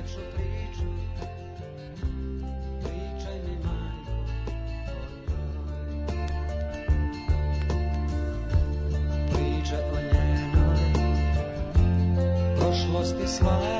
najlepšu priču Pričaj mi majko o njoj Priče o njenoj Prošlosti svoje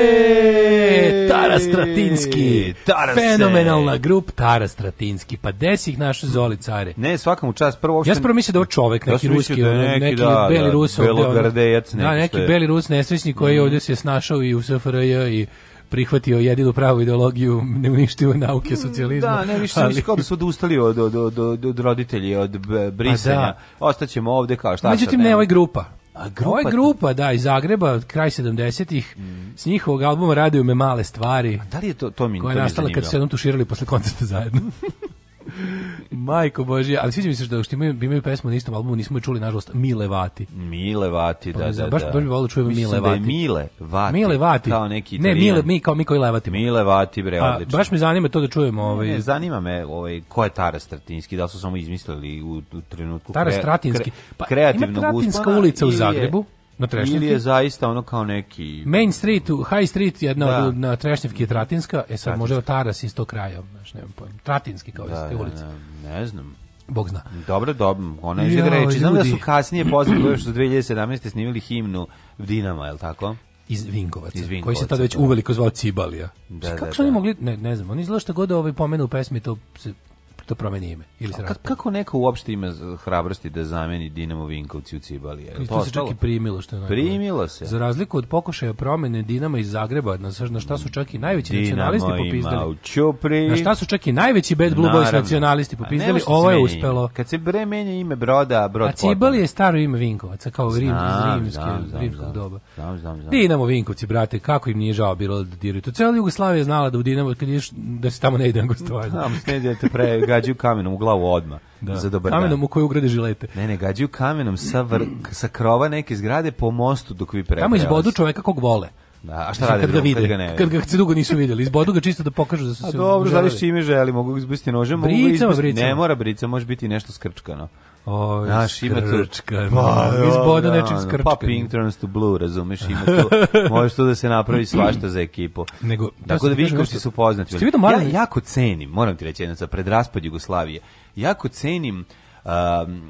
Taras Stratinski. Taras Fenomenalna grup Tara Stratinski. Pa desi ih naše zoli care. Ne, svakamu čas prvo uopšte. Ja sam prvo mislio da je čovek neki ruski, da neki, neki da, beli da, rus, da, neki. Da, neki beli rus nesrećnik koji je mhm. ovde se snašao i u SFRJ i prihvatio jedinu pravu ideologiju neuništive nauke socijalizma. Da, ne, više ali... kao da su odustali od, od, od, od, roditelji, od pa da. brisanja. Da. Ostaćemo ovde kao šta Međutim, ne, ovaj grupa. A grupa... je grupa, da, iz Zagreba, kraj 70-ih, mm. s njihovog albuma radaju me male stvari. A da li je to, to mi Koja je nastala kad su se jednom tuširali posle koncerta zajedno. Majko Božija, ali sviđa mi se da što imaju, imaju pesmu na istom albumu, nismo je čuli, nažalost, Mile Vati. Mile Vati, pa, da, da, da. Baš bi volio da čujemo Mile da Vati. Da Mile Vati. Mile Vati. Kao neki italijan. Ne, Mile, mi kao mi koji levati. Mile Vati, bre, odlično. baš me zanima to da čujemo. Ovaj... Ne, zanima me ovaj, ko je Taras Stratinski, da su samo izmislili u, u trenutku Taras Stratinski. Kre, pa, kreativnog ima Stratinska uspana, ulica u Zagrebu. Je na Trešnjevki. Ili je zaista ono kao neki... Main Street, High Street, jedna da. od, na Trešnjevki je Tratinska, e sad može je Taras iz tog kraja, znaš, nemam pojma. Tratinski kao da, iz te ulice. Da, ne znam. Bog zna. Dobro, dobro, ona je ja, reči. Znam da su kasnije, poslije, još su 2017. snimili himnu Dinama, je li tako? iz Vinkovaca, iz Vinkovaca koji se tada već da. uveliko zvao Cibalija. Da, da kako da, su oni da. mogli, ne, ne znam, oni izlašte god ovaj pomenu u pesmi, to se da promeni ime. Ili se kako neko uopšte ima hrabrosti da zameni Dinamo Vinkovci u Cibali? Je to, se čak i primilo. Što je primilo se. Za razliku od pokušaja promene Dinama iz Zagreba, na, na šta su čak i najveći Dinamo nacionalisti popizdali. Čupri. Na šta su čak i najveći Bad Blue Boys nacionalisti popizdali, ovo je uspelo. Kad se bre menja ime broda, brod A Cibali je staro ime Vinkovaca, kao rim, znam, rimske, znam, znam, rimskog doba. Znam, znam, znam. Dinamo Vinkovci, brate, kako im nije žao bilo da diraju. To cela Jugoslavija znala da u Dinamo, kad ješ, da se tamo ne ide na gostovanje. Znam, se ne ide, te pre gađaju kamenom u glavu odma. Da. Za dobar kamenom dan. u koju ugrade žilete. Ne, ne, gađaju kamenom sa, vr, sa krova neke zgrade po mostu dok vi prelazite. Tamo izbodu čoveka kog vole. Da, a šta rade? Kad ga vide, kad ga, kad ga se dugo nisu videli. Izbodu ga čisto da pokažu da su se. A dobro, zavisi čime želi, mogu izbiti nožem, mogu izbiti. Ne mora brica, može biti nešto skrčkano. O, Naš ima tu Ma, iz da, boda da, nečim da. skrčka. Pa Pink Turns to Blue, razumeš, ima tu. Možeš tu da se napravi svašta za ekipu. Nego, Tako da vidiš kako su poznati. Ste vidio Ja jako cenim, moram ti reći, jedno, za predraspad Jugoslavije. Jako cenim um,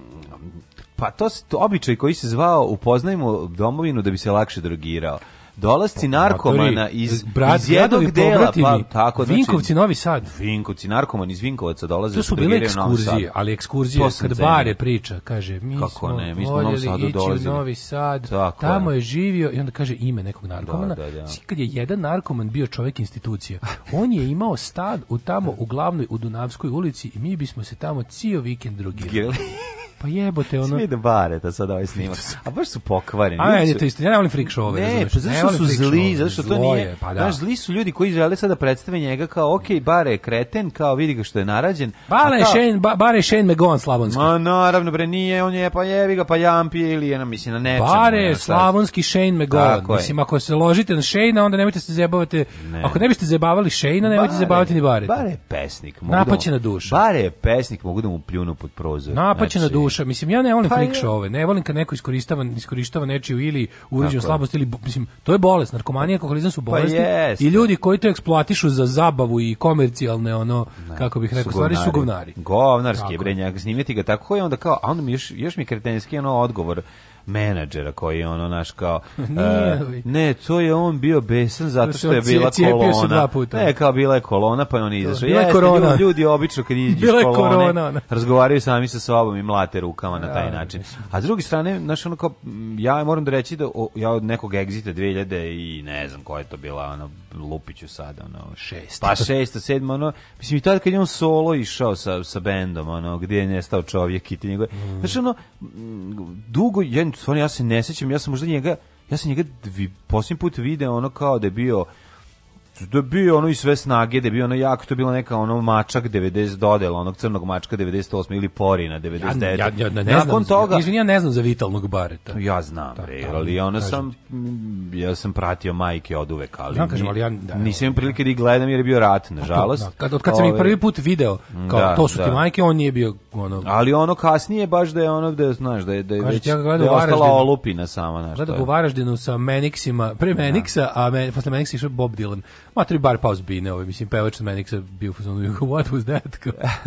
pa to, to običaj koji se zvao upoznajmo domovinu da bi se lakše drogirao dolasci narkomana iz, brat, iz jednog dela, pa tako znači, Vinkovci Novi Sad. Vinkovci narkoman iz Vinkovaca dolaze. To su bile ekskurzije, ali ekskurzije kad bare priča, kaže mi Kako smo ne, mi smo u Novi Sadu dolazili. U Novi Sad, tako tamo je. je živio i onda kaže ime nekog narkomana. Da, da, da. Kad je jedan narkoman bio čovek institucija, on je imao stad u tamo u glavnoj u Dunavskoj ulici i mi bismo se tamo cijeli vikend drogirali. Pa jebote ono. Sve da bare, da sad ovaj snimak. A baš su pokvareni. A ne, to isto. Ja ne volim freak show-ove, Ne, pa zašto su zli, zato što to nije, pa da. Znaš, zli su ljudi koji žele sada da predstave njega kao, ok, bare kreten, kao vidi ga što je narađen. Bare je Shane, ba, bare Shane Megon slavonski. Ma naravno, bre, nije, on je, pa jevi ga, pa jampi ili je, mislim, na nečemu. Bare je slavonski Shane Megon. Mislim, ako se ložite na Shane, onda nemojte se zajebavati, ako ne biste zajebavali Shane, nemojte zajebavati ni bare. Bare je pesnik. Da Napaćena duša. Bare pesnik, mogu da mu pljunu pod prozor. Napaćena znači, duša. Mislim, ja ne volim pa freak show ne volim kad neko iskorištava, iskorištava nečiju ili uređenu slabost, ili, mislim, to To je bolest, narkomanija i pa alkoholizam su pa bolesti. Pa I ljudi koji to eksploatišu za zabavu i komercijalne ono, ne, kako bih rekao, stvari su govnari. Govnarski, bre, snimiti ga tako je onda kao, a on mi još, još mi kretenski ono odgovor menadžera koji je ono naš kao e, Nije, uh, ne, to je on bio besan zato što je bila kolona. Ne, kao bila je kolona pa je on izašao. je korona. Ljudi, ljudi obično kad iđu iz kolone korona, razgovaraju sami sa sobom i mlate rukama na taj ja, način. A s druge strane, naš ono kao, ja moram da reći da o, ja od nekog egzita 2000 i ne znam koja je to bila ono Lupiću sada ono šest. Pa šest, sedam ono mislim i tad kad je on solo išao sa sa bendom ono gdje je nestao čovjek i te njegove. Mm. Znaš ono dugo ja stvarno ja se ne sećam, ja sam možda njega, ja sam njega posljednji put video ono kao da je bio da bio ono i sve snage, da bio ono jako, to bilo neka ono mačak 90 dodela, onog crnog mačka 98 ili Porina 99. Ja, ja, ja ne Nakon znam, toga, izvini, ja ne znam za vitalnog bareta. Ja znam, da, bre, da, ali ona kažem. sam, ja sam pratio majke od uvek, ali, znam, kažem, ali ja, da, nisam imam da. prilike da ih gledam jer je bio rat, pa nažalost. Da, kad, od kad sam ih prvi put video, kao da, to su da. ti majke, on nije bio ono... Ali ono kasnije baš da je ono, da, znaš, da je, da je, već, ja da je ostala olupina sama. Znaš, gledam u Varaždinu sa Menixima, pre da. Menixa, a men, posle Meniksa išao Bob Dylan. Matri bar pa ozbiljne ove, ovaj, mislim, pevač od Manixa bio u Jugo, what was that?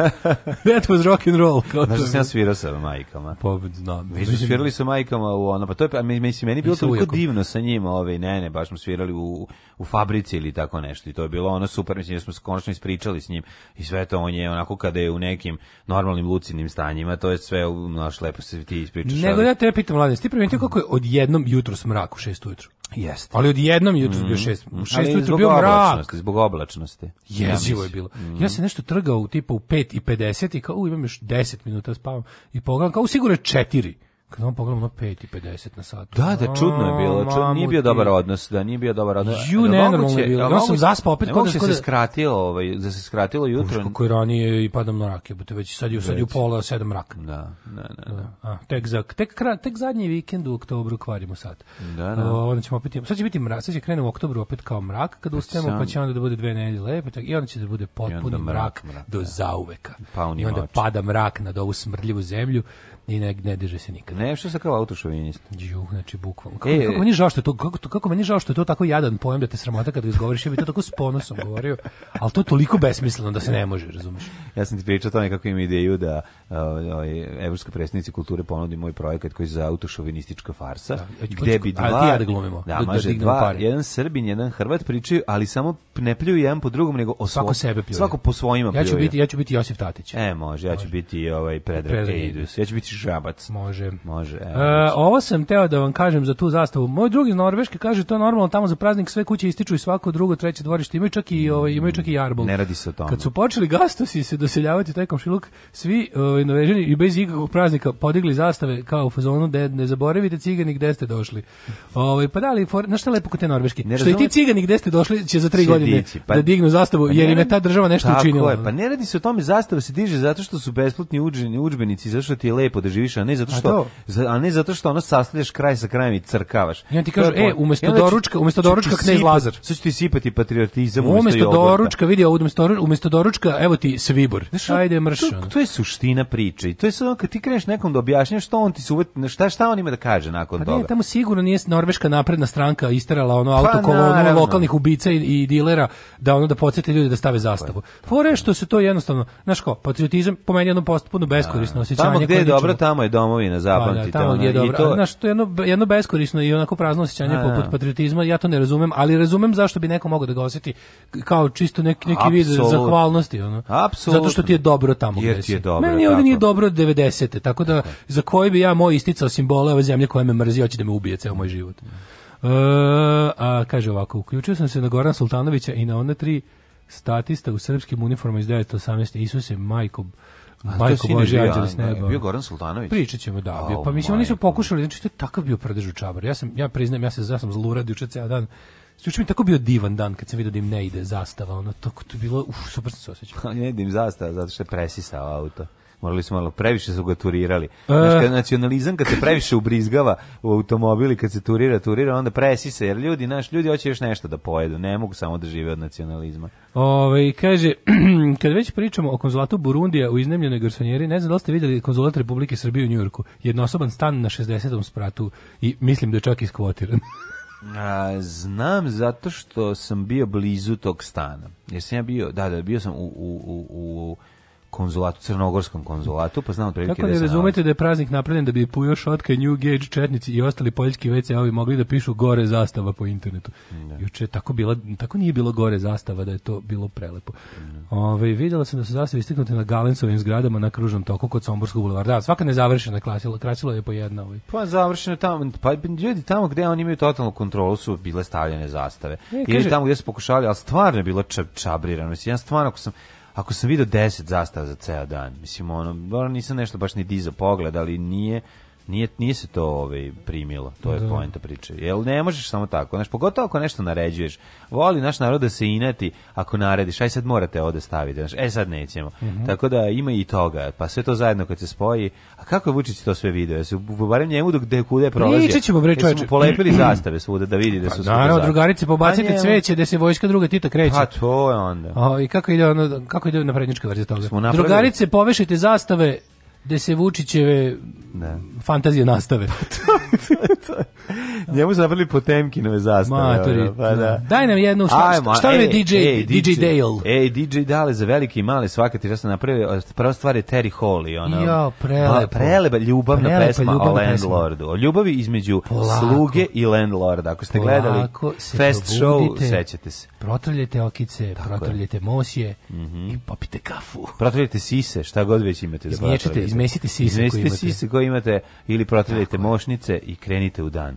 that was rock and roll. Kao Znaš da sam ja svirao sa majkama? Pa, znam. Mi smo svirali sa majkama u ono, pa to je, a pa, mislim, meni bilo toliko divno sa njima, ove, ovaj, ne, ne, baš smo svirali u, u fabrici ili tako nešto i to je bilo ono super, mislim, da smo konačno ispričali s njim i sve to, on je onako kada je u nekim normalnim lucidnim stanjima, to je sve, naš, lepo se ti ispričaš. Nego ali... ja te pitam, Mladen, ti primetio kako je odjednom jutro smrak u šest ujutru? Jeste. Ali odjednom jutros mm. bio mhm. šest. U šest jutro bio mrak. Zbog oblačnosti. Jezivo je bilo. Mm. Ja se nešto trgao u tipa u 5 i 50 i kao, u, imam još 10 minuta da spavam. I pogledam kao, sigurno je četiri kad on pogledam 5 i 50 na satu. Da, da, čudno je bilo, čudno, nije bio dobar odnos, da nije bio dobar odnos. Ju, ne, normalno je bilo, ja sam zaspao opet kod da se skratilo, ovaj, da se skratilo jutro. Kako koji ranije i padam na rakiju, bute već sad je sad u pola sedam rak. Da da, da, da, da. A, tek, za, tek, tek zadnji vikend u oktobru kvarimo sad. Da, da. O, onda ćemo opet, sad će biti mrak, sad će krenu u oktobru opet kao mrak, kad pa ustajemo, pa će onda da bude dve nedelje lepo, tako, i onda će da bude potpuni mrak, do zauveka. Pa I onda pada mrak nad ovu smrdljivu zemlju i ne, ne diže se nikad. Nešto se kao autošovinist. Ju, znači bukvalno. Kako, e, kako meni žao što je to kako, to, kako meni žao što je to tako jadan pojam da te sramota kad izgovoriš, ja bih to tako s ponosom govorio, ali to je toliko besmisleno da se ne može, razumiješ. Ja sam ti pričao tome kako im ideju da ovaj evropska predstavnici kulture ponudi moj projekat koji je za autošovinistička farsa, da, gde bi dva, ali ja da glumimo, da, da, maže, da dva, pare. jedan Srbin, jedan Hrvat pričaju, ali samo ne pljuju jedan po drugom, nego o svako sebe pljuje. Svako po svojima pljuje. Ja ću biti ja ću biti Josif Tatić. E, može, ja ću može. biti ovaj Predrag Eidus. Ja ću biti Žabac. Može. Može. e, ovo sam teo da vam kažem za tu zastavu. Moj drugi iz Norveške kaže to normalno tamo za praznik sve kuće ističu i svako drugo treće dvorište imaju čak i ovaj imaju čak i mm, jarbol. Ne radi se o tome. Kad su počeli gastosi se doseljavati taj komšiluk, svi ovaj Norvežani i bez ikakvog praznika podigli zastave kao u fazonu da ne zaboravite cigani gde ste došli. Ovaj pa da li for, na šta lepo kod te norveški. Ne što i ti cigani gde ste došli će za tri godine dići, pa, da dignu zastavu pa jer im je ta država nešto tako učinila. Je, pa ne radi se o tome zastava se diže zato što su besplatni udžbenici, zato što ti je lepo da živiš, a ne zato što a, a ne zato što ono sasliješ kraj sa krajem i crkavaš. Ja ti kažu, e, umesto ja, doručka, umesto doručka knež Lazar. Sad ću ti sipati patriotizam umesto, umesto doručka, vidi ovo umesto, umesto doručka, evo ti svibor. Znaš, Ajde mrš. To, to, je suština priče i to je sad kad ti kreneš nekom da objašnjaš što on ti se šta šta on ima da kaže nakon pa toga. Pa tamo sigurno nije norveška napredna stranka isterala ono pa, autokolonu lokalnih ubica i, i dilera da ono da podsjeti ljude da stave zastavu. Pa Fore što se to jednostavno, znaš ko, patriotizam po meni jedno postupno beskorisno osjećanje. Tamo gde je dobra tamo je domovina, zapamtite. Pa, da, tamo je dobro. To... Znaš, to je jedno, jedno beskorisno i onako prazno po put da. patriotizma, ja to ne razumem, ali razumem zašto bi neko mogao da ga oseti kao čisto neki, neki vid zahvalnosti. Ono. Apsolutno. Zato što ti je dobro tamo gde si je dobro, Meni ovde nije dobro 90-te Tako da, za koji bi ja moj isticao simbole ove zemlje koja me mrzi, hoće da me ubije ceo moj život. Uh, a kaže ovako, uključio sam se na Goran Sultanovića i na one tri statista u srpskim uniformama iz 1918. Isuse, majko, Majko Bože, Anđeli s neba. Bio Goran Sultanović. Pričat ćemo da. Bio. Pa mislim, oni su pokušali, znači to je takav bio prdež čabar. Ja, sam, ja priznam, ja, se, ja sam zlurad juče ceo dan. Juče mi tako bio divan dan kad sam vidio da im ne ide zastava. Ono, tako to bilo, uf, super sam se osjećao. ne ide im zastava zato što je presisao auto morali smo malo, previše su ga turirali. E. Znaš, kad nacionalizam kad se previše ubrizgava u automobili, kad se turira, turira, onda presi se, jer ljudi, naš, ljudi hoće još nešto da pojedu, ne mogu samo da žive od nacionalizma. Ove, kaže, kad već pričamo o konzulatu Burundija u iznemljenoj garsonjeri, ne znam da li ste vidjeli konzulat Republike Srbije u Njujorku, jednosoban stan na 60. spratu i mislim da je čak iskvotiran. A, znam zato što sam bio blizu tog stana. Jesam ja bio, da, da, bio sam u, u, u, u konzulatu, crnogorskom konzulatu, pa znam otprilike Kako ne razumete da je praznik napravljen da bi Pujo Šotka, New Gage, Četnici i ostali poljski WC-ovi mogli da pišu gore zastava po internetu. Da. Juče tako, bila, tako nije bilo gore zastava da je to bilo prelepo. Da. Ove, ovaj, vidjela sam da su zastave istiknute na Galensovim zgradama na kružnom toku kod Somborskog bulevara. Da, svaka nezavršena klasila, krasila je po jedna. Ovaj. Pa završena tamo, pa ljudi tamo gde oni imaju totalnu kontrolu su bile stavljene zastave. Ne, Ili tamo gde su pokušali, ali stvarno je bilo čabrirano. Ja stvarno, ako sam, ako sam vidio 10 zastava za ceo dan, mislim, ono, nisam nešto baš ni dizao pogled, ali nije Nije, nije se to ovaj, primilo, to je da. poenta priče. Jel ne možeš samo tako, znaš, pogotovo ako nešto naređuješ. Voli naš narod da se inati ako narediš, aj sad morate ovde staviti, znaš, e sad nećemo. Mm -hmm. Tako da ima i toga, pa sve to zajedno kad se spoji. A kako je Vučić to sve video? Jesi barem njemu dok gde kude prolazi. Pričat ćemo bre čoveče. polepili zastave svuda da vidi da su pa, svuda. Naravno, drugarice pa pobacite pa cveće da se vojska druga Tita kreće. Pa to je onda. O, i kako ide ono, kako ide na naprednjačka verzija toga? Drugarice povešite zastave, da se Vučićeve ne. fantazije nastave. Njemu su napravili Potemkinove zastave. Maturi, pa da. da. Daj nam jednu, šta, Ajmo, šta, ej, je e, DJ, ej, DJ, DJ Dale? Ej, DJ Dale za velike i male svaka ti šta sam napravio, prva stvar je Terry Hall ono. Jo, prelepo. Pa, preleba ljubavna prelepa, pesma ljubavna o Landlordu. O ljubavi između Polako. sluge i Landlorda. Ako ste Polako gledali fest show, sećate se. Protrljajte okice, protrljajte mosje mm -hmm. i popite kafu. Protrljajte sise, šta god već imate da protrljate. Izmesite sise, izmesite koji, imate. sise koji imate ili protrljajte mošnice i krenite u dan.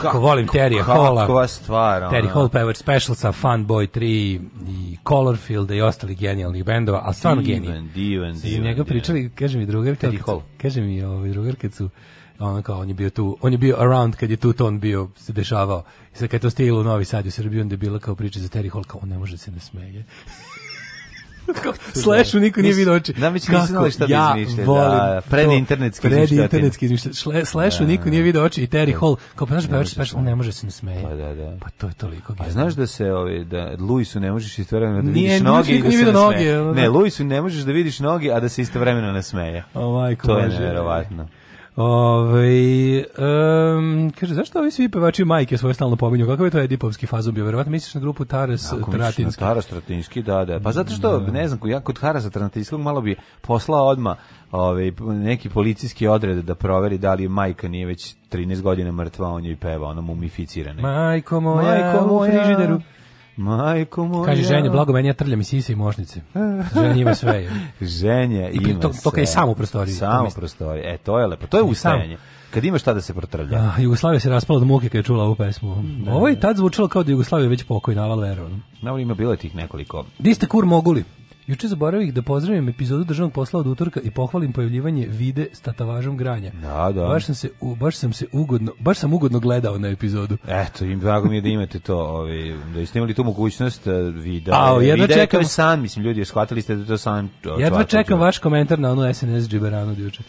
kako volim Terry Hola. Kakva stvar. Ona. Terry Hall pevač pa Specialsa, Funboy 3 i Colorfield i ostali genijalnih bendova, a stvarno genije. Divan, divan, divan. njega pričali, kaže mi drugar, Terry Hall. Kaže mi ovaj drugar kad su on kao on je bio tu, on je bio around kad je tu ton bio se dešavao. I sad kad je to stiglo u Novi Sad u Srbiji, onda je bila kao priča za Terry Hall, kao on ne može da se ne smeje. Slashu niko nije video oči. Da mi se nisi kako, šta ja izmišlja, da, pred internetski izmišlja. pred internetski izmišlja. Slashu niko nije video oči i Terry da. Hall kao pa naš pevač special ne može se smeje. Pa da, da. Pa to je toliko. Pa znaš da se ovi da Luisu ne možeš istovremeno da vidiš noge i da se noge. Ne, Luisu ne možeš da vidiš noge a da se istovremeno nasmeje. O majko, to je neverovatno. Ove, ovaj, um, kaže, zašto ovi svi pevači majke svoje stalno pominju? Kakav je to edipovski fazom bio? Verovatno misliš na grupu Taras Ako Tratinski. Na Taras Tratinski, da, da. Pa zato što, da. ne znam, ja kod Tarasa Tratinskog malo bi poslao odma ove, ovaj, neki policijski odred da proveri da li majka nije već 13 godina mrtva, on joj peva, ona mumificirana. Majko moja, Majko moja u frižideru. Majko moja. Kaže ženje, blago meni ja trljam i sise i mošnice. Ženje ima sve. Je. ženje I ima to, to kad je sam u prostoriji. Samo u prostoriji. E, to je lepo. To je ustajanje. Kad imaš šta da se protrlja. A, ah, Jugoslavija se raspala od muke kad je čula ovu pesmu. Da, Ovo je tad zvučalo kao da Jugoslavija već pokoj ali verovno. Na ima bilo tih nekoliko. Di ste kur moguli? Juče zaboravih da pozdravim epizodu državnog posla od utorka i pohvalim pojavljivanje vide s tatavažom granja. Da, da. Baš sam se, u, baš sam se ugodno, baš sam ugodno gledao na epizodu. Eto, im drago mi je da imate to, ovaj, da ste imali tu mogućnost eh, vida. A, jedva vida čekam... je to mislim, ljudi, shvatili ste da to sam. Jedva čekam vaš komentar na onu SNS džiberanu od juče.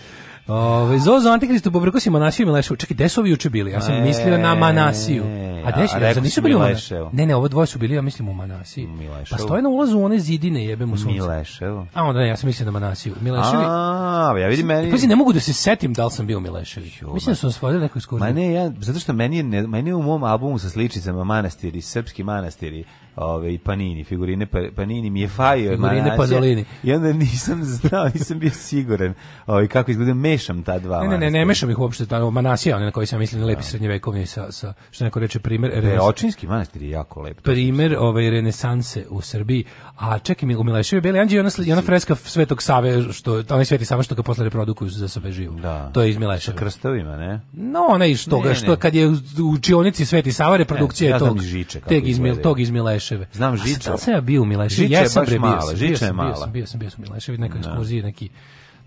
Ove, ovaj, Zozo Antikristo pobrko si Manasiju i Mileševu. Čekaj, gde su ovi juče bili? Ja sam e, mislio na Manasiju. A gde su? Ja, zar nisu bili u Manasiju? Ne, ne, ovo dvoje su bili, ja mislim u Manasiji. Mileševu. Pa stoje na ulazu u one zidine, jebem u sunce. Mileševu. A onda ne, ja sam mislio na Manasiju. Mileševi. A, ja vidim meni. Pazi, ne mogu da se setim da li sam bio u Mileševi. Mislim da su nas vodili neko ekskurziju. Ma ne, ja, zato što meni je, meni je u mom albumu sa sličicama manastiri, srpski manastiri, ove, Panini, figurine pa, Panini, mi je fajio figurine znači, Panolini. I onda nisam znao, nisam bio siguran ove, kako izgleda, mešam ta dva. Ne, ne, ne, ne mešam ih uopšte, ta manasija, one na koji sam mislim lepi da. srednjevekovni sa, sa, što neko reče, primer... primjer. E, očinski manastir je jako lep. Primer ove, renesanse u Srbiji, A čekaj, u Mileševi Beli Anđeo i ona freska Svetog Save, što, onaj Sveti Sava što ga posle reprodukuju za sebe živu. Da. To je iz Mileševa. Sa krstovima, ne? No, ne iz toga, ne, što kad je u učionici Sveti Sava reprodukcija ne, ja tog, žiče, teg iz, tog iz Mileševe. Znam Žiča. A sad ja bio u Mileševi. Žiča je Jesam, baš bre, mala, sam, Žiča je mala. Bio sam, bio sam, bio sam u Mileševi, neka da. ekskurzija, neki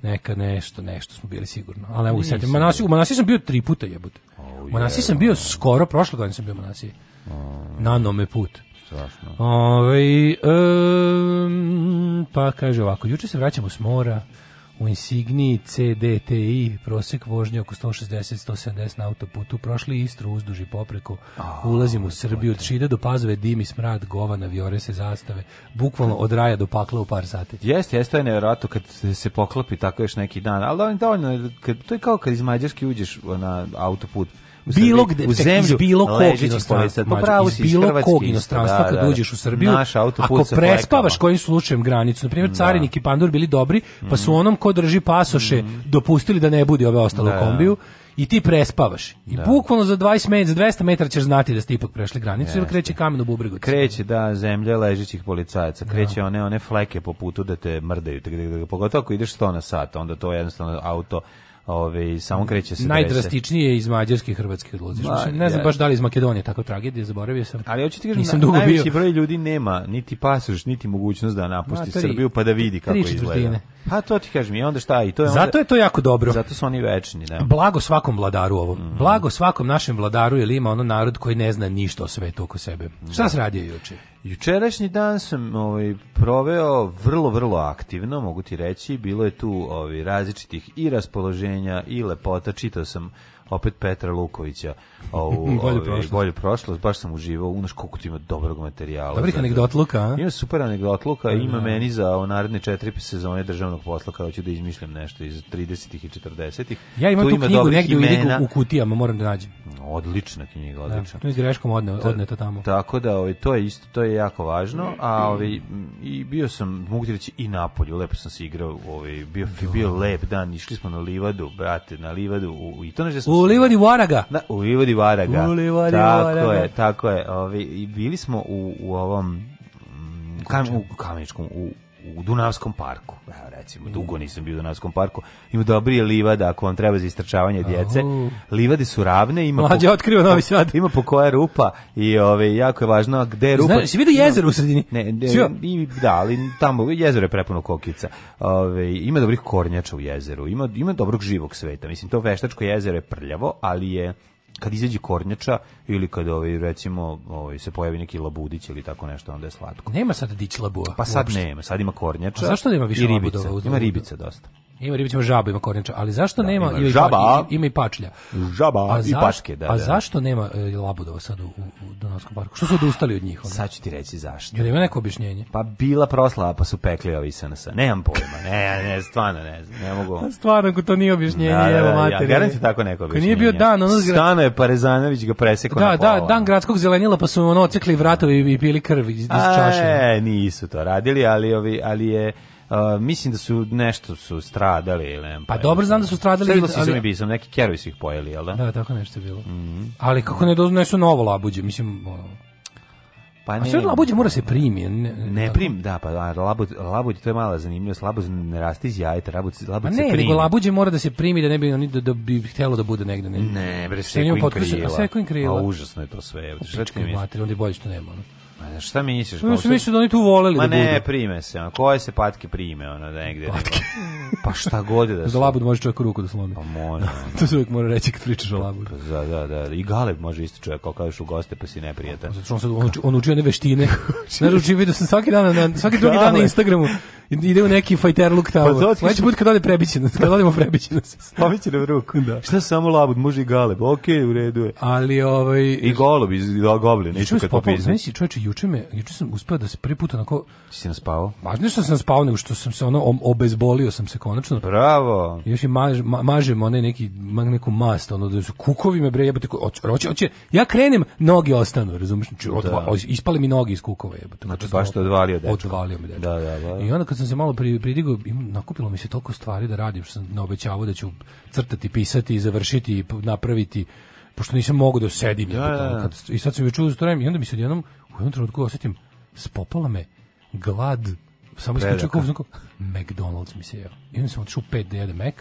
neka nešto, nešto smo bili sigurno. Ali ne mogu se Manasi, u Manasi sam bio tri puta jebote. Oh, u Manasi sam bio skoro, prošle godine sam bio u Manasi. Oh. Nanome put. Strašno. Ove, um, pa kaže ovako, juče se vraćamo s mora, u Insigni CDTI, prosek vožnje oko 160-170 na autoputu, prošli Istru uzduž i popreko, oh, ulazim u Srbiju, od Šida do Pazove, dim i smrad, govana, viore se zastave, bukvalno od raja do pakla u par sati. Jeste, jeste je nevjerojatno kad se poklopi tako još neki dan, ali dovoljno, da, dovoljno da, da, kad, to je kao kad iz Mađarske uđeš na autoput, bilo gde, u zemlju, bilo kog inostranstva, pa pravo iz bilo Hrvatski kog da, inostranstva da, kad uđeš da. u Srbiju, naš ako prespavaš kojim slučajem granicu, na primjer carinik i pandur bili dobri, pa su mm. onom ko drži pasoše mm. dopustili da ne bude ove ostalo kombiju, i ti prespavaš. I da. bukvalno za 20 metara, za 200 metara ćeš znati da ste ipak prešli granicu, ili kreće kamen u bubregu. Kreće, da, zemlja ležećih policajaca, kreće da. one one fleke po putu da te mrdaju, pogotovo ako ideš 100 na sat, onda to jednostavno auto Ove, samo kreće se Najdrastičnije iz Mađarske i Hrvatske odlaziš. Ma, ne znam ja. baš da li iz Makedonije tako tragedije zaboravio sam. Ali hoću ti kažem, Nisam na, dugo bio. broj ljudi nema niti pasoš, niti mogućnost da napusti Ma, tri, Srbiju pa da vidi kako izgleda. Pa to ti kažem, i onda šta i to je onda, Zato je to jako dobro. Zato su oni večni, da. Blago svakom vladaru ovom. Mm -hmm. Blago svakom našem vladaru jer ima ono narod koji ne zna ništa o svetu oko sebe. Da. Šta se radio juče? Jučerašnji dan sam ovaj, proveo vrlo, vrlo aktivno, mogu ti reći. Bilo je tu ovaj, različitih i raspoloženja i lepota. Čitao sam opet Petra Lukovića ovu, bolju, prošlost. bolju prošlost, baš sam uživao, unaš koliko tu ima dobrog materijala. Dobrih da- anegdotluka, a? Ima super anegdotluka, mm. ima meni za o naredne četiri sezone državnog posla, kao ću da izmišljam nešto iz 30-ih i 40-ih. Ja imam tu, tu ima knjigu negdje imena. u kutijama, moram da nađem. Odlična knjiga, odlična. Da, tu je greškom odne, to tamo. Tako da, ovaj, to je isto, to je jako važno, a ovaj, i bio sam, mogu ti reći, i napolju, lepo sam se igrao, ovaj, bio, bio lep dan, išli smo na livadu, brate, na livadu, u, i to nešto smo Ulivadi Varaga. Da, Ulivadi Varaga. Ulivadi tako Varaga. je, tako je. Ovi, bili smo u, u ovom mm, kam, u Kameničkom, u u Dunavskom parku. Evo recimo, mm. dugo nisam bio u Dunavskom parku. Ima dobrije livada ako vam treba za istrčavanje djece. Livade su ravne, ima Mlađe po, otkriva Novi Sad. Ima po koja rupa i ove ovaj, jako je važno gde je rupa. Znaš, vidi jezero u sredini? Ne, ne i, da, ali tamo jezero je prepuno kokica. Ove, ovaj, ima dobrih kornjača u jezeru, ima ima dobrog živog sveta. Mislim to veštačko jezero je prljavo, ali je kad izađe kornjača ili kad ovaj recimo ovaj se pojavi neki labudić ili tako nešto onda je slatko. Nema sad dić labua. Pa sad uopšte. nema, sad ima kornjača. A zašto nema da više labudova? Ima ribice dosta. Ima ribić, ima žaba, ima kornjača, ali zašto da, nema ima, žaba, ima, pa- ima i pačlja. Žaba a zaš, i paške, da, da. A da. zašto nema e, labudova sad u, u Donovskom parku? Što su odustali od njih? Onda? Sad ću ti reći zašto. Jel ima neko objašnjenje? Pa bila proslava, pa su pekli ovi sa SNS. Nemam pojma. Ne, ne, stvarno ne, znam, ne mogu. stvarno, ako to nije objašnjenje, da, da evo da, mater. Ja garanti tako neko objašnjenje. Ko nije bio dan, ono zgra... Stano je Parezanović ga presekao da, na pola. Da, da, dan gradskog zelenila, pa su ono ocekli vratovi i pili krv iz, iz čaše. E, nisu to radili, ali ovi, ali je Uh, mislim da su nešto su stradali ili ne. Pa, pa dobro znam da su stradali. Sve ali... su mi neki kerovi su ih pojeli, al da? Da, tako nešto je bilo. Mm -hmm. Ali kako ne donesu novo labuđe, mislim ono... Pa ne. A sve labuđe mora se primi. Ne, ne prim, da, pa labud, labuđe, to je mala zanimljivost, labud ne raste iz jajeta, labuđe labud ne, se primi. Ne, nego labuđe mora da se primi da ne bi oni da, da bi htelo da bude negde. Ne, ne bre, sve kojim krila. Sve kojim krila. A pa užasno je to sve. Pička pa je mater, onda je bolje što nema. No? Ma šta misliš? Ja sam mislio da oni tu voleli Ma da budu. Ma ne, prime se. Ono. Koje se patke prime? Ono, da negde patke. pa šta god da Za labud može čovjek ruku da slomi. Pa može. to se uvijek mora reći kad pričaš o pa, labudu. Pa, da, da, da. I galeb može isto čovjek, kao kažeš u goste pa si neprijatan. Pa zato on, se on, uči, on uči one veštine. Znaš, uči, sam svaki, dan na, svaki drugi dan na Instagramu. Ide u neki fighter look tamo. Pa Sledeći put kad ode prebiće nas, kad odemo prebiće nas. Slomit nam ruku. Da. Šta samo labud, može i galeb. Okej, okay, u redu je. Ali ovaj... I golub iz goblina, ništa kad popizne. Znači, čovječe, juče me, juče sam uspeo da se prvi put onako... Si naspavao? Važno što sam spavao, nego što sam se ono, obezbolio sam se konačno. Bravo! I još i maž, ma, mažem onaj neki, neku mast, ono, da su kukovi me bre, jebate, oće, oće, ja krenem, noge ostanu, razumiješ? Znači, odva, da. ispale mi noge iz kukova, jebate. Znači, baš te odvalio dečko. Odvalio me dečko. Da, da, da. I onda kad sam se malo pri, pridigao, im, nakupilo mi se toliko stvari da radim, što sam naobećavao da ću crtati, pisati, završiti, napraviti pošto nisam mogao da sedim ja, ja, ja. Kad, i sad sam joj čuo i onda mi se jednom u jednom trenutku osetim, spopala me glad, samo isključio kao McDonald's mi se jeo. I onda sam otišao 5 da jedem Mac,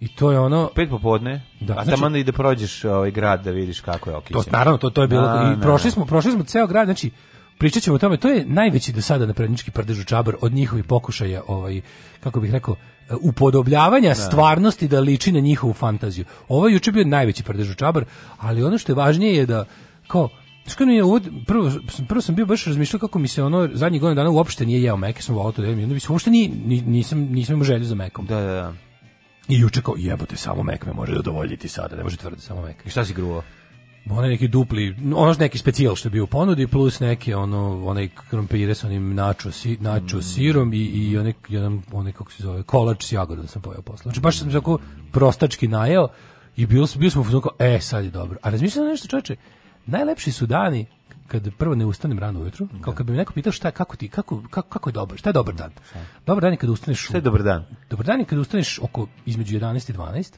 i to je ono pet popodne. Da, a znači, tamo ide da prođeš ovaj grad da vidiš kako je okićen. To naravno to to je bilo a, i prošli smo prošli smo ceo grad, znači pričat ćemo o tome, to je najveći do sada naprednički prdež u čabar od njihovih pokušaja, ovaj, kako bih rekao, upodobljavanja da. stvarnosti da liči na njihovu fantaziju. Ovo je juče bio najveći prdež u čabar, ali ono što je važnije je da, kao, Iskreno je ovo, prvo, prvo sam bio baš razmišljao kako mi se ono zadnjih godina dana uopšte nije jeo meke, sam volao to da jedem, onda mi se uopšte ni, nisam, nisam imao želju za mekom. Da, da, da. I juče kao, jebote, samo mek me može zadovoljiti sada, ne može tvrdo, samo mek. I šta si gruo? onaj neki dupli, ono neki specijal što je bio u ponudi, plus neke ono, onaj krompire s onim načo, si, načo mm. sirom i, i onaj, jedan, onaj, kako se zove, kolač s jagodom sam pojao posle. Znači, baš sam se tako prostački najeo i bio, bio smo u e, sad je dobro. A razmišljam na nešto, čoče, najlepši su dani kad prvo ne ustanem rano ujutru, da. kao kad bi me neko pitao šta kako ti kako kako, kako je dobar, šta je dobar dan. Dobar dan je kad ustaneš. Šta je dobar dan? Dobar dan je kad ustaneš oko između 11 i 12.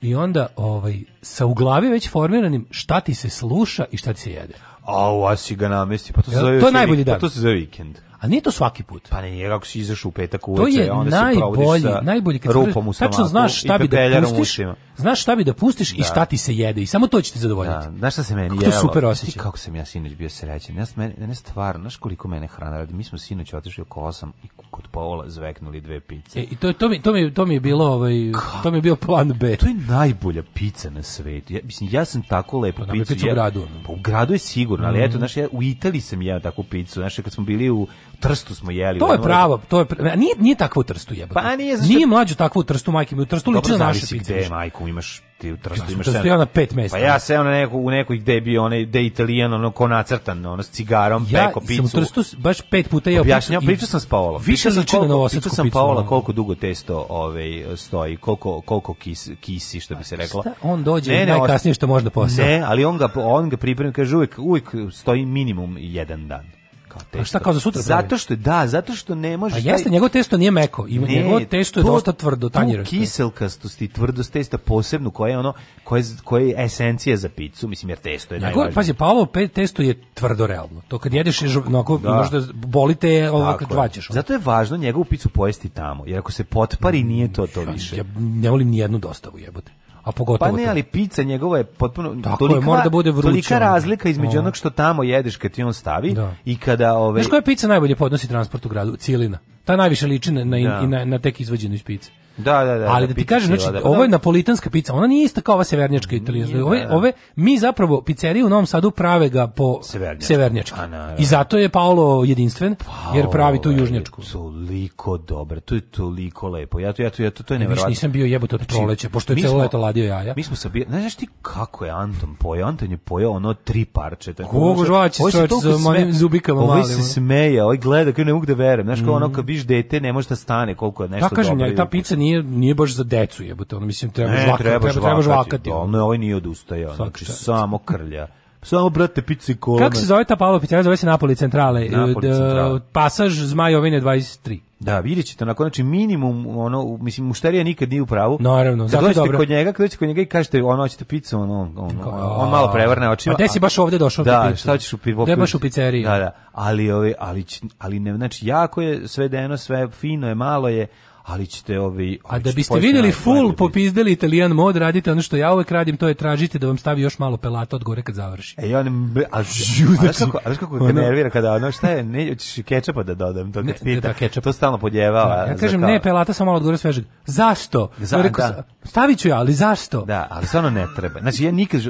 I onda ovaj sa u glavi već formiranim šta ti se sluša i šta ti se jede. A u Asi ga namesti, pa to se ja, zove. To je najbolji dan. Pa to se zove vikend. A nije to svaki put. Pa nije, kako si izašao u petak uveče, to je onda najbolji, se sa najbolji kad rupom u stomaku da znaš šta bi da pustiš, znaš šta bi da pustiš da. i šta ti se jede i samo to će te zadovoljiti. Da, znaš šta se meni kako jelo? To super osjećaj. Ti kako sam ja sinoć bio srećan. Ja meni, ne stvarno, znaš koliko mene hrana radi. Mi smo sinoć otišli oko 8 i kod Paola zveknuli dve pice. E, i to to mi to mi to mi je bilo ovaj Ka? to mi je bio plan B. To je najbolja pica na svetu. Ja mislim ja sam tako lepo to picu. Ja, u gradu. Pa u gradu je sigurno, ali mm. eto, znaš, ja u Italiji sam jeo takvu picu, znaš, kad smo bili u Trstu smo jeli. To je pravo, to je pra... nije nije takvo Trstu jebote. Pa nije zašto... Nije mlađu takvu Trstu majke, mi u Trstu liči na naše pizze. Gde majku imaš ti u Trstu ja, imaš. Trstu ja na pet mesta. Pa ja se na neku u nekoj gde bio onaj de Italijan ono ko nacrtan, ono s cigarom, ja peko picu. Ja sam Trstu baš pet puta jeo. Ja i... pričao sam s Paolom. Više sam čuo na Picu sam Paola koliko dugo testo ovaj stoji, koliko koliko kis, kisi što bi se pa reklo. On dođe ne, najkasnije što može da posao. Ne, ali on ga on ga pripremi kaže uvek uvek stoji minimum jedan dan kao testo. A šta kao za sutra? Zato što da, zato što ne možeš. A jeste taj... njegov testo nije meko, i njegovo testo je to, dosta tvrdo, tanjirasto. Kiselkastost i tvrdost testa posebno koje je ono koja koje je esencija za picu, mislim jer testo je najvažnije. Pazi, Pavlo, pe, testo je tvrdo realno. To kad jedeš je žubnoko, da. možda bolite ovaj, je ovo kad vaćeš. Zato je važno njegovu picu pojesti tamo, jer ako se potpari mm, nije to to više. Ja, ne volim ni jednu dostavu, jebote. A pogotovo Pa ne, ali pica njegova je potpuno Tako tolika, je, mora da bude vruća. Tolika razlika između da. onog što tamo jedeš kad ti on stavi da. i kada ove Znaš koja pica najbolje podnosi transport u gradu? Cilina. Ta najviše liči na, in, da. i na, na tek izvađenu iz pice. Da, da, da. Ali da, da ti kažem, znači, da, ovo je napolitanska pizza, ona nije ista kao ova severnjačka italijanska. Da, ove, da. ove, mi zapravo pizzeriju u Novom Sadu prave ga po severnjački. severnjački. I zato je Paolo jedinstven, Paolo, jer pravi tu južnjačku. Je toliko dobro, to je toliko lepo. Ja to, ja to, ja to, to je nevjerojatno. Viš nisam bio jebut od znači, proleća, pošto je celo leto ladio jaja. Mi smo se bili, znaš ti kako je Anton pojao? Anton je pojao ono tri parče. Kogo žvači, stojač za mojim zubikama malim. Ovo se smeja, ovo gleda, kao ne mogu da verem. Znaš, kao ono mhm. kad viš dete, ne može da stane koliko je nešto dobro. Da kažem, ja, ta pizza nije nije baš za decu, jebote, On mislim treba žvakati, treba treba žvakati. Ono ovaj nije odustajao, znači samo krlja. Samo brate pici i Kako se zove ta Paolo pizzerija? Zove se Napoli Centrale. E, Napoli Centrale. Pasaž Zmajovine 23. Da, vidjet ćete, onako, znači minimum, ono, mislim, mušterija nikad nije u pravu. Naravno, no, zato je dobro. kod njega, kada kod njega i kažete, ono, hoćete picu, ono, on, on, on, malo prevrne očima. A pa gde si baš ovde došao? Da, da picu. šta ćeš u pivu? Gde baš u pizzeriji? Da, da, ali, ali, ali, ali ne, znači, jako je svedeno, sve fino je, malo je, ali ćete ovi... A da biste vidjeli full popizdeli italijan mod, radite ono što ja uvek radim, to je tražite da vam stavi još malo pelata od gore kad završi. E, ja ne... A žiju, znači... kako, a kako te nervira kada ono, šta je, ne, ćeš kečapa da dodam, to kad pita, da, to stalno podjevava. Da, ja kažem, ne, pelata samo malo od gore svežeg. Zašto? Za, da. Stavit ću ja, ali zašto? Da, ali stvarno ne treba. Znači, ja nikad...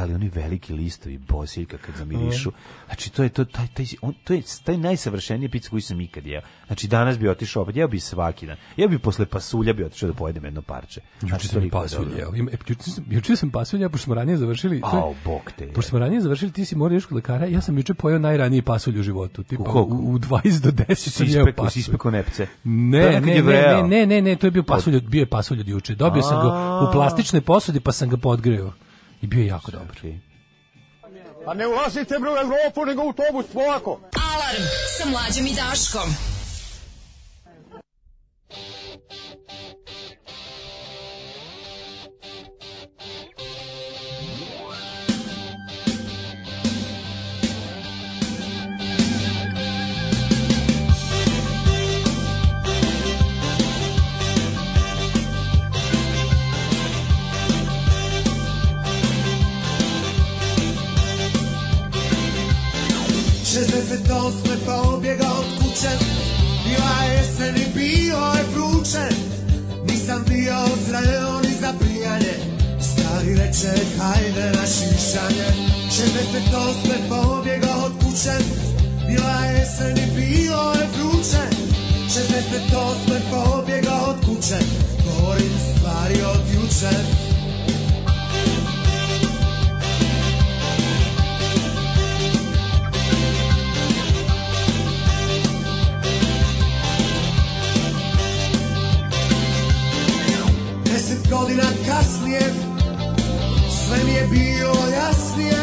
Ali oni veliki listovi bosiljka kad zamirišu, mhm. znači, to je to, taj, taj, on, to je taj najsavršeniji pizza koju sam ikad jeo. Znači, danas bi otišao, opet jeo bi svaki dan Ja bih posle pasulja bio otišao da pojedem jedno parče. Juče znači, e, sam pasulja. Juče sam pasulja, pošto smo ranije završili. Au, bok te. Pošto smo ranije završili, ti si moraš još kod lekara. Ja sam juče pojeo najraniji pasulj u životu, tipa u, u 20 do 10 sam jeo pasulj. Si ispekao nepce. Ne, ne, ne, ne, ne, ne, to je bio pasulj, bio je pasulj od juče. Dobio sam ga u plastičnoj posudi, pa sam ga podgreo. I bio je jako dobar. Pa ne ulazite u Evropu, nego u autobus, polako. Alarm sa mlađim i Daškom. 68. pa objega od kuće Bila je jesen slučaj Nisam bio u Srajeo ni za pijanje Stari reče hajde na šišanje Šestdeset osme pobjegao od kuće Bila je jesen i bilo je vruće Šestdeset osme pobjegao od kuće Govorim stvari od jučer godina kasnije sve mi je bilo jasnije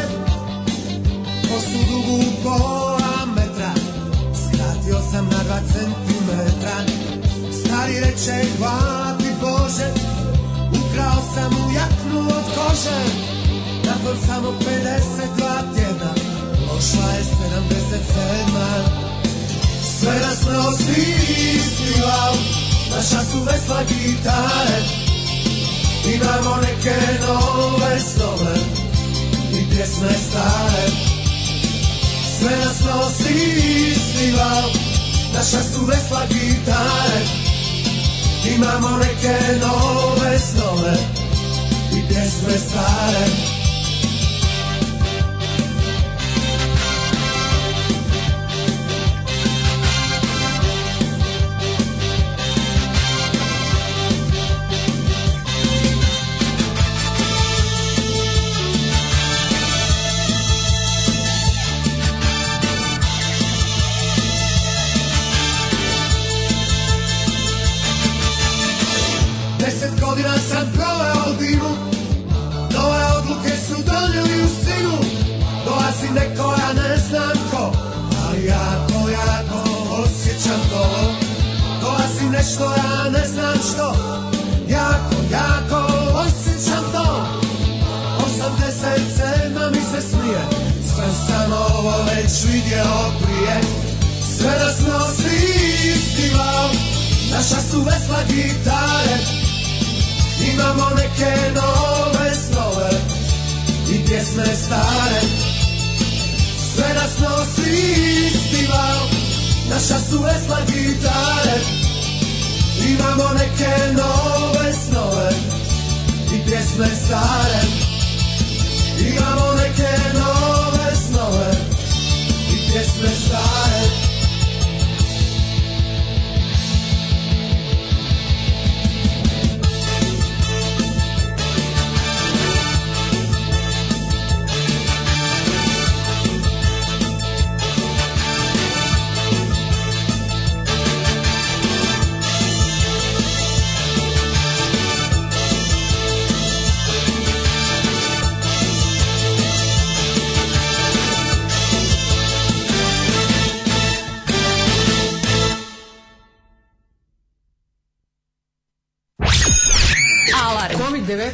po dugu pola metra skratio sam na dva centimetra stari reče hvala Bože ukrao sam mu jaknu od kože nakon samo 52 tjedna Ošla je 77 Sve nas nosi istiva Naša su vesla gitare Imamo neke nove snove i pjesme stare Sve nas nosi isti naša su vesla gitare Imamo neke nove snove i pjesme stare godina sam proveo divu Nove odluke su donijeli u sinu Dolazi neko ja ne znam ko Ali jako, jako osjećam to Dolazi nešto ja ne znam što Jako, jako osjećam to Osamdeset sedma mi se smije Sve sam ovo već vidio prije Sve da smo svi isti Naša su vesla gitare Imamo neke nove snove i pjesme stare Sve nas nosi isti val, naša su vesla gitare Imamo neke nove snove i pjesme stare Imamo neke nove snove i pjesme stare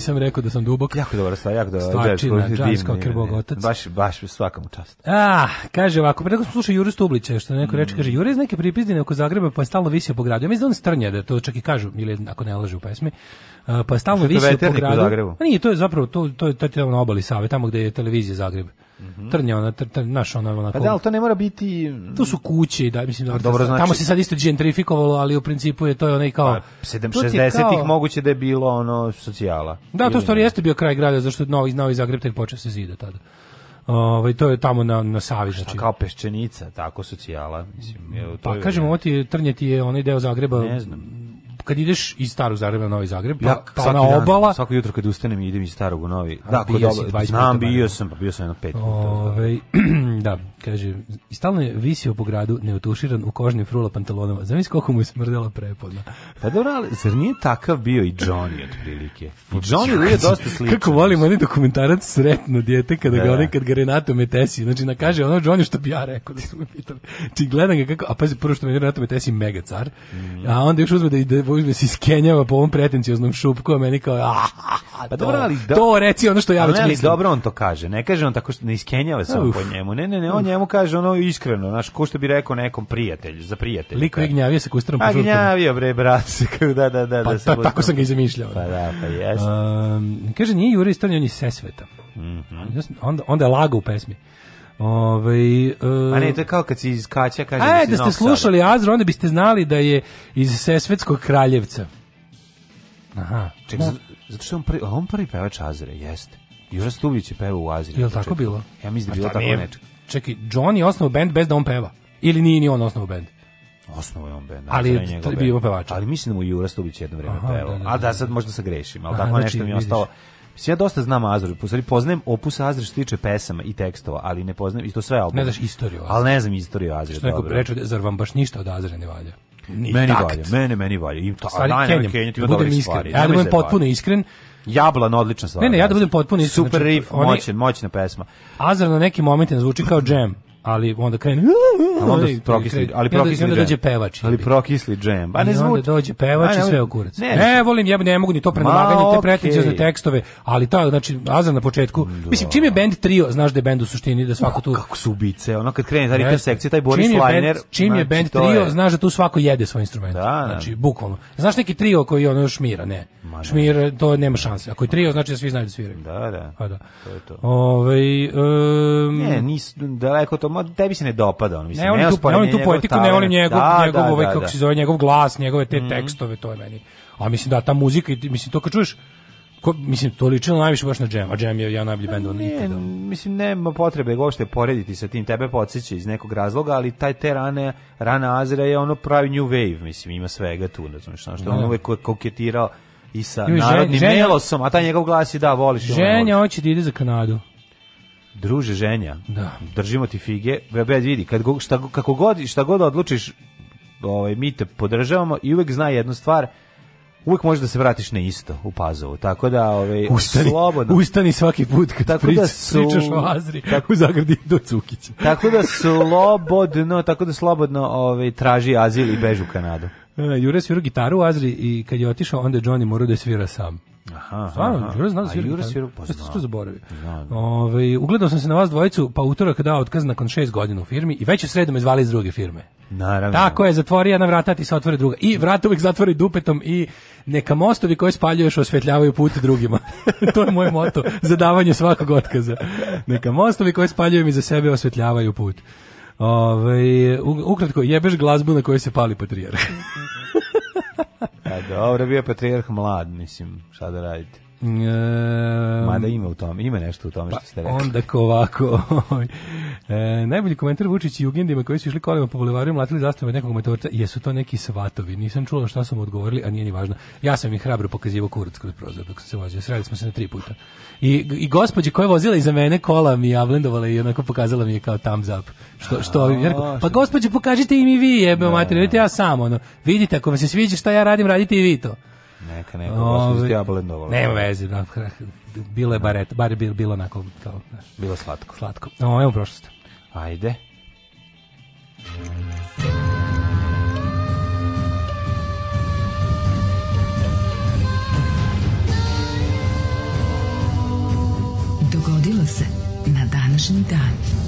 nisam rekao da sam dubok. Jako dobro, stvar, jako dobro. Stvarčina, džansko, krbog otac. Baš, baš svakom čast. Ah, kaže ovako, preko pa smo slušao Juri Stublića, što neko reče, mm. kaže, Juri iz neke pripizdine oko Zagreba, pa je stalno visio po gradu. Ja mislim da on strnja, da to čak i kažu, ili ako ne laže u pesmi, eh, pa je stalno visio po gradu. A pa nije, to je zapravo, to, to, to, to je tamo na obali Save, tamo gde je televizija Zagreba. Trnje Trnja, ona, tr, tr, naš, ona, onako... Pa da, ali to ne mora biti... Mm, to su kuće, i da, mislim, pa da, dobro, znači... tamo se sad isto gentrifikovalo, ali u principu je to je onaj kao... Pa, 60-ih moguće da je bilo ono socijala. Da, to stvari jeste bio kraj grada, zašto Novi, Novi Zagreb tek počeo se zida tada. Ovaj to je tamo na na Savi znači. Kao peščenica, tako socijala, mislim, je pa, to. Pa kažemo, ovo ti Trnje ti je onaj deo Zagreba. Ne znam kad ideš iz Starog Zagreba na Novi Zagreb, pa, ja, pa, pa na obala... Dan, svako jutro kad ustanem idem iz Starog u Novi. Da, kod obala, znam, bio sam, pa bio sam jedno pet Ove, da, kaže, stalno je visio po gradu, neutuširan, u kožnim frula pantalonama. Znam koliko mu je smrdela prepodna. Pa dobro, ali zar nije takav bio i Johnny, otprilike? I Johnny je dosta sličan. Kako volim onaj dokumentarac sretno dijete, kada da. ga onaj, kad ga Renato me Znači, na kaže ono Johnny što bi ja rekao, da su me pitali. Či gledam ga kako, a pazi, prvo što me Renato me tesi mega car, mhm. a onda još uzme da ide službe da se iskenjava po ovom pretencioznom šupku, a meni kao, ah, pa dobro, ali do... to reci ono što ja već mislim. dobro on to kaže, ne kaže on tako što ne iskenjava se po njemu, ne, ne, ne, on njemu kaže ono iskreno, znaš, ko što bi rekao nekom prijatelju, za prijatelja. Liko je gnjavio se kustarom po župama. A gnjavio bre, brat, da, da, da, da. Pa, da pa, tako sam ga i zamišljao. Pa da, pa jesno. Um, kaže, nije Juri Strnje, on je Sesveta. Mm -hmm. Onda, onda je lago u pesmi. Ove, ovaj, uh, A pa ne, e, to je kao kad si iz Kaća kaže. Ajde, da, da ste slušali Azra, onda biste znali da je iz Sesvetskog kraljevca. Aha, čekaj, no. Da. zato što on prvi, on prvi pevač Azre, jeste. Joža Stubić je pevao u Azri. Je li tako bilo? Ja mislim da pa bilo tako nečeg. Čekaj, John je osnovao bend bez da on peva. Ili nije ni on osnovao bend? Osnovo je on band. Ali je bio pevač. Ali mislim da mu Jura Stubić jedno vreme pevao. Da, da, a da sad možda se grešim, al tako znači, nešto mi je ostalo. Mislim, ja dosta znam Azor, po poznajem opus Azor što tiče pesama i tekstova, ali ne poznajem i to sve albume. Ne znaš istoriju Azor. Ali ne znam istoriju Azor. Što neko reče, zar vam baš ništa od Azora ne valja? Ni meni takt. valja, mene, meni valja. Im to, Stari, Kenjam, Kenjam, ti ima da budem iskren. Ja da budem potpuno iskren. Jablan odlična stvar. Ne, ne, ja da budem potpuno iskren. Super znači, riff, moćna, moćna pesma. Azor na neki moment zvuči kao džem ali onda krene ali onda prokisli ali prokisli onda dođe pevač ali prokisli džem pa ne znam onda dođe pevač pa i sve u kurac ne, ne volim ja ne mogu ni to prenomaganje te pretenciozne tekstove ali ta znači azan na početku da. mislim čim je bend trio znaš da je bend u suštini da svako tu kako su ubice ono kad krene ta ritam sekcija taj Boris Liner čim je bend znači, trio znaš da tu svako jede svoj instrument da, da. znači bukvalno znaš neki trio koji ono još mira ne šmir to nema šanse ako je trio znači da svi znaju da sviraju da da pa da to je to ovaj ne nis daleko to ma tebi se ne dopada on, mislim, ne, ne, on tu, ne, on tu poetiku, ne volim njegov, da, da, njegov, da, ovaj, da, kako se zove, njegov glas, njegove te mm tekstove, to je meni. A mislim da ta muzika, mislim, to kad čuješ, Ko, mislim, to liči najviše baš na džem, a džem je ja najbolji bend on od nikada. Mislim, nema potrebe uopšte porediti sa tim, tebe podsjeća iz nekog razloga, ali taj te rane, rana Azra je ono pravi new wave, mislim, ima svega tu, ne znam što, što on da. uvek koketirao i sa Joj, narodnim žen, melosom, a taj njegov glas je da, voliš. Ženja hoće da ide za Kanadu druže ženja, da. držimo ti fige, bez vidi, kad go, šta, kako god, šta god odlučiš, ovaj, mi te podržavamo i uvek zna jednu stvar, uvek možeš da se vratiš na isto u Pazovu. Tako da, ovaj ustani, slobodno. Ustani svaki put kad tako prič, da su, pričaš o Azri, tako u Zagradi do Cukića. Tako da slobodno, tako da slobodno ovaj traži azil i beži u Kanadu. E, jure svirao gitaru u Azri i kad je otišao, onda Johnny morao da svira sam. Aha, Stvarno, Jure zna da svira Jure svira, pa zna. Skoro zaboravio. Da. Ove, ovaj, ugledao sam se na vas dvojicu, pa utorak dao otkaz nakon šest godina u firmi i već u sredu me zvali iz druge firme. Naravno. Tako je, zatvori jedna vrata, ti se otvori druga. I vrata uvijek zatvori dupetom i neka mostovi koje spaljuješ osvetljavaju put drugima. to je moj moto za davanje svakog otkaza. Neka mostovi koje spaljujem za sebe osvetljavaju put. Ove, ovaj, ukratko, jebeš glazbu na kojoj se pali patrijarh. Pa dobro, bio je patrijarh mlad, mislim, šta da radite. E, Mada ima u tome, ima nešto u tome što pa ste rekli. Onda ko ovako. e, najbolji komentar Vučić i Jugendima koji su išli kolima po bulevaru i mlatili zastave nekog motorca, jesu to neki svatovi. Nisam čuo šta su mu odgovorili, a nije ni važno. Ja sam ih hrabro pokazivao kurac kroz prozor dok sam se vozio. Sreli smo se na tri puta. I, i gospođa koja je vozila iza mene kola mi je avlendovala i onako pokazala mi je kao thumbs up. Što, što, a, jer, pa gospođo pokažite i mi vi jebe da, materiju, da, da. ja sam ono. Vidite, ako vam se sviđa šta ja radim, radite i vi to. Neka, neka, Ove, diabole dovoljno. Nema veze, da, da bilo je baret, bar je bilo, bilo onako, kao, znaš. Bilo slatko. Slatko. O, evo prošlost. Ajde. Dogodilo se na današnji dan.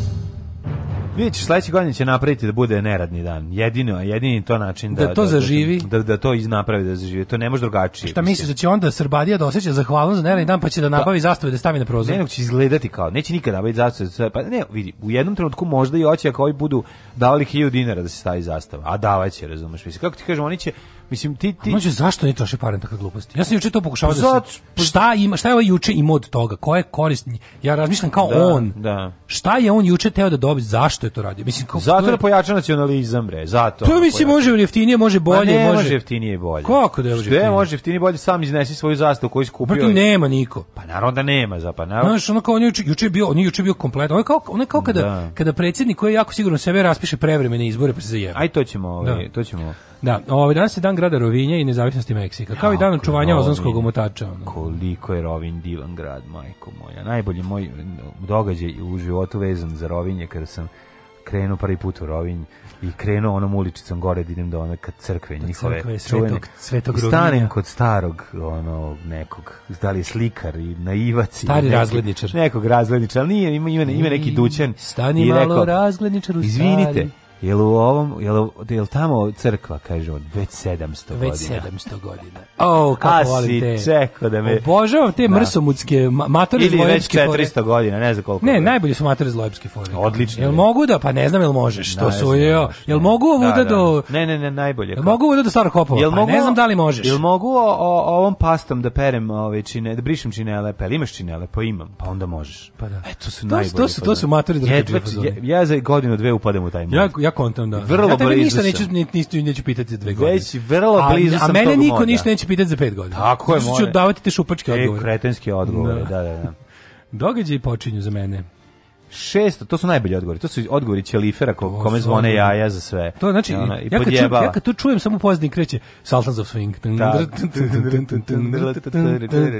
Vidjet ćeš, sledeće godine će napraviti da bude neradni dan. Jedino, jedini to način da... Da to da, da- zaživi. Da, da to iznapravi da zaživi. To ne može drugačije. Šta misliš da će onda Srbadija da osjeća zahvalnost za neradni dan pa će da pa- nabavi pa, zastave da stavi na prozor? Ne, će izgledati kao, neće nikada nabaviti zastave. Pa ne, vidi, u jednom trenutku možda i hoće ako ovi budu davali 1000 dinara da se stavi zastava. A davaće, razumeš. Mislim, kako ti kažem, oni će Mislim ti ti Može zašto ne troše pare na takve gluposti? Ja sam juče to pokušavao pa da se, pa- šta ima, šta je ovaj juče im od toga? Ko je korisni? Ja razmišljam kao da, on. Da. Šta je on juče teo da dobije? Zašto je to radio? Mislim kako Zato da pojača nacionalizam bre, zato. To mislim pojača. može jeftinije, može bolje, ne, može. može jeftinije i bolje. Kako da je jeftinije? može jeftinije bolje, sam iznesi svoju zastavu koju skupio. Pa tu nema niko. Pa naravno da nema, za pa naravno. Znaš, ono kao on juče, juče bio, on juče bio kompletno. On je kao, on je kao kada da. kada predsednik koji je jako sigurno sebe raspiše prevremene izbore pa se zajebe. Aj to ćemo, ovaj, da. to ćemo. Da, ovaj danas je dan grada Rovinja i nezavisnosti Meksika, kao ja, i dan očuvanja ozonskog omotača. Koliko je Rovin divan grad, majko moja. Najbolji moj događaj u životu vezan za Rovinje kada sam krenuo prvi put u Rovinj i krenuo onom uličicom gore da idem do one kad crkve do njihove crkve, svetog, čuvene. svetog Rovinja. Stanem kod starog ono, nekog, da li je slikar i naivac. Stari neki, razgledničar. Nekog razgledničar, ali nije, ima, ima, ima neki dućan. Stani i malo rekao, razgledničar u Izvinite, Jel u ovom, jel, jel tamo crkva, kaže on, već 700 godina. Već 700 godina. O, kako A volim te. čekao da me... Obožavam te da. mrsomudske, matore Ili već 400 fore. godina, ne znam koliko. Ne, godina. najbolji su matore zlojevske fore. Odlično. Jel mogu da, pa ne znam jel možeš, to su, jel, jel mogu da, ovu da, da, do... Ne, ne, ne, najbolje. Jel mogu ovu da do starog kopova, pa mogu, ne znam da li možeš. Jel mogu o, o, ovom pastom da perem, ove, čine, da brišem činele, pa imaš činele, pa imam, pa onda možeš. Pa da. E, to su najbolje. To su, to su matore da Ja za godinu dve upadem u taj ja kontam, da. Vrlo ja blizu ništa neću, neću, neću pitati za dve godine. Već, vrlo a, blizu a, sam A mene niko moda. ništa neće pitati za pet godina. Tako je, moje. Zato ću davati te šupačke e, odgovore. e, Kretenski odgovore, da, da, da. da. Događaj počinju za mene. 600, to su najbolji odgovori. To su odgovori Čelifera ko, kome zvone jaja za sve. To znači, ono, ja, kad čujem, ja kad tu čujem samo pozni kreće Sultans of Swing. Da, da,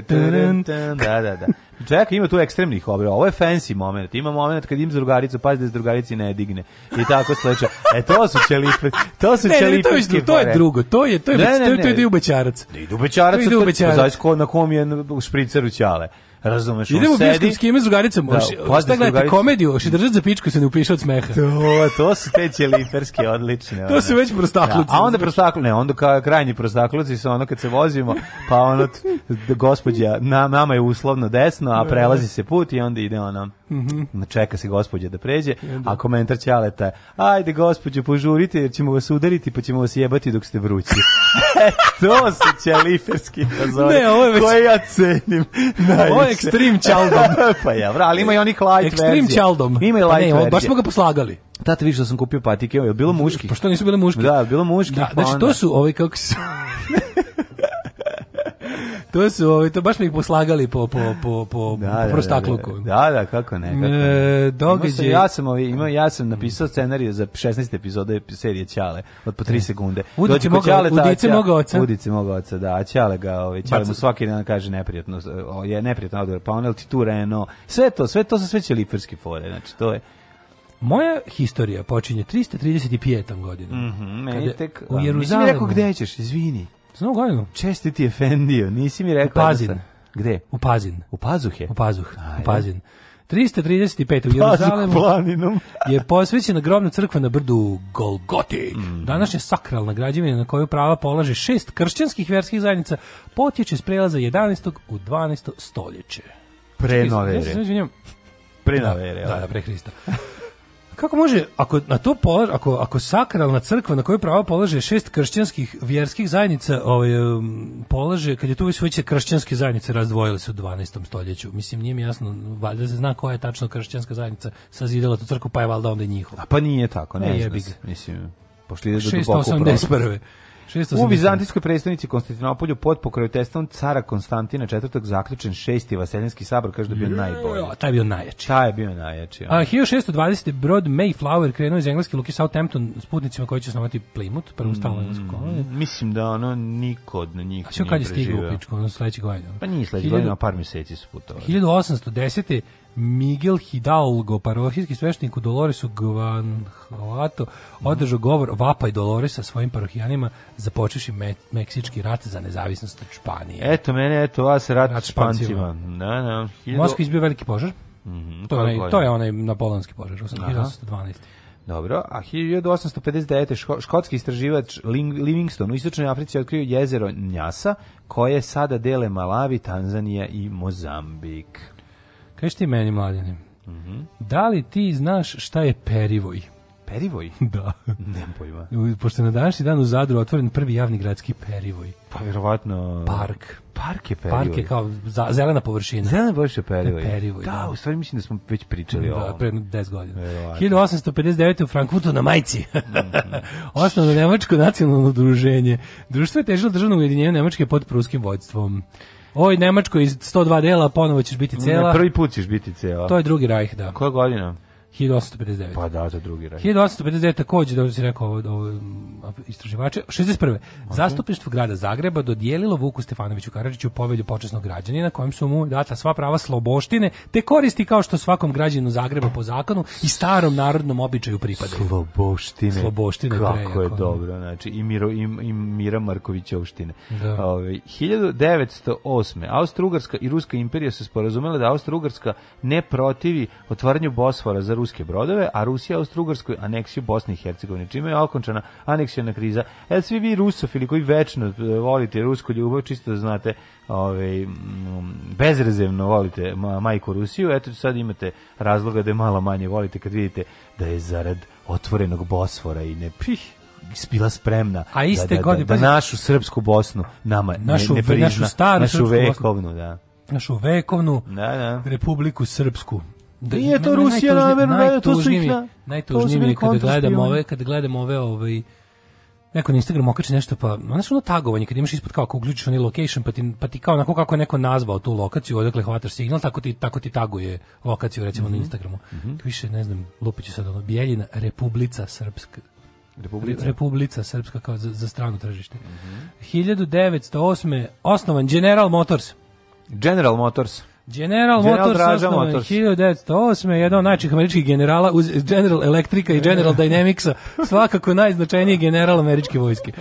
da. da, da, da Jack ima tu ekstremnih obra. Ovaj, ovo je fancy moment. Ima moment kad im za drugaricu, pazi da iz drugarici ne digne. I tako sleče. E to su ćelife. To su ćelife. To, je, to To je to ne, ne, to je, to je, to je, pa to je, to je, ne, ne, to je, to je, to je, to je, to je, to je, to u to Razumeš, on Idemo sedi. Idemo s kime s drugaricom. Da, šta da gledate, komediju, še držat za pičku se ne upiše od smeha. To, to su te ćeliferske odlične. to su već prostakluci. Da, a onda prostakluci, ne, onda kao krajnji prostakluci su ono kad se vozimo, pa ono, gospođa, na, nama je uslovno desno, a da. prelazi se put i onda ide ona Mm -hmm. Čeka se gospođa da pređe, e, da. a komentar Ćaleta, ajde gospođo, požurite jer ćemo vas udariti pa ćemo vas jebati dok ste vrući. E, to su ćaliferski fazoni ne, ovo je već... koje ja cenim. Najviše. Ovo je ekstrem čaldom. pa ja, bra, ali ima i onih light ekstrem verzije. čaldom. Ima i pa light pa ne, verzije. Baš smo ga poslagali. Tata više da sam kupio patike, je bilo muški. Pa što nisu bile muški? Da, bilo muški. Da, znači, to su ovi kako su... to su, to baš mi ih poslagali po, po, po, po, da, po da, da, prostakluku. Da, da, da, da, kako ne. Kako ne. E, događaj... ja, sam, ovaj, imao, ja sam napisao scenariju za 16. epizode serije Ćale, od po 3 e. sekunde. Udice Dođi moga, Ćale, udice moga oca. Udice moga oca, da, a Ćale ga, ovaj, Ćale mu svaki dan kaže neprijatno, o, je neprijatno odgovor, pa on je ti tu reno. sve to, sve to su sve ćeliferske fore, znači to je... Moja historija počinje 335. godinom. Mm tek... U Jeruzalemu... Nisi mi rekao gde ćeš, izvini. Sa novu godinu? Čestiti Efendio, nisi mi rekao. U da Pazin. Da Gde? U Pazin. U Pazuhe? U Pazuh, Ajde. u Pazin. 335. u Jeruzalemu je posvećena grobna crkva na brdu Golgoti. Mm. Današnja sakralna građevina na koju prava polaže šest kršćanskih verskih zajednica potječe s prelaza 11. u 12. stoljeće. Pre nove ere. Pre da, nove ere. Da, da, pre Hrista. Kako može, ako na to polaž, ako, ako sakralna crkva na kojoj pravo polaže šest kršćanskih vjerskih zajednica, ovaj, polaže, kad je tu sve veće kršćanske zajednice razdvojile se u 12. stoljeću. Mislim, nije mi jasno, valjda se zna koja je tačno kršćanska zajednica sazidala tu crkvu, pa je valjda onda i njihova. A pa nije tako, ne, ne znam, mislim, pošto ide do duboko 681. U vizantijskoj predstavnici Konstantinopolju pod pokroviteljstvom cara Konstantina IV. zaključen šesti vaseljanski sabor, kaže da bio najbolji. Jo, taj je bio najjači. Taj je bio najjači. A 1620. brod Mayflower krenuo iz engleske luke Southampton s putnicima koji će osnovati Plymouth, prvu mm, stalnu englesku koloniju. Mislim da ono niko od njih nije A što kad je stigao u pičku, ono sledećeg godina? Pa nije sledećeg godina, par meseci su putovali. 1810. Miguel Hidalgo, parohijski sveštenik u Doloresu Guanajuato, održao govor Vapaj Doloresa svojim parohijanima započeši me Meksički rat za nezavisnost od Španije. Eto mene, eto vas rat, rat Špancima. Da, da. Hiljado... Moskva izbio veliki požar. Mm -hmm, to, je onaj, to je onaj napoleonski požar, 1812. Dobro, a 1859. Ško, škotski istraživač Livingston u istočnoj Africi otkrio jezero Njasa, koje sada dele Malavi, Tanzanija i Mozambik. Kaži ti meni, mladine, mm -hmm. da li ti znaš šta je perivoj? Perivoj? Da. Nemam pojma. Pošto je na današnji dan u Zadru otvoren prvi javni gradski perivoj. Pa vjerovatno... Park. Park je perivoj. Park je kao za, zelena površina. Zelena površina perivoj. perivoj da, da, u stvari mislim da smo već pričali da, o ovom. Da, pre 10 godina. Vjerovatno. 1859. u Frankfurtu na Majci. Mhm. Osnovno Nemačko nacionalno druženje. Društvo je težilo državno ujedinjenje Nemačke pod pruskim vodstvom. Oj, Nemačko iz 102 dela, ponovo ćeš biti cela. Ne, prvi put ćeš biti cela. To je drugi rajh, da. Koja godina? 1859. Pa da, to drugi raj. 1859 takođe, da se rekao ovo, ovo istraživače, 61. Zastupništvo grada Zagreba dodijelilo Vuku Stefanoviću Karadžiću povelju počasnog građanina kojem su mu data sva prava sloboštine te koristi kao što svakom građanu Zagreba po zakonu i starom narodnom običaju pripadaju. Sloboštine. Sloboštine. Kako prejako. je da. dobro, znači i, Miro, i, i Mira Markovićevštine. Da. Ove, 1908. Austro-Ugarska i Ruska imperija se sporazumela da Austro-Ugarska ne protivi otvaranju Bosfora za ruske brodove, a Rusija Austrougarskoj aneksiju Bosne i Hercegovine, čime je okončana aneksijona kriza. E, svi vi rusofili koji večno e, volite rusku ljubav, čisto da znate, ovaj, bezrezervno volite majku Rusiju, eto sad imate razloga da je malo manje volite kad vidite da je zarad otvorenog Bosfora i ne pih, bila spremna a da, iste da, da, godine, da, da našu srpsku Bosnu nama našu, ne, ne prizna, našu staru našu vekovnu, Bosnu. da našu vekovnu da, da. republiku srpsku Da, Nije to Rusija namerno, naj, da, to su ih na... Najtužnije mi je kada gledam ove, kad gledam ove, ovaj, neko na Instagram okači nešto pa znaš ono tagovanje kad imaš ispod kao ako uključiš onaj location pa ti, pa ti kao onako kako je neko nazvao tu lokaciju odakle hvataš signal tako ti tako ti taguje lokaciju recimo mm -hmm. na mhm. Instagramu mm -hmm. više ne znam lupiću sad ono Bijeljina Republica Srpska Republica. Republica Srpska kao za, za strano tržište. Mm -hmm. 1908. osnovan General Motors. General Motors. General, General Motors osnovan 1908. Jedan od najčih američkih generala uz General Electrica i General Dynamicsa, svakako najznačajniji general američke vojske.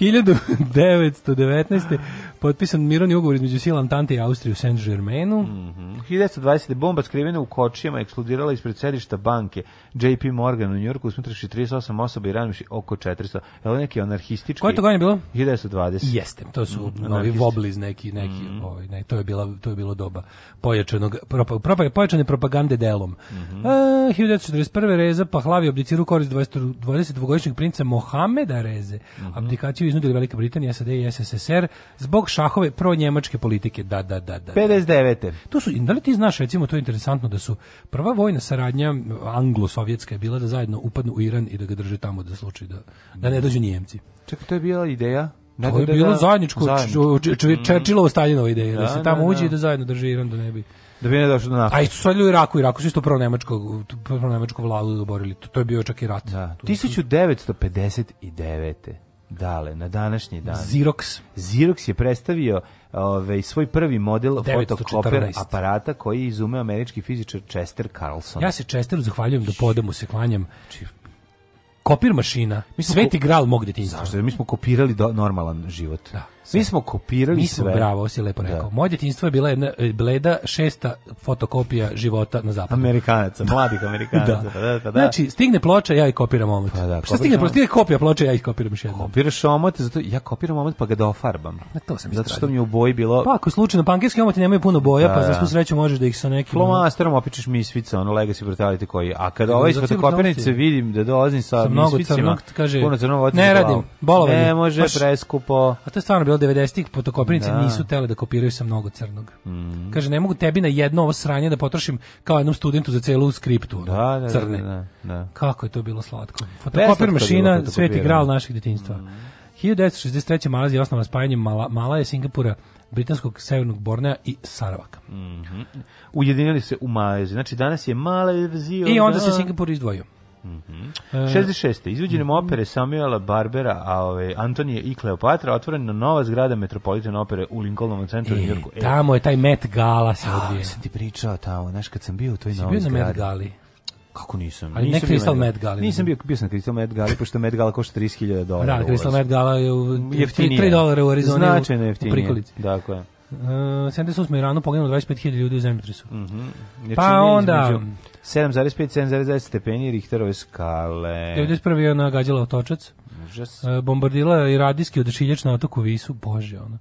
1919 potpisan mirovni ugovor između sila Antante i Austrije u Saint-Germainu. Mm -hmm. 1920. bomba skrivena u kočijama eksplodirala ispred sedišta banke JP Morgan u Njorku, usmetraši 38 osoba i ranjuši oko 400. Je li neki anarhistički? Koje to godine bilo? 1920. Jeste, to su mm, novi voblis neki, neki mm. ovaj, ne, to, je bila, to je bilo doba pojačanog, propa, propa, pojačane propagande delom. Mm -hmm. uh, 1941. Reza Pahlavi obdiciru korist 22-godišnjeg princa Mohameda Reze. Mm -hmm. Abdikaciju iznudili Velika Britanija, SAD i SSSR zbog šahove pro-njemačke politike. Da, da, da, da. 59. Da. To su, da li ti znaš, recimo, to je interesantno, da su prva vojna saradnja anglo-sovjetska je bila da zajedno upadnu u Iran i da ga drže tamo da slučaj, da, da ne dođu Njemci. Čekaj, to je bila ideja? Da, to je da, da, bilo zajedničko, Čerčilovo Staljinova ideja, da, da se da, tamo uđe i da zajedno drži Iran da ne bi... Da bi ne došlo do nafte. A i su u Iraku, Iraku su isto pro-nemačko, pro-nemačko vladu doborili, to, to je bio čak i rat. Da. 1959. Dale, na današnji dan. Xerox. Xerox je predstavio ovaj svoj prvi model 914. fotokoper aparata koji je izumeo američki fizičar Chester Carlson. Ja se Chesteru zahvaljujem da podamu se klanjam. Znači, Kopir mašina, mi sveti gral mog detinjstva. Zašto? Mi smo kopirali do, normalan život. Da. Mi smo kopirali sve. mi smo, sve. Bravo, si lepo da. rekao. Da. Moje djetinjstvo je bila jedna e, bleda šesta fotokopija života na zapadu. Amerikanaca, mladih Amerikanaca. da. Pa da, pa da. Znači, stigne ploča, ja ih kopiram omot. Pa da, Šta stigne ploča, stigne kopija ploča, ja ih kopiram još jednom. Kopiraš omot, zato ja kopiram omot pa ga dofarbam. Na to sam Zato što mi u boji bilo... Pa ako slučajno pankerski omoti nemaju puno boja, pa da, pa za da. svu sreću možeš da ih sa nekim... Flomasterom opičeš misvica, ono Legacy Brutality koji... A kada da, ovaj iz fotokopirnice vidim da dolazim sa, sa mnogo misvicima, crnog, kaže, puno crnog Ne radim, bolovan. Ne može, preskupo. A to je stvarno bilo 90-ih fotokopirnice da. nisu tele da kopiraju sa mnogo crnog. Mm. Kaže, ne mogu tebi na jedno ovo sranje da potrošim kao jednom studentu za celu skriptu da, da, da, crne. Da, da, da, Kako je to bilo slatko. Fotokopir mašina, sveti gral naših detinjstva. Mm. 1963. Malazija osnova spajanjem Mala, Malaje, Singapura, britanskog severnog Bornea i Saravaka. Mm -hmm. Ujedinili se u Malezi. Znači, danas je Malezija... I onda da... se Singapur izdvojio. Mm 66. E. Izvođenjem mm -hmm. opere Samuela Barbera, a ove, Antonije i Kleopatra otvorena nova zgrada Metropolitan opere u Lincolnovom centru u e, Njorku. E, tamo je taj Met Gala se odvije. sam ti pričao tamo, znaš kad sam bio u toj novoj zgradi. bio na Met Gali? Kako nisam? Ali nisam ne Crystal Met Gala. Nisam bio, bio sam Crystal Met Gala, pošto Met Gala košta 30.000 dolara. Da, Crystal Met Gala je u, 3 dolara u Arizoni. Značajno jeftinije. U prikolici. Dakle. Uh, 78. Iranu poginulo 25.000 ljudi u zemljotresu. Mm -hmm. Znači, pa onda... 7,5, 7,9 stepeni Richterove skale. 91. je ona gađala otočac. Užas. Uh, bombardila i radijski odašiljač na otoku Visu. Bože, ono.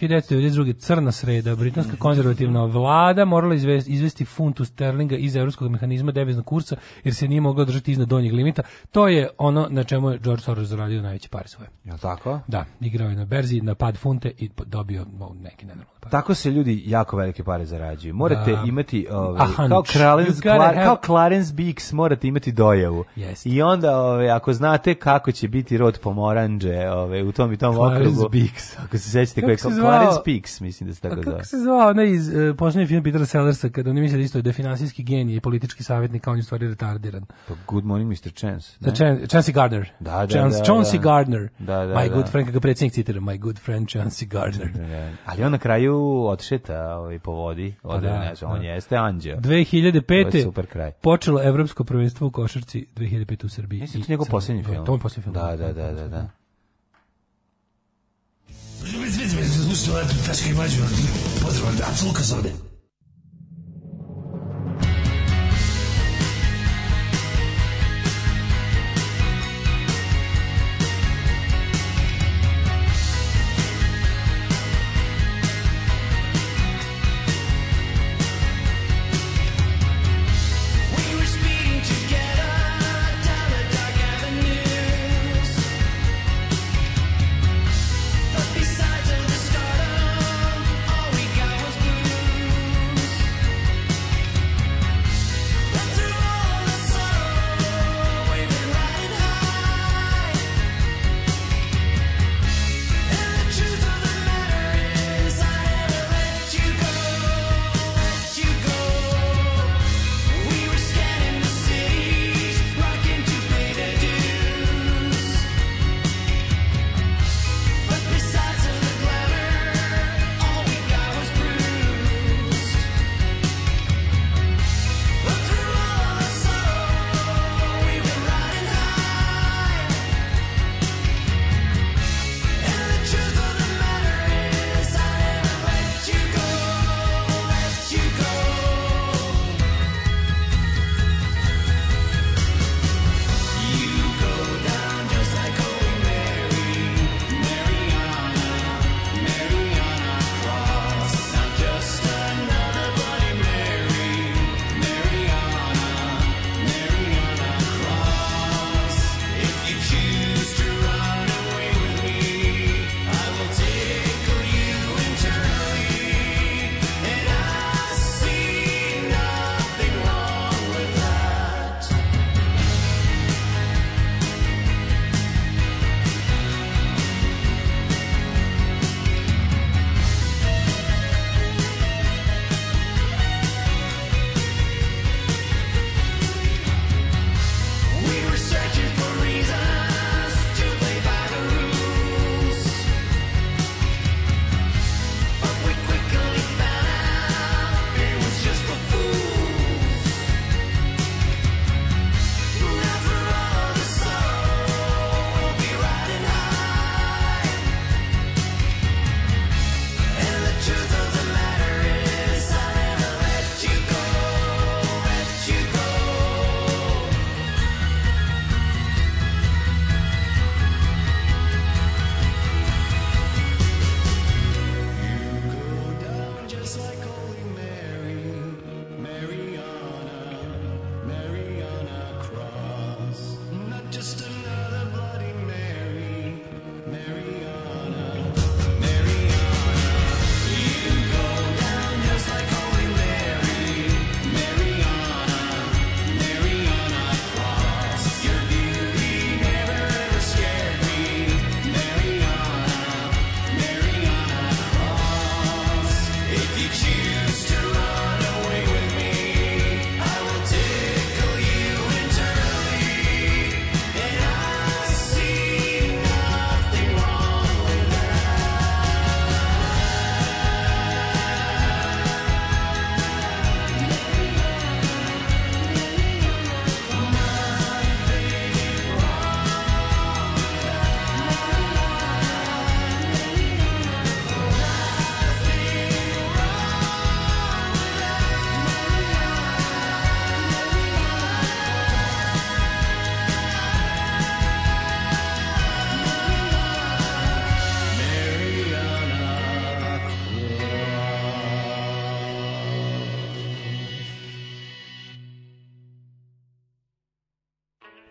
1992. crna sreda, britanska mhm. konzervativna vlada morala izvesti, izvesti funtu sterlinga iz evropskog mehanizma deviznog kursa jer se nije mogla držati iznad donjeg limita. To je ono na čemu je George Soros zaradio najveće pare svoje. Ja tako? Da, igrao je na berzi, na pad funte i dobio neki nenormalni pare. Tako se ljudi jako velike pare zarađuju. Morate da. imati ovaj, kao, Kralens, znači, Klar, have... kao Clarence Bix morate imati dojavu. Yes. I onda ove, ako znate kako će biti rod pomoranđe ove, u tom i tom Clarence okrugu. Bix. Ako se sećate kako, je zvao... Clarence Peaks, mislim da se tako zove. Kako se zvao onaj iz uh, e, posljednjeg filma Petera Sellersa, kada oni misle da isto da je finansijski genije i politički savjetnik, a on je stvari retardiran. Pa Good Morning Mr. Chance. Da, Chance Chancey Gardner. Da, da, Chance, da, da, Chance da. Gardner. Da, da, my da. good friend, kako predsjednik citira, my good friend Chance Gardner. Da, da. Ali on na kraju odšeta ovaj, po vodi, ode, pa da, ne znam, da. on jeste anđeo. 2005. je super kraj. počelo evropsko prvenstvo u košarci 2005. u Srbiji. Mislim, to je njegov posljednji da, film. To je posljednji film. Da, da, da, da. da. da. Slušajte, Daška i Mlađu, potreban da, apsolutno zove.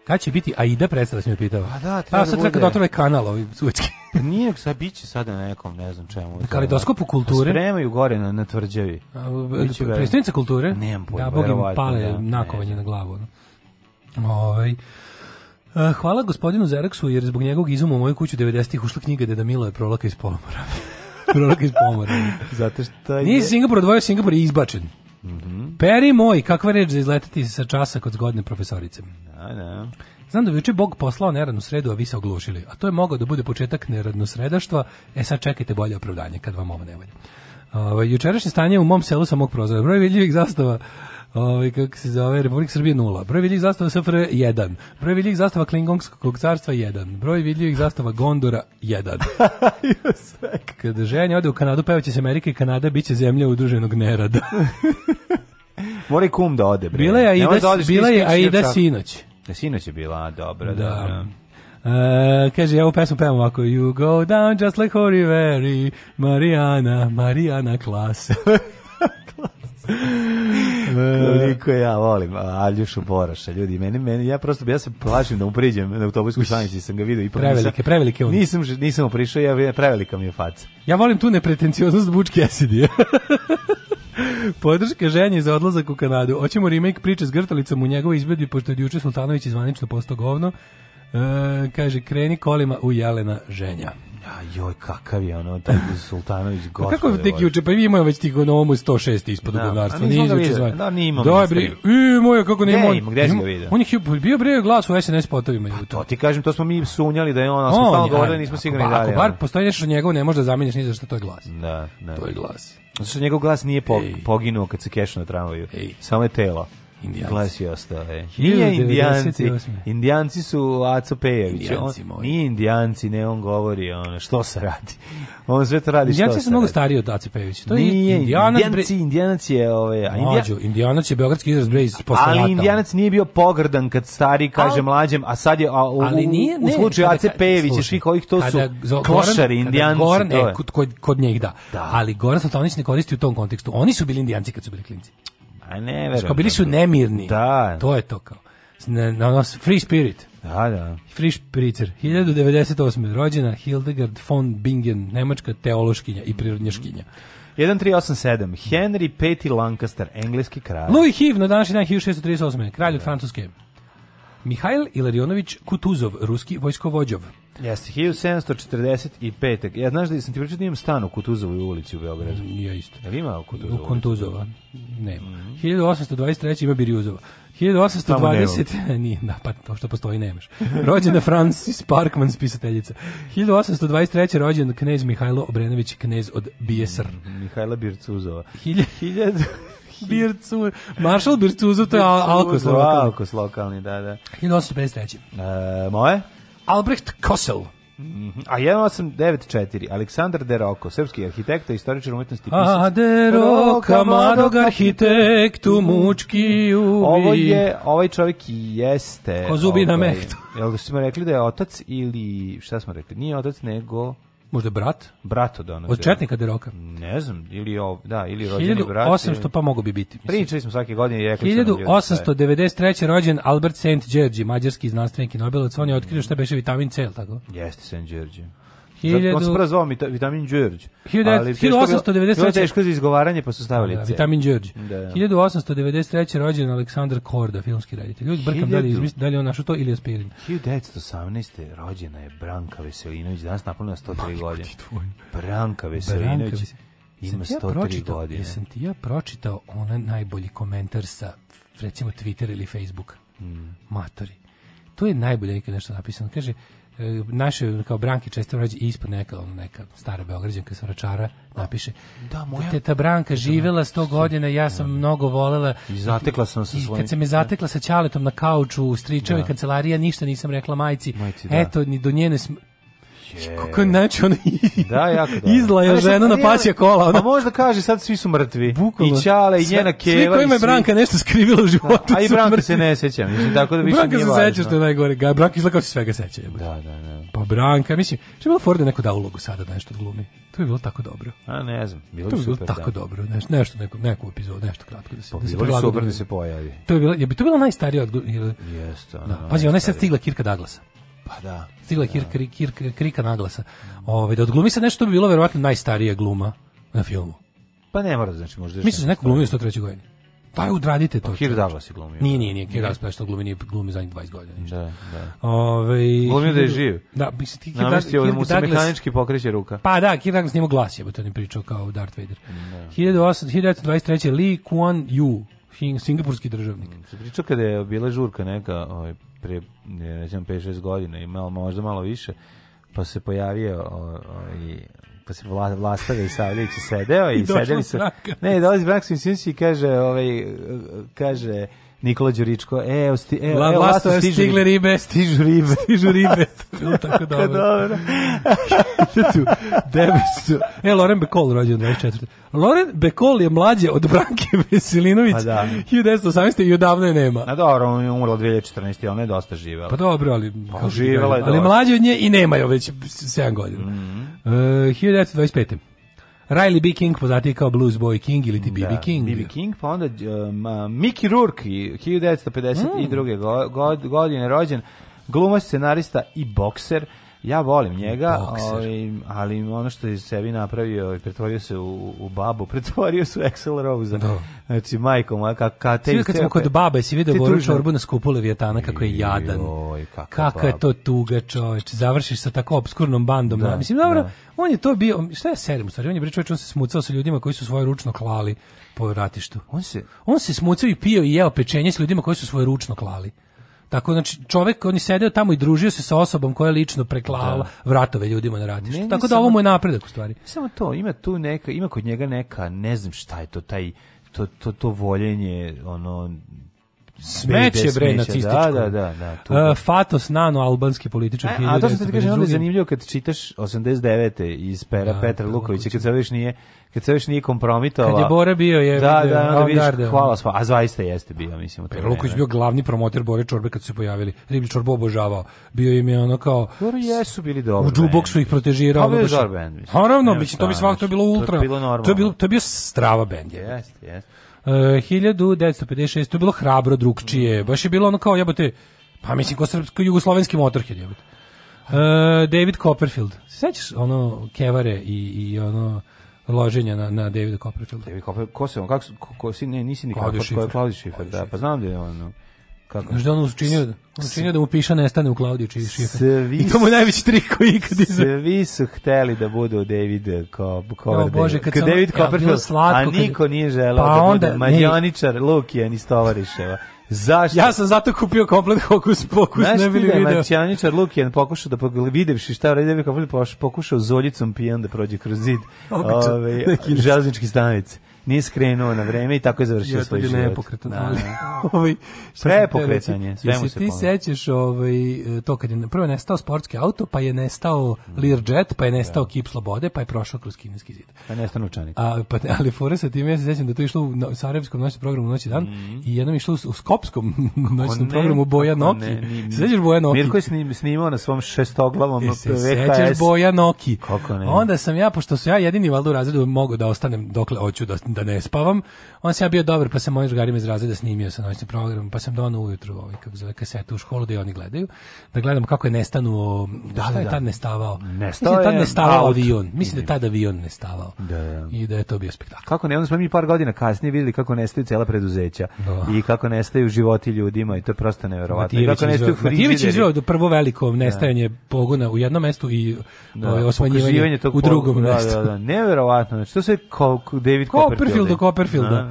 Kad će biti Aida predstava, sam je pitao. A pa da, pa da, treba A sad treba da otvore kanal ovi suvetski. Pa nije, sad bit će sada na nekom, ne znam čemu. Na kalidoskopu kulture. Spremaju gore na, na tvrđavi. E, predstavnica kulture. Nemam pojma. Da, Bog im pale da, nakovanje na glavu. Ovaj. E, hvala gospodinu Zeraksu, jer zbog njegovog izuma u moju kuću 90-ih ušla knjiga Deda Milo je prolaka iz pomora. prolaka iz pomora. Zato što je... Nije Singapur odvojio, Singapur je izbačen. Mm -hmm. Peri moj, kakva reč za izletati sa časa kod zgodne profesorice. Da, da. Znam da bi juče Bog poslao neradnu sredu, a vi se oglušili. A to je mogao da bude početak neradno sredaštva. E sad čekajte bolje opravdanje kad vam ovo ne valja. Uh, jučerašnje stanje u mom selu sa mog prozora. Broj vidljivih zastava ovaj kako se zove Republika Srbija 0, broj vidljivih zastava SFR 1, broj vidljivih zastava Klingonskog carstva 1, broj vidljivih zastava Gondora 1. Kada ženja ode u Kanadu, pevaće se Amerika i Kanada, biće zemlja udruženog nerada. Mora i kum da ode. Bre. Bila je Aida, da odeš, bila je Aida sinoć. Da sinoć je bila, dobro, da. da. Uh, kaže, ja ovu pesmu pevam ovako You go down just like Hori Mariana, Mariana Marijana klas Koliko ja volim Aljušu Boraša, ljudi, meni, meni, ja prosto, ja se plašim da mu priđem na autobusku stanici, sam ga vidio. Ipak prevelike, prevelike on. Nisam, nisam prišao, ja, prevelika mi je faca. Ja volim tu nepretencioznost Bučke Asidije. Podrška ženje za odlazak u Kanadu. Hoćemo remake priče s Grtalicom u njegovoj izbedbi, pošto je juče Sultanović zvanično postao govno. E, kaže, kreni kolima u Jelena ženja. Ja, joj, kakav je ono, taj Sultanović gospod. Pa kako je tek juče, pa mi imamo već tih gonomu 106 ispod da, govnarstva. Nije izvuče Da, nije imamo. Da, bre, i moja, kako ne imamo. Gde si ga vidio? On je bio bre glas u SNS potovima. A pa to ti kažem, to smo mi sunjali da je on, smo stalno govorili, da nismo sigurni da je. Ako bar postoji nešto njegov, ne možda zameniš ni za što to je glas. Da, da. To je glas. Zato što njegov glas nije poginuo kad se keš na tramvaju. Samo je telo. Indijanci. Glas je ostao, e. Nije indijanci. Indijanci su Aco Pejević. Indijanci moji. Nije indijanci, ne, on govori ono, što se radi. On sve to radi indijanci što se Indijanci su mnogo stariji od Aco Pejević. To nije, je indijanac. Indijanci, bre... indijanac je... Ove, a indija... Mađu, indijanac je beogradski izraz bre iz posle Ali indijanac nije bio pogrdan kad stari kaže Al... mlađem, a sad je a, u, ali nije, ne, u slučaju Aco Pejevića i svih ovih to su kada, klošari, indijanci. Goran, e, kod, kod, njih da. da. Ali Goran Slatonić ne koristi u tom kontekstu. Oni su bili indijanci kad su bili klinci. A ne, verujem. Znači, kao bili su nemirni. Da. To je to kao. Na, na, free spirit. Da, da. Free Spritzer, 1098. rođena Hildegard von Bingen, nemačka teološkinja i prirodnjaškinja. 1387. Henry V. Lancaster, engleski kralj. Louis Hiv, na današnji dan 1638. Kralj od da. Francuske. Mihajl Ilarionović Kutuzov, ruski vojskovođov. Jeste, 1745. Ja znaš da sam ti pričao da imam stan u Kutuzovoj ulici u Beogradu. Mm, ja isto. Jel ima u Kutuzovoj? U Kontuzova. Nema. Mm -hmm. 1823. ima Birjuzova. 1820 nije, da, pa to što postoji nemaš. Rođena Francis Parkman, spisateljica. 1823 rođen knez Mihajlo Obrenović, knez od Bijesar. Mhm, Mihajla Bircuzova. 1000 Bircu, Maršal Bircuzov, to je Alkos lokalni. Alkos lokalni, da, da. 1853. E, moje? Albrecht Kosel. Mm -hmm. A 1894, Aleksandar Deroko, srpski arhitekta, istoričar umetnosti. Pisac. A Deroka, mladog arhitektu, mučki uvi. Ovo je, ovaj čovjek jeste... Ko zubi na ovaj, mehtu. Jel smo rekli da je otac ili, šta smo rekli, nije otac nego... Možda brat? Brat od onog. Od da. Četnika Deroka? Ne znam, ili ov, da, ili rođeni brat. 1800 pa mogu bi biti. Mislim. Pričali smo svake godine i rekli 1893. Da rođen Albert St. Đerđi, mađarski znanstvenik i Nobelovac. On je otkrio šta beše vitamin C, tako? Jeste St. Đerđi. Hiljadu... On se prvo zvao Vitamin Đorđe. 1893. Teško za izgovaranje, pa su stavili da, Vitamin Đorđe. Da, da. 1893. rođen Aleksandar Korda, filmski reditelj. Ljudi, brkam 1000... da li, izmisli, da li on našao to ili je spirin. 1918. rođena je Branka Veselinović, danas napunila 103 godine. Branka Veselinović. Ima 103 ja godine. Jesam ti ja pročitao onaj najbolji komentar sa, recimo, Twitter ili Facebook. Mm. Matori. To je najbolje nikad nešto napisano. Kaže, E, naše kao Branke često rađe ispod neka neka stara beograđanka sa Vračara napiše da moja te Branka živela 100 godina ja sam da. mnogo volela i zatekla sam se sa svojim kad se mi zatekla sa ćaletom na kauču u stričevoj da. kancelarija ništa nisam rekla majci, majci da. eto ni do njene Je. Kako znači ona da, jako da. Izla je žena na ja, paće kola. Ona. Pa možda kaže sad svi su mrtvi. Bukvalno. I Ćale i njena Keva. Svi kojima je Branka nešto skrivila u da, životu da, A i Branka se ne seća. Mislim, tako da više Branka nije se važno. seća što je najgore. Ga, Branka izgleda kao se svega seća. Da, da, da. Pa Branka, mislim, što je bilo Forda da neko da ulogu sada da nešto glumi. To je bilo tako dobro. A ne znam, bilo to bi bilo super, tako da. dobro, neš, nešto neku neku epizodu, nešto kratko da se pa, da se bilo super da se pojavi. To je bilo, je bi to bilo najstarije od jeste. Da, pazi, ona je sad stigla Kirka Daglasa. Pa da. Stigla je da. Kir, kir, kir, krika naglasa. Ove, ovaj, da odglumi se nešto bi bilo verovatno najstarija gluma na filmu. Pa ne mora znači možda. Misliš da neko glumio 103. godine? Pa udradite to. Pa Kirk Douglas je glumio. Nije, nije, nije. Kirk Douglas nešto glumi, nije glumi zadnjih 20 godina. Ništa. Da, da. Ove, ovaj, glumio da je živ. Da, bi se ti Kirk Douglas... Namestio da mu se mehanički pokreće ruka. Pa da, Kirk Douglas njemu glas je, bo to ne pričao kao Darth Vader. Da. 1923. Lee Kuan Yew, singapurski državnik. Mm, se pričao kada je bila žurka neka, ovaj, pre, ne znam, 5-6 godina, imao možda malo više, pa se pojavio i ovaj, pa se vla, Vlastave i Savljević sedeo i, I sedeli su. Ne, dolazi Branko Sinsinsi i kaže, ovaj, kaže, Nikola Đuričko, e, evo, sti, evo, La, evo lasto, lasto stižu stigle ribe. Stižu ribe. stižu ribe. Bilo tako dobro. dobro. tu, E, Loren Bekol rođen 24. Loren Bekol je mlađe od Branke Veselinović. Pa da. 1918. i odavno je nema. Na dobro, on je umrla 2014. Ona je dosta živela. Pa dobro, ali... Pa živela da- je Ali dosta. mlađe od nje i nema joj već 7 godina. Mm -hmm. uh, 1925. Riley B. King poznati kao Blues Boy King ili ti BB da, King. BB King, pa onda um, uh, Mickey Rourke, 1952. Mm. godine rođen, glumac, scenarista i bokser. Ja volim njega, ovaj, ali ono što je sebi napravio, i pretvorio se u, u babu, pretvorio se u Axel Rose. Da. Znači, majko moja, ka, ka te... Svi kad smo kod babe, si vidio Boru Čorbu na skupu Leviatana, kako je jadan. Joj, kako je to tuga, čoveč. Završiš sa tako obskurnom bandom. Da, Mislim, dobro, da. on je to bio... Šta je serim, stvari? On je bio čovječ, on se smucao sa ljudima koji su svoje ručno klali po ratištu. On se... On se smucao i pio i jeo pečenje s ljudima koji su svoje ručno klali. Tako znači čovjek on je sedeo tamo i družio se sa osobom koja je lično preklala da. vratove ljudima na radištu. Ne, Tako da samo, ovo mu je napredak u stvari. Samo to, ima tu neka, ima kod njega neka, ne znam šta je to taj to to to voljenje ono Smeće bre da, nacističko. Da, da, da, da. Uh, Fatos Nano albanski političar. E, a to se ti kaže onda je zanimljivo kad čitaš 89. iz pera da, Petra da, Lukovića kad se nije kad se nije kompromitovao. Kad je Bore bio je Da, da, onda vidiš hvala sva. A zaista jeste bio, mislim. Petar Luković bio glavni promoter Bore Čorbe kad su se pojavili. Riblji Čorbo obožavao. Bio im je ono kao Dobro jesu bili dobro. U džuboksu ih protežirao. Pa bio Naravno, to bi svakako bilo ultra. To je bilo to je bio strava bend. Jeste, jeste. Uh, eh, 1956, to je bilo hrabro drugčije, mm. baš je bilo ono kao jebote, pa mislim ko srpsko jugoslovenski motorhead jebote. Uh, David Copperfield, sećaš ono kevare i, i ono loženja na, na Davida Copperfielda? David Copperfield, ko se on, kako, ko, ko, si, ne, nisi nikako, ko je Klaudio Šifer, da, pa znam da je ono. Kako? Znaš da on učinio, on učinio da mu piša nestane u Klaudiju čiji šifre. I to mu je najveći trik koji ikad izra. Svi su hteli da budu David eh, ko, Coverdale. No, Bože, kad, kad David ja, slatko, a niko nije želeo pa da onda, bude mađioničar Lukijan iz Tovariševa. Zašto? Ja sam zato kupio komplet hokus pokus, Znaš ne bili video. Znaš ti da je Lukijan pokušao da videvši šta radi, David bi pokušao zoljicom pijan da prođe kroz zid ove, ovaj, železnički stanice nije skrenuo na vreme i tako je završio ja, svoj život. Ja, to je nepokretan, da, ali... Da. ovaj, Prepokretanje, sve mu se ti sećaš ovaj, e, to kad je prvo nestao sportski auto, pa je nestao Learjet, pa je nestao da. Kip Slobode, pa je prošao kroz kineski zid. Pa je nestao Nučanik. A, pa, ali fora sa tim, ja se sećam da to išlo u Sarajevskom noćnom programu Noći dan mm. i jednom išlo u Skopskom noćnom programu Boja Noki. Sećaš Boja Noki? Mirko je snim, snimao na svom šestoglavom e, VHS. Sećaš Boja Noki. Onda sam ja, pošto su ja jedini valjda razredu mogu da ostanem dokle hoću da da ne spavam. On sam ja bio dobar, pa sam moj drugarima iz razreda snimio sa noćnim programom, pa sam donao ujutru ovaj, kako zove, kasetu u školu da i oni gledaju. Da gledam kako je nestanuo, da, da, šta je da. tad nestavao? Nestao Mislim da tad nestavao avion. Mislim da tad avion nestavao. Da, da. I da je to bio spektakl. Kako ne, onda smo mi par godina kasnije videli kako nestaju cela preduzeća da. i kako nestaju životi ljudima i to je prosto neverovatno. I kako nestaju Matijević izveo do prvo veliko da. nestajanje pogona u jednom mestu i da, ovaj, osvanjivanje u drugom mestu. Da, da, da, neverovatno. Znači, to sve David Copperfield Copperfield do eh? Copperfielda.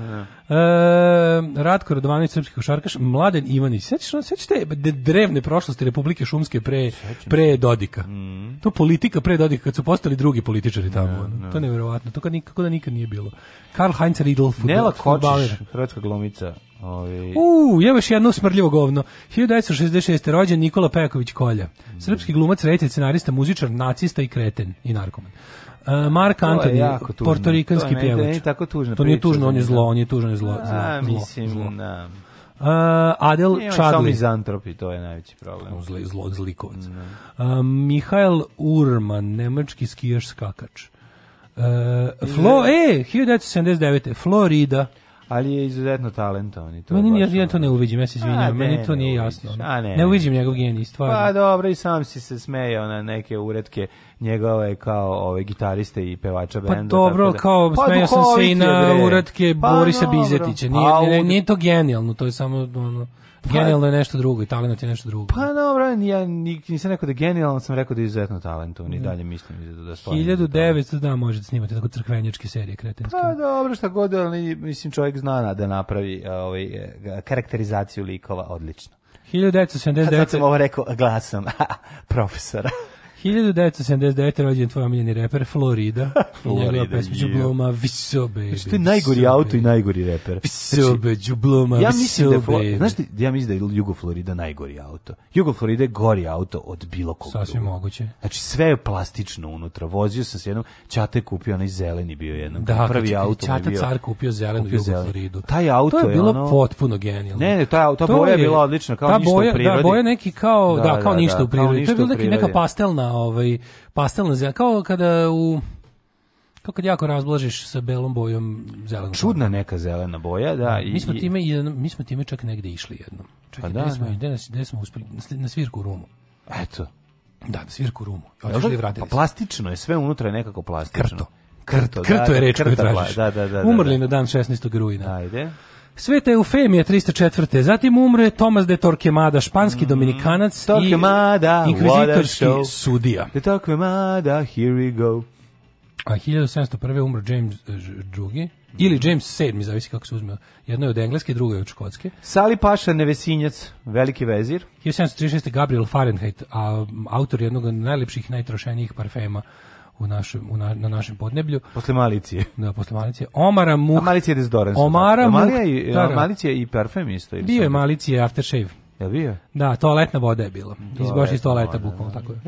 Uh, Ratko Radovanović, srpski košarkaš, Mladen Ivanić. Sećaš on, sećate drevne prošlosti Republike Šumske pre, pre Dodika. Mm. To politika pre Dodika, kad su postali drugi političari tamo. Da, ne, ne. To je nevjerovatno. To kad, nikako da nikad nije bilo. Karl Heinz Riedel, Nela Kočiš, hrvatska glomica. Ovi... Ovaj- u, jebeš jedno smrljivo govno. 1966. rođen Nikola Pejaković Kolja. Srpski glumac, reditelj, scenarista, muzičar, nacista i kreten i narkoman. Uh, Mark Antony, portorikanski pjevač. To nije tako tužno. To nije tužno, on je zlo, on je tužno zlo. A, mislim, zlo. Uh, da. e, Adel Nije Čadli. mizantropi, to je najveći problem. Zli, zlo, zlikovac. Mm. Uh, Mihael Urman, nemački skijaš skakač. Uh, Flo, e, 1979. Florida ali je izuzetno talentovan i to. Meni ja, ja to ne uviđim, ja se izvinjavam, meni to nije jasno. A ne, ne uviđim njegov genij, stvarno. Pa dobro, i sam si se smejao na neke uretke njegove kao ove gitariste i pevača pa benda. Pa dobro, da. kao pa, smejao sam se i na uretke pa, Borisa Bizetića. Nije, a, pa nije, nije to genijalno, to je samo ono Pa- genijalno je nešto drugo i talent je nešto drugo. Pa dobro, ja nisam rekao da je genijalno, sam rekao da je izuzetno talentovan i mhm. dalje mislim da, da-, da stojim. 1900, da, možete snimati tako crkvenjačke serije kretenske. Pa dobro, šta god, ali mislim čovjek zna da napravi ovaj, e, karakterizaciju likova odlično. 1979. Sad sam ovo rekao glasom profesora. 1979. rođen tvoj omiljeni reper Florida. Florida, njegova pesma Džubloma, Viso Baby. Znači, to je najgori auto i najgori reper. Viso Baby, znači, Džubloma, ja mislim da Florida, znaš ti, ja mislim da je Jugo Florida najgori auto. Jugo Florida je gori auto od bilo kog Sasvim druga. moguće. Znači, sve je plastično unutra. Vozio sam s jednom, Čate kupio onaj zeleni bio jednom. Da, prvi kad, auto Čata car kupio zelenu kupio Jugo zeleni. Floridu. Taj auto to je, je bilo ono... potpuno genijalno. Ne, ne, ta, ta boja je bila odlična, kao ništa boja, u da, prirodi. Da, boja neki kao, da, da kao da, ništa u prirodi. To je bila neka pastelna pastelna, ovaj, pastelna zelena, kao kada u kako kad jako razblažiš sa belom bojom zelenom. Čudna neka zelena boja, da. da I, mi, smo time, mi smo time čak negde išli jednom. Čak pa da, smo, da. Gde, gde smo uspeli, na svirku u Rumu. Eto. Da, na svirku u Rumu. Da? Otišli i vratili Pa plastično je, sve unutra je nekako plastično. Krto. Krto, da, krto, da, je reč koju tražiš. Da, da, da, Umrli na dan 16. rujna. Ajde. Sveta Eufemija 304. Zatim umre Tomas de Torquemada, španski mm. dominikanac Torquemada, i inkvizitorski sudija. De Torquemada, here we go. A 1701. umro James II. Eh, Ili mm. James VII, zavisi kako se uzme. Jedno je od engleske, drugo je od škotske. Sali Paša Nevesinjac, veliki vezir. 1736. Gabriel Fahrenheit, a, autor jednog od najlepših, najtrošenijih parfema u našem, u na, na našem podneblju. Posle Malicije. Da, posle Malicije. Omara Muh... A da. da, da. Malicija Omara Muh... Malicija i, parfem isto. ili Bio je Malicija aftershave. Je bio? Da, toaletna voda je bila. Iz baš iz toaleta bukvalno da. tako. Je.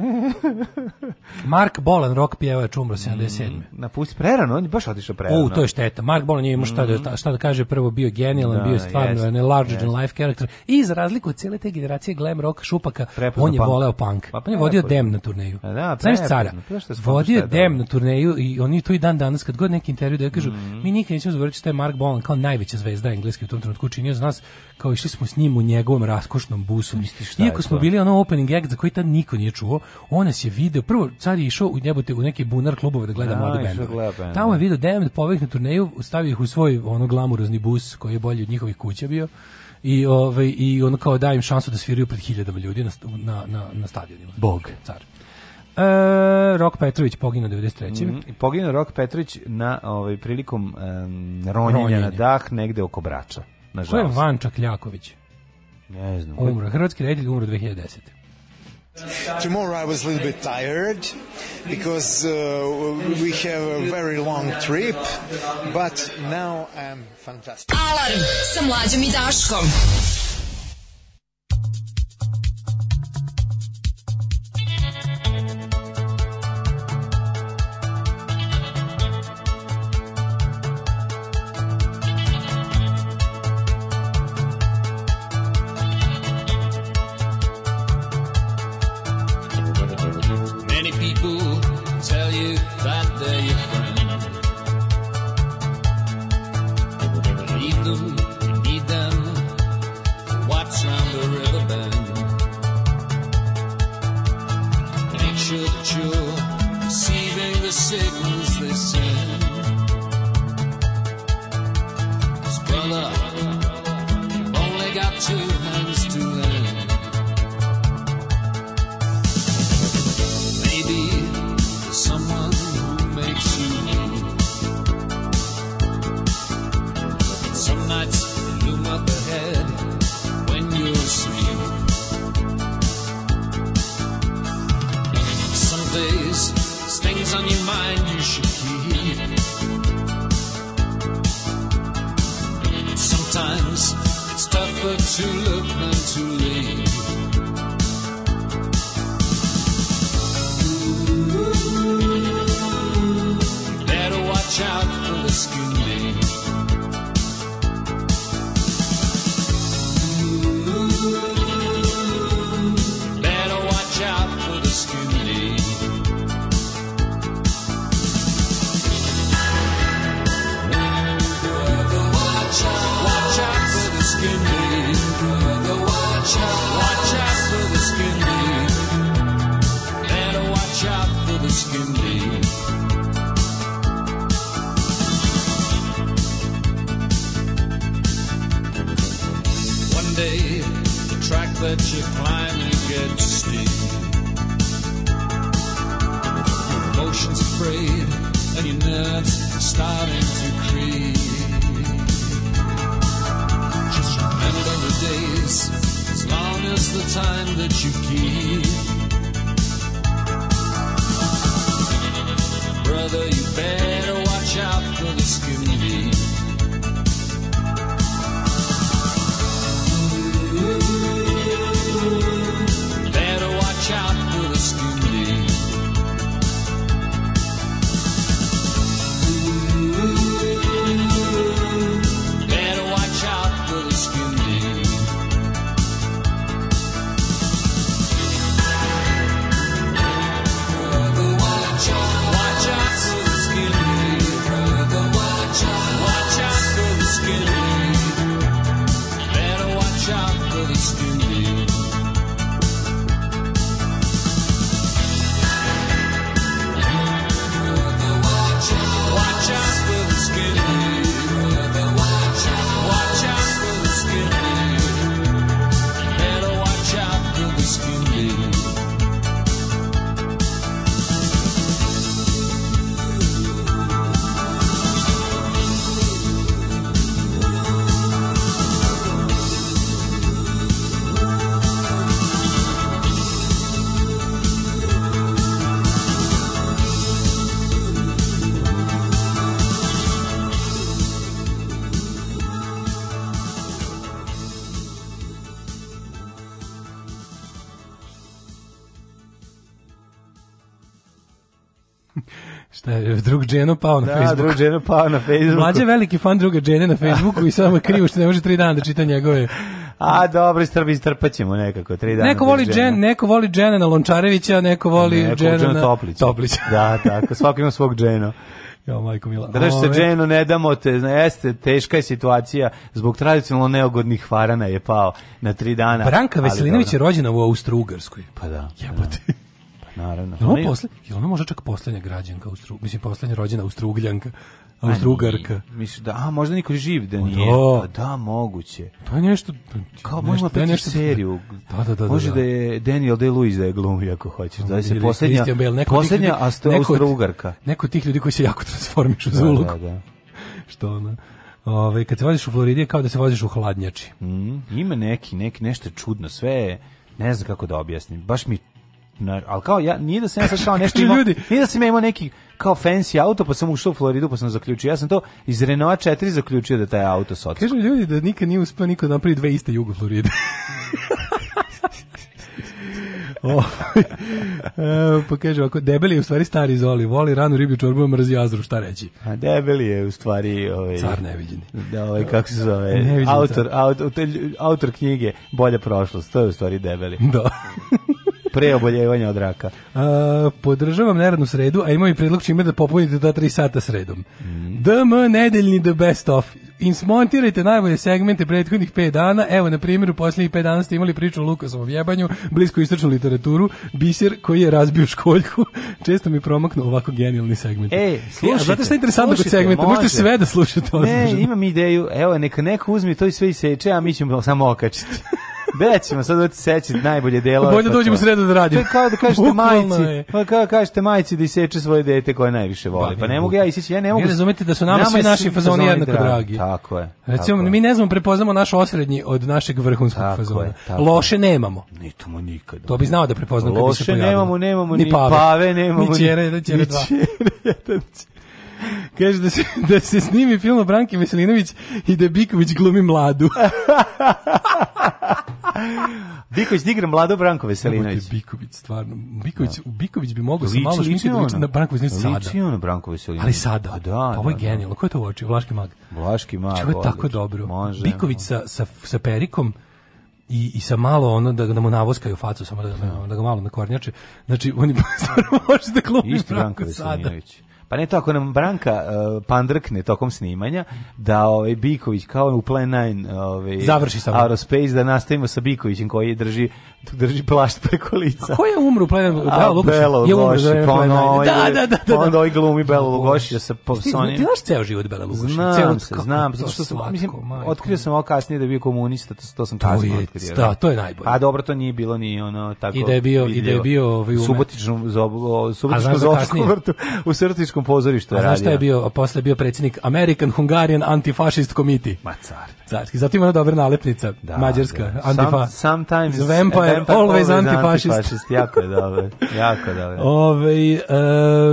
Mark Bolan rock pjevač umro 77. Mm, napusti prerano, on je baš otišao prerano. U, to je šteta. Mark Bolan je imao šta da mm. šta da kaže, prvo bio genijalan, da, bio je stvarno yes, larger yes. than life character i za razliku od cele te generacije glam rock šupaka, Prepoznam on je punk. voleo punk. Pa, on je vodio Dem na turneju. Pa da, Znaš cara, vodio je Dem na turneju i oni tu i dan danas kad god neki intervju da kažu, mm. mi nikad nećemo zaboraviti što je Mark Bolan kao najveća zvezda engleske u tom trenutku činio za nas, kao išli smo s njim u njegovom raskoš vazdušnom busu. Šta Iako smo bili ono opening act za koji tad niko nije čuo, on nas je video. Prvo, car je išao u jebote u neki bunar klubove da gleda da, mlade bendove. Tamo je video Damned povek na turneju, stavio ih u svoj ono glamurozni bus koji je bolji od njihovih kuća bio i ovaj i on kao daje im šansu da sviraju pred hiljadama ljudi na na na, na stadionima. Bog car. E, Rok Petrović poginuo 93. Mm, I poginuo Rok Petrović na ovaj prilikom um, ronjenja, ronjenja na dah negde oko Brača. Nažalost. Ko je Vančak Ljaković? Ne znam. Umro. Hrvatski reditelj umro 2010. Tomorrow I was a little bit tired because uh, we have a very long trip, but now I'm fantastic. Alarm sa mlađom i Daškom. destiny. drug Dženo pao na da, Facebooku. drug Dženo pao na Facebooku. Mlađe je veliki fan druga Džene na Facebooku i samo krivo što ne može tri dana da čita njegove a dobro, strbi strpaćemo nekako, tri dana. Neko voli Džen, neko voli Džena na Lončarevića, neko voli neko Džena na Toplića. Toplića. da, tako, svako ima svog Džena. Ja, majko mila. Drž se Dženo, ne damo te, jeste, teška je situacija, zbog tradicionalno neogodnih farana je pao na tri dana. Branka Veselinović je rođena u Austro-Ugarskoj. Pa da. Jebote. Da. Naravno. Jel ona, posle, jel ona možda čak poslednja građanka, u Austru, mislim poslednja rođena u Strugljanka, Austrugljanka, Austrugarka. Mislim da, a možda niko živ da nije. Da, pa da moguće. To je nešto kao možda da nešto seriju. Da, da, da, da. Može da, da. da je Daniel De Luis da je glumi ako hoćeš. Da se poslednja poslednja Austrugarka. Neko tih ljudi koji se jako transformišu za ulogu. Da, da. da. Što ona? Ove, kad se voziš u Floridi kao da se voziš u hladnjači. Mm, ima neki, neki nešto čudno, sve je, ne znam kako da objasnim. Baš mi Na, ali kao ja, nije da sam ja sad kao nešto imao, nije da sam ja imao neki kao fancy auto, pa sam ušao u Floridu, pa sam zaključio. Ja sam to iz Renault 4 zaključio da taj auto sotsko. Kažu ljudi da nikad nije uspio niko da napravi dve iste jugo Floride. oh, pa kaže ovako, debeli je u stvari stari Zoli, voli ranu riblju čorbu, mrzi jazru, šta reći? A debeli je u stvari... Ovaj, Car neviđeni. Da, ovaj, kako se zove, autor, autor, autor, autor knjige Bolja prošlost, to je u stvari debeli. Da pre oboljevanja od raka. A, podržavam neradnu sredu, a imam i predlog čime da popunite ta 3 sata sredom. Mm. DM nedeljni the best of. Insmontirajte najbolje segmente prethodnih 5 dana. Evo, na primjeru, posljednjih 5 dana ste imali priču o Lukasovom jebanju, blisko istočnu literaturu, biser koji je razbio školjku. Često mi promaknu ovako genijalni segment. Ej, e, slušajte. Znate što je interesantno kod segmenta? Možete sve da slušate. Ne, odlično. imam ideju. Evo, neka neko uzmi to i sve iseče, a mi ćemo samo okačiti. Bećemo sad hoće seći najbolje delo. Bolje da dođemo sredu da radimo. To je kao da kažete Bukvalno majici, pa kao da kažete majici da iseče svoje dete koje najviše voli. Da, pa ne mogu ja iseći, ja ne mogu. Ne razumete da su nama, svi naši fazoni jednako dragi. Tako je. Recimo tako mi ne znamo prepoznamo naš osrednji od našeg vrhunskog tako fazona. Je, tako Loše nemamo. Ni to nikad. To bi znao da prepoznamo kad se pojavimo. Loše nemamo, nemamo ni pave, pave nemamo ni ćere, ni ćere dva. Kaže da se, da se snimi film o Branki Veselinović i da Biković glumi mladu. Biković digra mlado Branko Veselinović. Biković, stvarno. Biković, no. Da. Biković bi mogao sa malo šmike da liči na Branko Veselinović sada. na Branko Veselinović. Ali sada. A pa da, pa da, da, ovo je genijalno. Ko je to uočio? Vlaški mag. Vlaški mag. Ovo je tako dobro. Može, Biković sa, sa, sa perikom i, i sa malo ono da, da mu navoskaju facu, samo da, da, da, da ga malo na kornjače. Znači, on je stvarno može da glumi Branko Veselinović. Sada. Pa ne to, ako nam Branka uh, pandrkne tokom snimanja, da ovaj, Biković, kao u Plan 9 ovaj, Završi sa Aerospace, da nastavimo sa Bikovićem koji drži, drži plašt preko lica. A ko je umru u Plan 9? Da, Lukaš, Belo je umro za pa da, ovaj, da, da, da, pa da, onda ovaj glumi Belo Lugošića sa Sonim. Ti ti znaš ceo život Bela Lugošića? Znam se, znam, zato što sam, mislim, otkrio sam ovo kasnije da je bio komunista, to, to sam kasno otkrio. Da, to je najbolje. A pa dobro, to nije bilo ni ono tako. I da je bio, i da je bio ovaj, u Subotičnom, Subotičkom vrtu, u Srtičkom gradskom pozorištu radio. Znaš šta je bio, a posle je bio predsjednik American Hungarian Antifascist Committee. Ma car. Carski. Zato ima dobra nalepnica, da, da. mađarska, da. antifa. Some, sometimes vampire, vampire always, always antifašist. antifašist. jako je dobro, jako je dobro. Ove,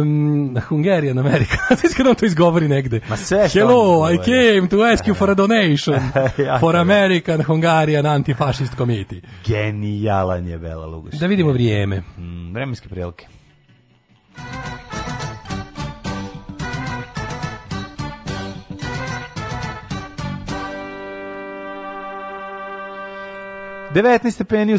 um, Hungarian America, iskreno to izgovori negde. Ma sve što Hello, I came to ask you for a donation for American Hungarian Antifascist Committee. Genijalan je Bela Lugoš. Da vidimo vrijeme. Mm, vremenske prilike. 19 stepeni u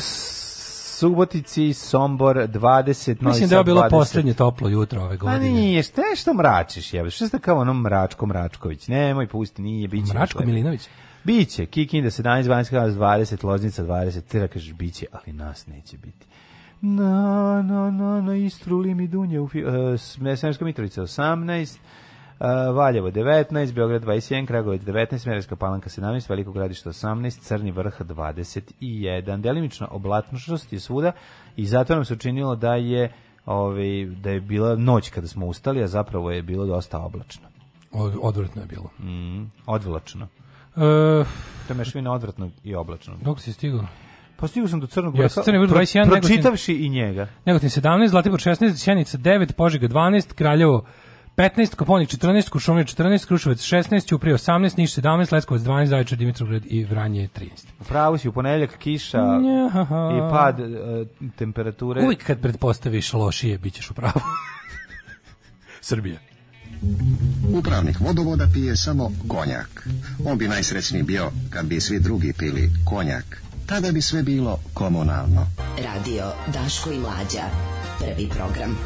Subotici, Sombor 20, Novi Mislim da je bilo poslednje toplo jutro ove pa godine. A nije, šta je što mračiš, jebe? Šta ste kao onom Mračko Mračković? Nemoj, pusti, nije, bit će. Mračko Milinović? Biće, Kikinda 17, Banjska 20, Loznica 20, tira da kažeš biće, ali nas neće biti. Na, na, na, na, istruli mi dunje u... Uh, e, Smesenska Mitrovica 18, Eh, Valjevo 19, Beograd 21, Kragovic 19, Merevska palanka 17, Veliko gradište 18, Crni vrh 21. Delimična oblatnošnost je svuda i zato nam se učinilo da je ovaj, da je bila noć kada smo ustali, a zapravo je bilo dosta oblačno. Od, odvratno je bilo. Mm, odvlačno. E... To je mešvina odvratno i oblačno. Dok si stigao? Pa stigao sam do Crnog vrha. Jeste, Crni vrh 21. Pročitavši negotin, i njega. Negotin 17, Zlatibor 16, Sjenica 9, Požiga 12, Kraljevo 15, Koponik 14, Kušumlje 14, Kruševac 16, Uprije 18, Niš 17, Leskovac 12, Zaječar, Dimitrovgrad i Vranje 13. Pravo si, u ponedjeljak kiša Njaha. i pad e, temperature. Uvijek kad pretpostaviš lošije, bit ćeš u pravu. Srbija. Upravnik vodovoda pije samo konjak. On bi najsrećniji bio kad bi svi drugi pili konjak. Tada bi sve bilo komunalno. Radio Daško i Mlađa. Prvi program.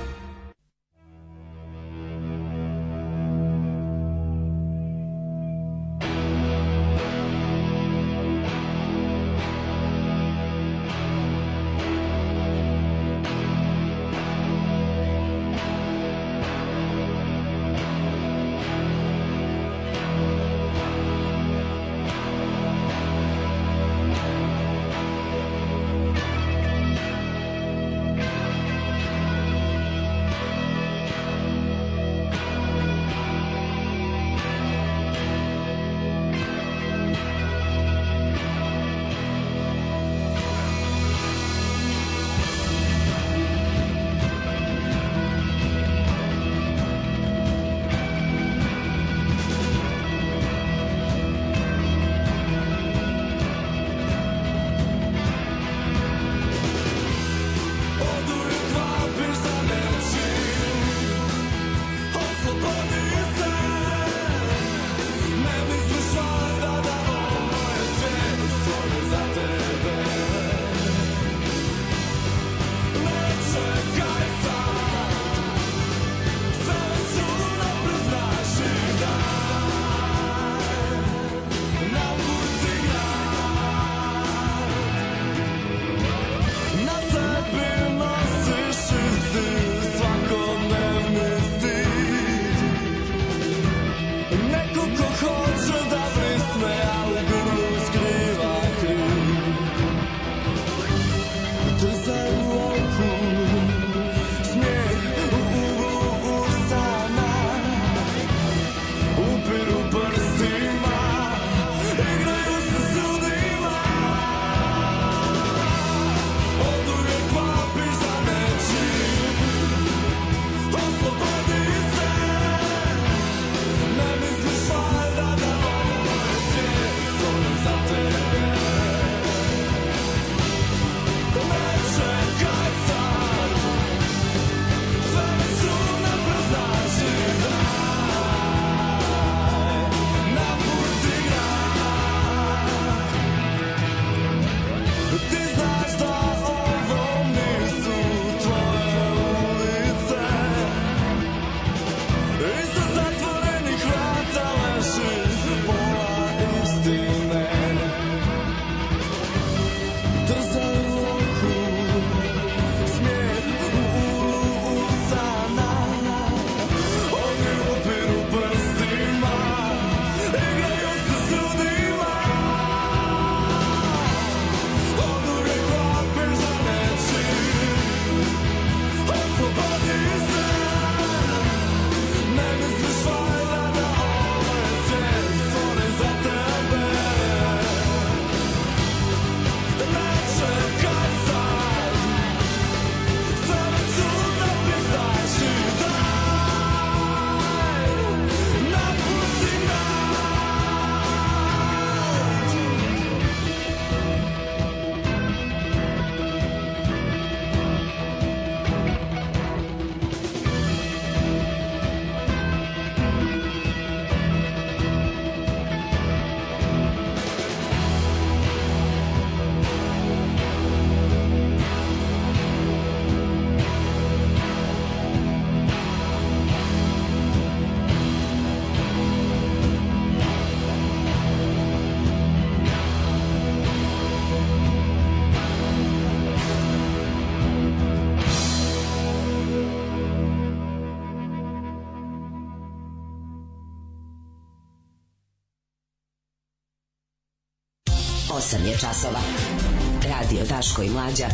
Daško i Mlađa.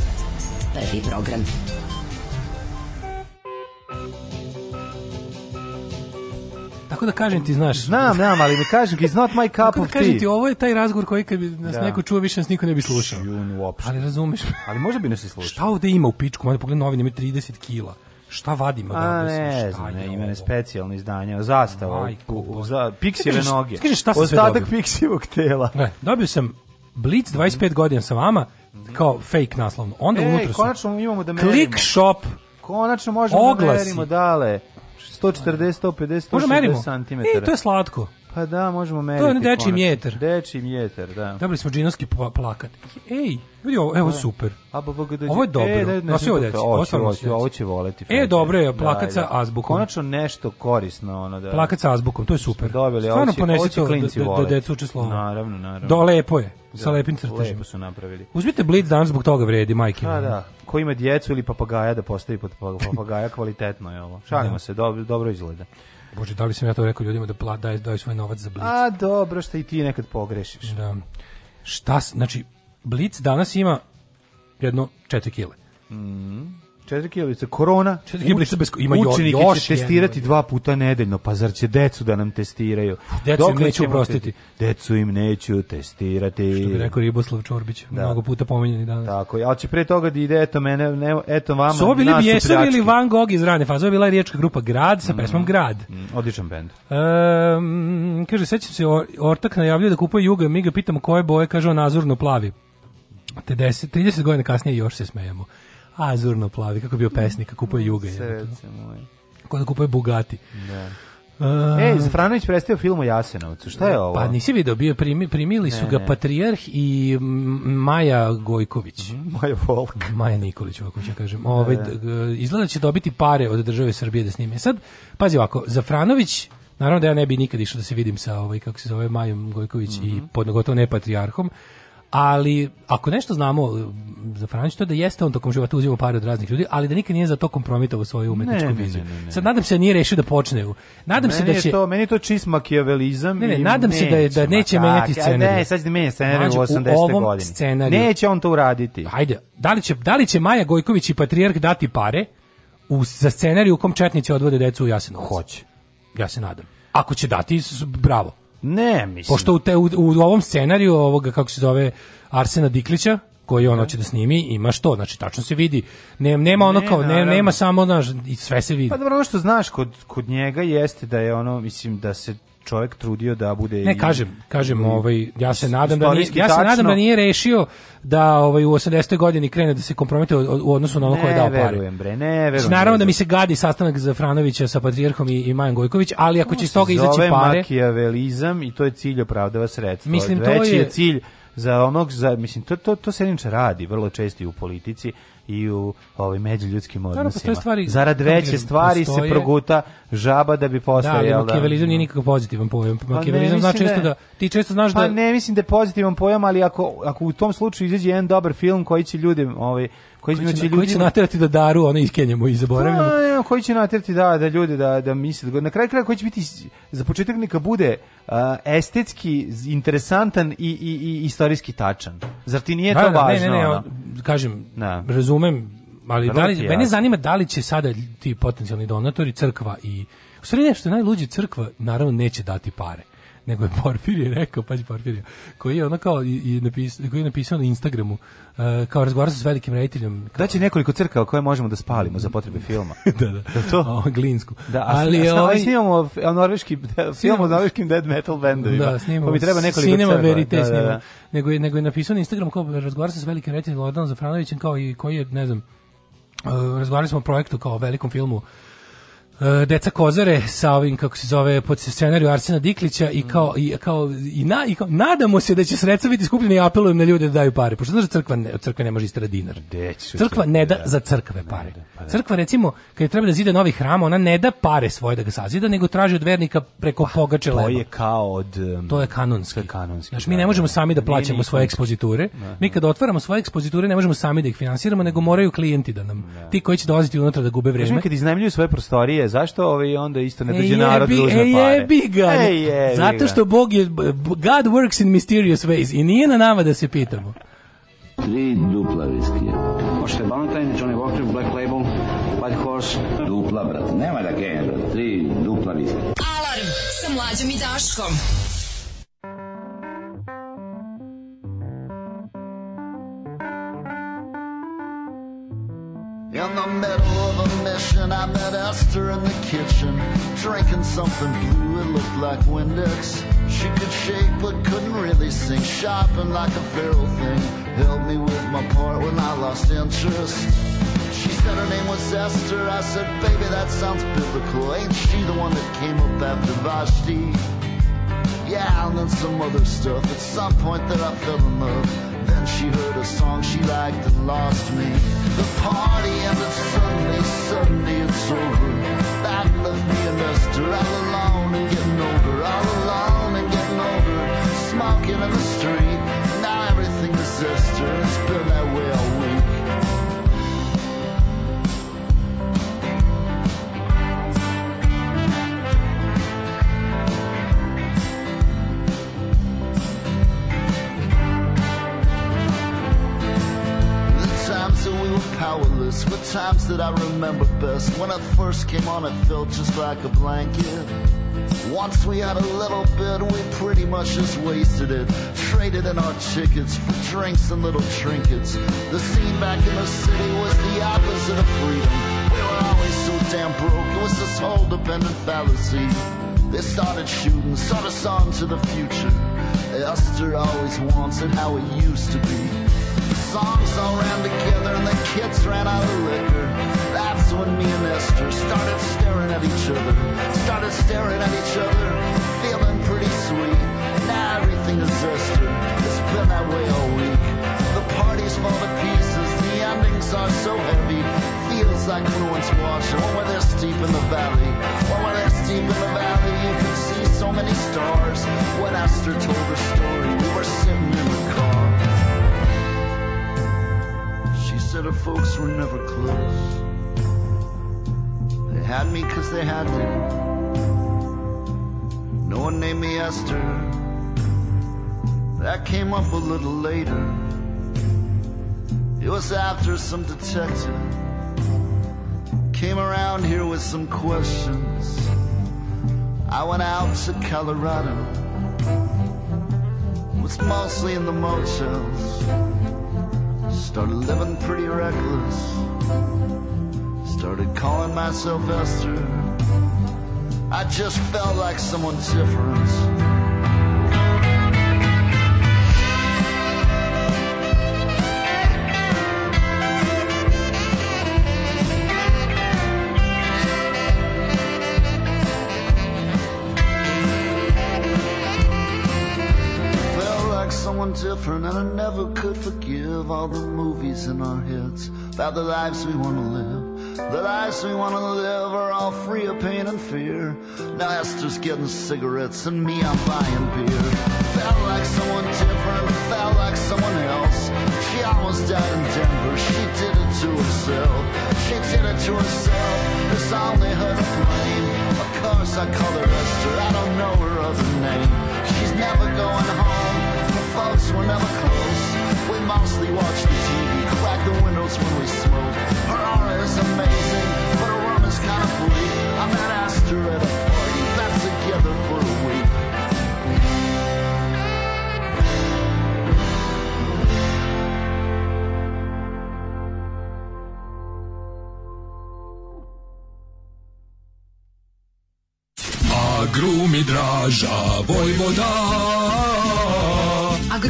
Prvi program. Tako da kažem ti, znaš... Znam, znam, ali mi kažem ki, it's not my cup da of tea. da kažem ti, ovo je taj razgovor koji kad bi nas da. neko čuo, više nas niko ne bi slušao. uopšte. Ali razumeš. ali možda bi nas i slušao. Šta ovde ima u pičku? Mada pogledaj novine, ima 30 kila šta vadimo? da ne znam, ne, ima ne specijalno izdanje, zastava, Majko, za piksijeve noge. Kaže šta sam Ostatak piksijevog tela. Ne, dobio sam Blitz 25 godina sa vama Mhm. kao fake naslovno. Onda Ej, unutra konačno imamo da merimo. Click shop. Konačno možemo da oglasi. da merimo dale. 140, 150, 160 cm. E, to je slatko. Pa da, možemo meriti. To je ono dečji mjetar. Dečji mjetar, da. Dobili smo džinovski plakat. Ej, vidi ovo, evo da. super. A, ba, ovo je e, dobro. E, da, Nosi ovo deci. Ovo će voleti. E, dobro je, da, plakat sa da. azbukom. Konačno nešto korisno. Ono, da. Plakat sa azbukom, to je super. Dobili, Stvarno ponesi to da, do decu uče Naravno, naravno. Do lepo je, sa lepim crtežima. Lepo su napravili. Uzmite Blitz dan zbog toga vredi, majke. Da, da. Ko ima djecu ili papagaja da postavi pod papagaja, kvalitetno je ovo. Šalimo se, dobro, dobro izgleda. Bože, da li sam ja to rekao ljudima da pla, daj, daj svoj novac za Blic? A dobro, što i ti nekad pogrešiš. Da. Šta, znači, Blic danas ima jedno 4 kile. Mm. Četiri kijablice korona. Četiri kijablice bez ima učenike još će testirati jedno. dva puta nedeljno, pa zar će decu da nam testiraju? Decu Dok im neću oprostiti. Decu im neću testirati. Što bi rekao Riboslav Čorbić, da. mnogo puta pominjeni danas. Tako je, ali će pre toga da ide eto mene, ne, eto vama. Su bili Bjesovi ili Van Gogh iz rane faze, bila je riječka grupa Grad sa mm. pesmom Grad. Mm, odličan bend. Ehm, kaže, sećam se, Ortak najavljuje da kupuje Juga, mi ga pitamo koje boje, kaže on azurno plavi. Te 10, 30 godina kasnije još se smejemo azurno plavi, kako bio pesnik, kako kupuje Juga. Srce moje. Kako da kupuje Bugatti. Da. Uh, e, Zafranović predstavio film o Jasenovcu. Šta je ovo? Pa nisi video, bio primi, primili su ne, ga ne. Patrijarh i Maja Gojković. Mhm, Maja Volk. Maja Nikolić, ovako ću kažem. Ovaj, da, da. izgleda da će dobiti pare od države Srbije da snime. Sad, pazi ovako, Zafranović Naravno da ja ne bi nikad išao da se vidim sa ovaj kako se zove Majom Gojković mm -hmm. i mhm. podnogotovo ne patrijarhom, ali ako nešto znamo e, za Frančić, to da jeste on tokom života uzimao pare od raznih ljudi, ali da nikad nije za to kompromitovao svoju umetničku ne, viziju. Ne, ne, Sad nadam se da nije rešio da počne. Nadam meni se da će... To, meni je to čist makijavelizam. Ne, ne, nadam se da, je, da neće makak, menjati scenarij. Ne, sad će menjati scenarij u 80. godini. Scenariju, neće on to uraditi. Ajde, da li će, da li će Maja Gojković i Patrijarh dati pare u, za scenarij u kom četnici odvode decu u Jasenovac? Hoće. Ja se nadam. Ako će dati, bravo. Ne, mislim. Pošto u, te, u, u ovom scenariju ovoga, kako se zove, Arsena Diklića, koji on da. hoće da snimi, ima što, znači tačno se vidi. Ne, nema ono ne, kao, ne, nema samo, znaš, sve se vidi. Pa dobro, ono što znaš kod, kod njega jeste da je ono, mislim, da se čovjek trudio da bude Ne kažem, kažem ovaj ja se nadam da nije, ja se nadam da nije rešio da ovaj u 80. godini krene da se kompromituje u odnosu na ono koje je dao pare. Verujem bre, ne, verujem. Znači, naravno da mi se gadi sastanak za Franovića sa patrijarhom i, i Majan Gojković, ali ako će iz toga izaći pare, makijavelizam i to je cilj opravdava sredstva. Mislim Veći to je, je cilj za onog za mislim to to to se inače radi vrlo često i u politici i u ovaj međuljudskim odnosima. Stvari, Zarad veće stvari postoje, se proguta žaba da bi postao. Da, ali da. makijavelizam da, nije nikakav pozitivan pojam. Pa makijavelizam pa znači da, da, ti često znaš pa da... Pa ne mislim da je pozitivan pojam, ali ako, ako u tom slučaju izađe jedan dobar film koji će ljudi ovaj, koji, koji će, znači koji će naterati da daru, ono iskenjamo i zaboravimo. Pa, ne, koji će naterati da, da ljudi da, da misle. Da na kraju kraja koji će biti, za početak neka bude uh, estetski, interesantan i, i, i istorijski tačan. Zar ti nije da, to da, važno? Ne, ne, ne, ono? kažem, da. razumem, ali Vrlo da li, mene zanima da li će sada ti potencijalni donatori, crkva i u stvari nešto najluđe crkva naravno neće dati pare nego je Porfirije rekao, pađi Porfirije, koji je ono kao i, i napis, koji je napisao na Instagramu, uh, kao razgovarao sa velikim rediteljem. Kao... Da će nekoliko crkava koje možemo da spalimo za potrebe filma. da, da. Da to? O, glinsku. Da, a, Ali, a, ovaj... snimamo norveški, da, film o norveškim dead metal bendovima. Da, snimamo. Pa bi treba nekoliko cinema Verite da, da, da. Nego, je, nego je napisao na Instagramu kao razgovarao sa velikim rediteljem Lordanom Zafranovićem kao i koji je, ne znam, uh, razgovarali smo o projektu kao o velikom filmu E, deca Kozare sa ovim kako se zove pod scenariju Arsena Diklića i kao i kao i, na, i kao, nadamo se da će sredstva biti skupljena i apelujem na ljude da daju pare. Pošto znači crkva ne, crkva ne može istra da dinar. Crkva ne da, da za crkve pare. Pa crkva recimo kad je treba da zide novi hram, ona ne da pare svoje da ga sazida, nego traži od vernika preko pa, pogače To je kao od um, To je kanonski. kanonski znači mi ne možemo sami da plaćamo svoje ekspoziture. Mi kad otvaramo svoje ekspoziture ne možemo sami da ih finansiramo, nego moraju klijenti da nam ti koji će dolaziti unutra da gube vreme. Kad iznajmljuju svoje prostorije zašto ovi onda isto ne e, dođe narod dužne da pare? Jebi ga. Ej, Zato što Bog je, God works in mysterious ways i nije na nama da se pitamo. Tri dupla viskija. Možete Valentine, Johnny Walker, Black Label, White Horse. Dupla, brat. Nema da genja, Tri dupla viskija. Alarm sa mlađom i Daškom. In the middle of a mission, I met Esther in the kitchen, drinking something blue, it looked like Windex. She could shake but couldn't really sing, shopping like a feral thing. Helped me with my part when I lost interest. She said her name was Esther, I said, baby, that sounds biblical. Ain't she the one that came up after Vashti? Yeah, and then some other stuff. At some point that I fell in love. She heard a song she liked and lost me. The party ended suddenly, suddenly it's over. That left me a mister, all alone and getting older, all alone and getting older. Smoking in the street, now everything is sister. It's been that way that I remember best. When I first came on, it felt just like a blanket. Once we had a little bit, we pretty much just wasted it. Traded in our tickets for drinks and little trinkets. The scene back in the city was the opposite of freedom. We were always so damn broke, it was this whole dependent fallacy. They started shooting, sort us on to the future. Esther always wanted how it used to be. The songs all ran together and the kids ran out of liquor when me and Esther started staring at each other. Started staring at each other, feeling pretty sweet. Now everything is Esther. It's been that way all week. The parties fall to pieces. The endings are so heavy. Feels like fluence wash. When we're this deep in the valley, when we're this deep in the valley, you can see so many stars. When Esther told her story, we were sitting in the car. She said her folks were never close had me 'cause they had to. No one named me Esther. That came up a little later. It was after some detective came around here with some questions. I went out to Colorado. Was mostly in the motels. Started living pretty reckless. Started calling myself Esther. I just felt like someone different. different and I never could forgive all the movies in our heads about the lives we want to live. The lives we want to live are all free of pain and fear. Now Esther's getting cigarettes and me, I'm buying beer. Felt like someone different, felt like someone else. She almost died in Denver, she did it to herself. She did it to herself, it's only her to blame. Of course I call her Esther, I don't know her other name. She's never going home, The folks were never close. We mostly watch the like the windows when we smoke. Her aura is amazing, but her is kind of I met Astor at a party, got together for a week. Vojvoda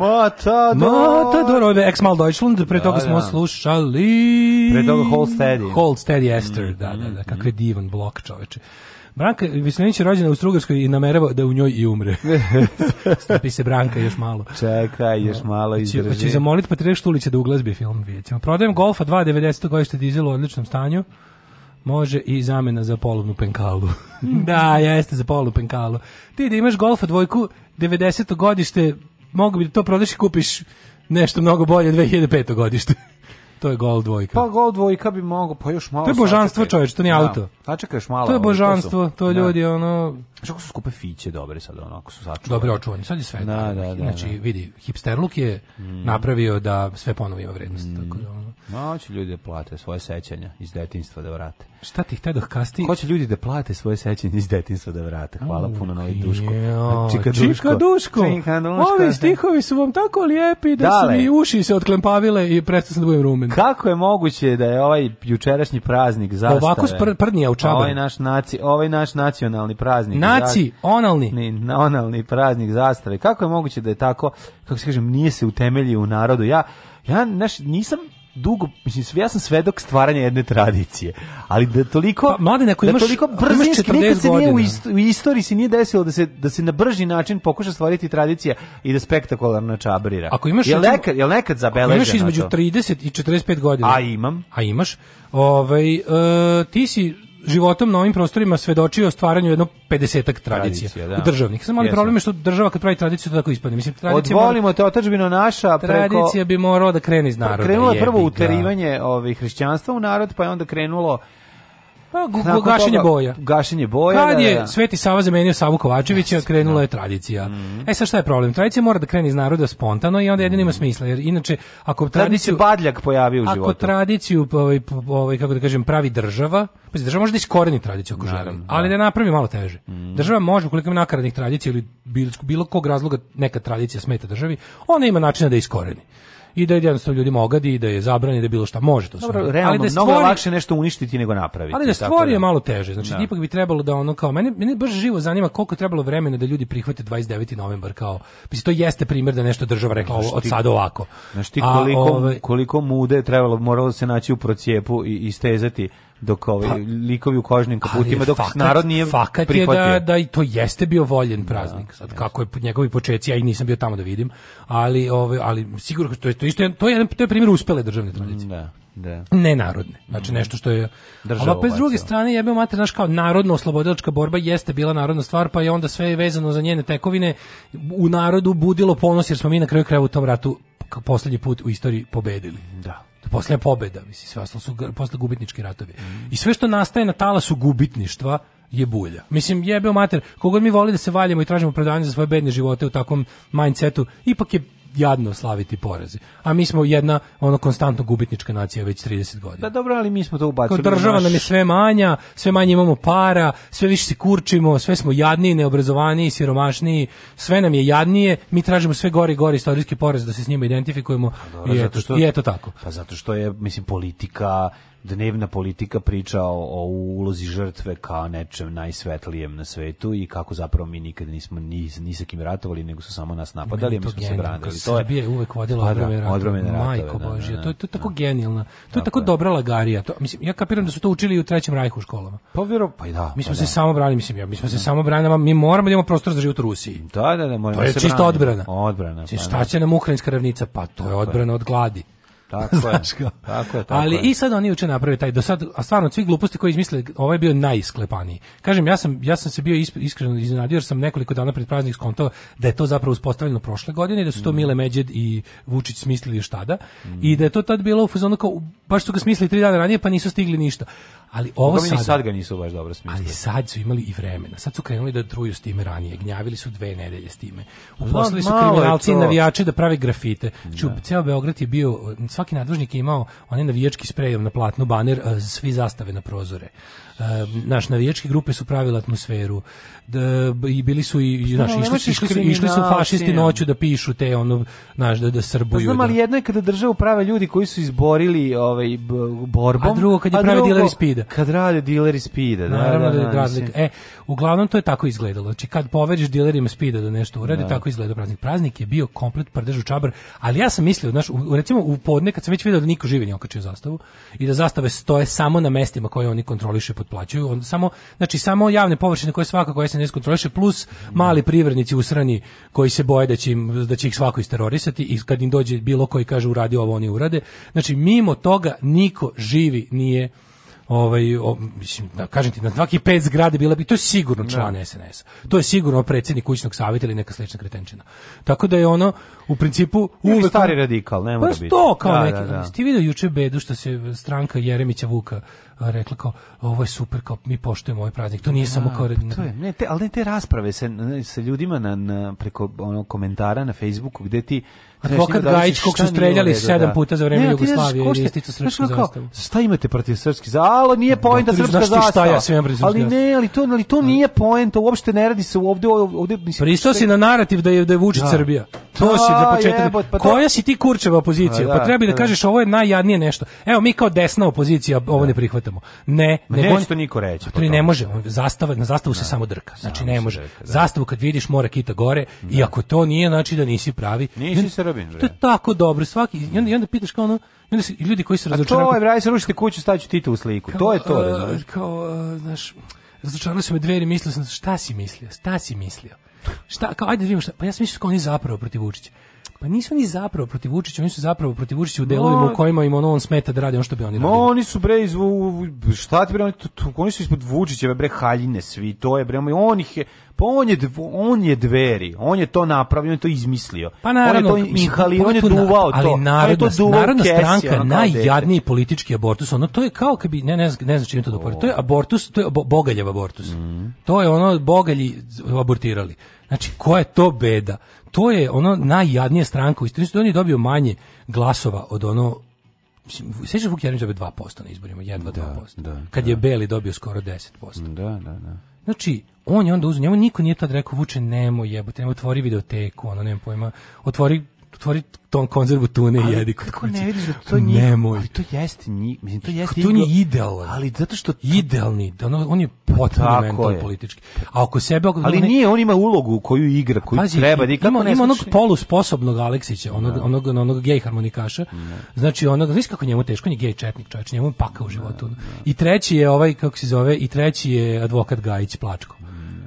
Matador. Matador, ovo je Ex Mal Deutschland, pre da, toga smo da. slušali... Pre toga Hold Steady. Hold Steady Esther, mm, da, da, da, mm, mm. je divan blok čoveče. Branka Vislenić je rođena u Strugarskoj i namerava da u njoj i umre. Stopi se Branka još malo. Čekaj, još da. malo pa pa izdrži. Hoće zamoliti Patrija Štulića da uglazbi film, vidjet ćemo. Prodajem Golfa 2, 90. godište dizel u odličnom stanju. Može i zamena za polovnu penkalu. da, jeste za polovnu penkalu. Ti da imaš Golfa dvojku 90 godište mogu bi da to prodaš i kupiš nešto mnogo bolje 2005. godište. to je gol dvojka. Pa gol dvojka bi mogo, pa još malo. To je božanstvo, čoveče, to nije da. auto. Sačekaj još malo. To je božanstvo, to, to da. ljudi da. ono Što pa su skupe fiće dobre sad onako su sačuvane. Dobro očuvani, sad je sve. Da, da, da, znači da. vidi, hipsterluk je mm. napravio da sve ponovo ima vrednost. Mm. Tako da, ono. No, će ljudi da plate svoje sećanja iz detinjstva da vrate. Šta ti hteo da kasti? Hoće ljudi da plate svoje sećanje iz detinjstva da vrate. Hvala oh, puno na ovaj Duško. Čika Duško. Čika Duško. Čika Duško. Ovi stihovi su vam tako lijepi da Dale. su mi uši se odklempavile i prestao sam da budem rumen. Kako je moguće da je ovaj jučerašnji praznik zastave? Ovako sprdnija u čabar. Ovaj naš, naci, ovaj naš nacionalni praznik. Na Južnjaci, onalni. Ni, onalni praznik zastave. Kako je moguće da je tako, kako se kažem, nije se utemeljio u narodu? Ja, ja naš, nisam dugo mislim ja sam svedok stvaranja jedne tradicije ali da toliko pa, mlade da imaš toliko brzinski nikad se nije u, ist, u, istoriji se nije desilo da se da se na brži način pokuša stvariti tradicija i da spektakularno čabrira ako imaš jel nekad jel nekad zabeleženo imaš između 30 i 45 godina a imam a imaš ovaj uh, ti si životom na ovim prostorima svedočio o stvaranju jedno 50 tradicija da. državnih. Samo mali problem je što država kad pravi tradiciju to tako ispadne. Mislim tradicija Odvolimo mora, te otadžbino naša preko Tradicija bi morala da krene iz naroda. Krenulo je prvo uterivanje ovih ovaj, hrišćanstva u narod, pa je onda krenulo Pa, Nakon gašenje toga, boja. Gašenje boja. Kad da, je da, da. Sveti Sava zamenio Savu Kovačevića, yes, krenula da. je tradicija. Mm E sad šta je problem? Tradicija mora da krene iz naroda spontano i onda jedino ima mhm. smisla, jer inače ako tradiciju badljak pojavi u životu. Ako tradiciju ovaj, ovaj kako da kažem pravi država, pa država može da iskoreni tradiciju ako želi, ali da, da napravi malo teže. Mm Država može ukoliko ima nakaradnih tradicija ili bilo, bilo kog razloga neka tradicija smeta državi, ona ima načina da iskoreni i da jednostavno ljudima ogadi i da je zabrani da bilo šta može to Dobro, sve. Realno, ali da stvori, mnogo lakše nešto uništiti nego napraviti. Ali da stvori da- je malo teže. Znači da. ipak bi trebalo da ono kao mene mene baš živo zanima koliko je trebalo vremena da ljudi prihvate 29. novembar kao. Mislim to jeste primjer da nešto država rekla znači, od sada ovako. Znači ti koliko A, ove, ovaj- koliko mude je trebalo moralo se naći u procijepu i istezati dok ovaj pa, likovi u kožnim kaputima dok fakat, narod nije fakat prihvatio. je da, da i to jeste bio voljen praznik. Da, sad kako je njegovi počeci ja i nisam bio tamo da vidim, ali ovaj ali sigurno to je to isto to je jedan to je primjer uspele državne tradicije. Da. Da. Nenarodne. Znači mhm. nešto što je Država. Ali opet s druge strane jebeo mater naš kao narodno oslobodilačka borba jeste bila narodna stvar, pa je onda sve vezano za njene tekovine u narodu budilo ponos jer smo mi na kraju krajeva u tom ratu poslednji put u istoriji pobedili. Da posle pobeda, mislim, sve ostalo su posle gubitnički ratovi. I sve što nastaje na talasu gubitništva je bulja. Mislim, jebeo mater, kogod mi voli da se valjamo i tražimo predanje za svoje bedne živote u takvom mindsetu, ipak je jadno slaviti poreze. A mi smo jedna ono konstantno gubitnička nacija već 30 godina. Da dobro, ali mi smo to ubacili. Kao država naš... nam je sve manja, sve manje imamo para, sve više se kurčimo, sve smo jadniji, neobrazovaniji, siromašniji, sve nam je jadnije, mi tražimo sve gori i gori istorijski porez da se s njima identifikujemo. Pa dobro, I, eto, što, I eto tako. Pa zato što je, mislim, politika dnevna politika priča o, o ulozi žrtve kao nečem najsvetlijem na svetu i kako zapravo mi nikad nismo ni, ni sa kim ratovali, nego su samo nas napadali, mi smo se branili. To je je uvek vodila odbrane ratove. Majko da, da, Božja, da. to, to, to je tako genijalno. To je tako je. dobra lagarija. To, mislim, ja kapiram da su to učili i u Trećem rajhu u školama. Pa vjero, pa da. Mi smo pa se da. samo branili, mislim, ja, mi smo se samo branili, mi moramo da imamo prostor za život u Rusiji. Da, da, da, moramo To je se čista branili. odbrana. Odbrana. Pa, šta će nam ukrajinska ravnica? Pa to je odbrana od gladi. Tako Znaš je. Tako je, tako Ali je. i sad oni uče naprave taj do sad, a stvarno svi gluposti koje izmisle, ovaj je bio najisklepaniji. Kažem ja sam ja sam se bio isp, iskreno iznenadio jer sam nekoliko dana pred praznik skontao da je to zapravo uspostavljeno prošle godine, da su to mm. Mile Međed i Vučić smislili još tada mm. i da je to tad bilo u fazonu kao baš su ga smislili 3 dana ranije pa nisu stigli ništa. Ali ovo Koga sada, sad ga nisu baš dobro smislili. Ali sad su imali i vremena. Sad su krenuli da truju s time ranije. Gnjavili su dve nedelje s time. Pa Uposlili su kriminalci i navijači da prave grafite. Čup, da. ceo Beograd je bio svaki nadvožnik je imao onaj navijački sprejom na platnu baner, e, svi zastave na prozore naš navijačke grupe su pravile atmosferu da i bili su i Šta, pa naš, išli, su, išli, su, išli su fašisti noću da pišu te ono naš da da pa srbuju. Pa znam, ali da. jedno je kada državu prave ljudi koji su izborili ovaj borbom, a drugo kad je prave dileri spida. Kad rade dileri spida, da, naravno da, da, da, da razlika. E, uglavnom to je tako izgledalo. Znači kad poveriš dilerima spida da nešto uradi, da. tako izgleda praznik. Praznik je bio komplet prdež u čabar, ali ja sam mislio, znaš, u, recimo u podne kad sam već video da niko živi nije okačio zastavu i da zastave stoje samo na mestima koje oni kontrolišu pod plaćaju on samo znači samo javne površine koje svakako SNS kontroliše plus mali privrednici usrani koji se boje da će im, da će ih svako isterorisati i kad im dođe bilo koji kaže uradi ovo oni urade. Znači mimo toga niko živi nije ovaj o, mislim da kažem ti na svaki pet zgrade bila bi to je sigurno da. član no. SNS. To je sigurno predsednik kućnog savjeta ili neka slična kretenčina. Tako da je ono u principu u stari radikal, ne mora pa biti. to kao da, neki. Da, da. Ti vidio juče bedu što se stranka Jeremića Vuka rekla kao ovo je super kao mi poštujemo ovaj praznik. To nije ja, da, samo kao pa to je, ne, te, ali ne te rasprave se sa ljudima na, na preko onog komentara na Facebooku gde ti Advokat da Gajić kog su streljali sedam da. puta za vreme ne, Jugoslavije i isticu srpsku zastavu. Šta imate protiv srpski zastave? Alo, nije poenta srpska zastava. Ja ali ne, ali to, ali to nije poenta, uopšte ne radi se ovde ovde mislim. Pristao pa si na narativ da je da je Vučić Srbija. To si za početak. Pa Koja si ti kurčeva opozicija? Pa, pa treba da kažeš ovo je najjadnije nešto. Evo mi kao desna opozicija ovo ne prihvatamo čitamo. Ne, ne nego to niko reći. Pa to pa ne može, on zastava, na zastavu se da, samo drka. Znači ne može. Da. Zastavu kad vidiš mora kita gore i da. ako to nije znači da nisi pravi. Nisi Srbin, bre. To je tako dobro, svaki i onda, i onda pitaš kao ono i onda se, i ljudi koji se razočaraju. A to je, braj, ovaj, se rušite kuću, staću Tito u sliku. Kao, to je to, znači. Kao, e, znaš, razočarao sam me dveri, mislio sam, šta si mislio, šta si mislio? Šta, kao, ajde vidimo šta, pa ja sam mislio kao oni zapravo protiv Vučića. Pa nisu oni zapravo protiv Vučića, oni su zapravo protiv Vučića u delovima no, u kojima im ono on smeta da radi ono što bi oni radili. No, oni su bre izvu, šta ti bre, oni, oni su ispod Vučića bre haljine svi, to je bre, on ih je, pa on je, on je dveri, on je to napravio, on je to izmislio. Pa naravno, on je to inhalio, on je duvao to. Ali narodna, to duvao narodna kesi, stranka, ono najjadniji politički abortus, ono to je kao kad bi, ne, ne, ne znam čim to doporiti, da to je abortus, to je bogaljev abortus. Mm. To je ono, bogalji abortirali. Znači, koja je to beda? to je ono najjadnija stranka u istoriji. On je dobio manje glasova od ono Sećaš Vuk Jeremić dobio 2% na izborima, jedva 2%. Da, da, kad da. je Beli dobio skoro 10%. Da, da, da. Znači, on je onda uzeo, njemu niko nije tad rekao, Vuče, nemoj jebote, nemoj, otvori videoteku, ono, nemam pojma, otvori otvori ton konzervu tune i jedi kod kuće. ne vidiš da to nije... Nemoj. ali to jeste njih, mislim, to jeste To nije idealan. Ali zato što... Idealni, da on, on je potpuno mental politički. A oko sebe... Oko ali one, nije, on ima ulogu koju igra, koju pazi, treba. Da ima, ima onog polusposobnog Aleksića, onog, no. Da. onog, onog, onog gej harmonikaša. No. Znači, onog, znaš kako njemu teško, on je gej četnik, čovječ, njemu paka u životu. Da, no, da. I treći je ovaj, kako se zove, i treći je advokat Gajić Plačko.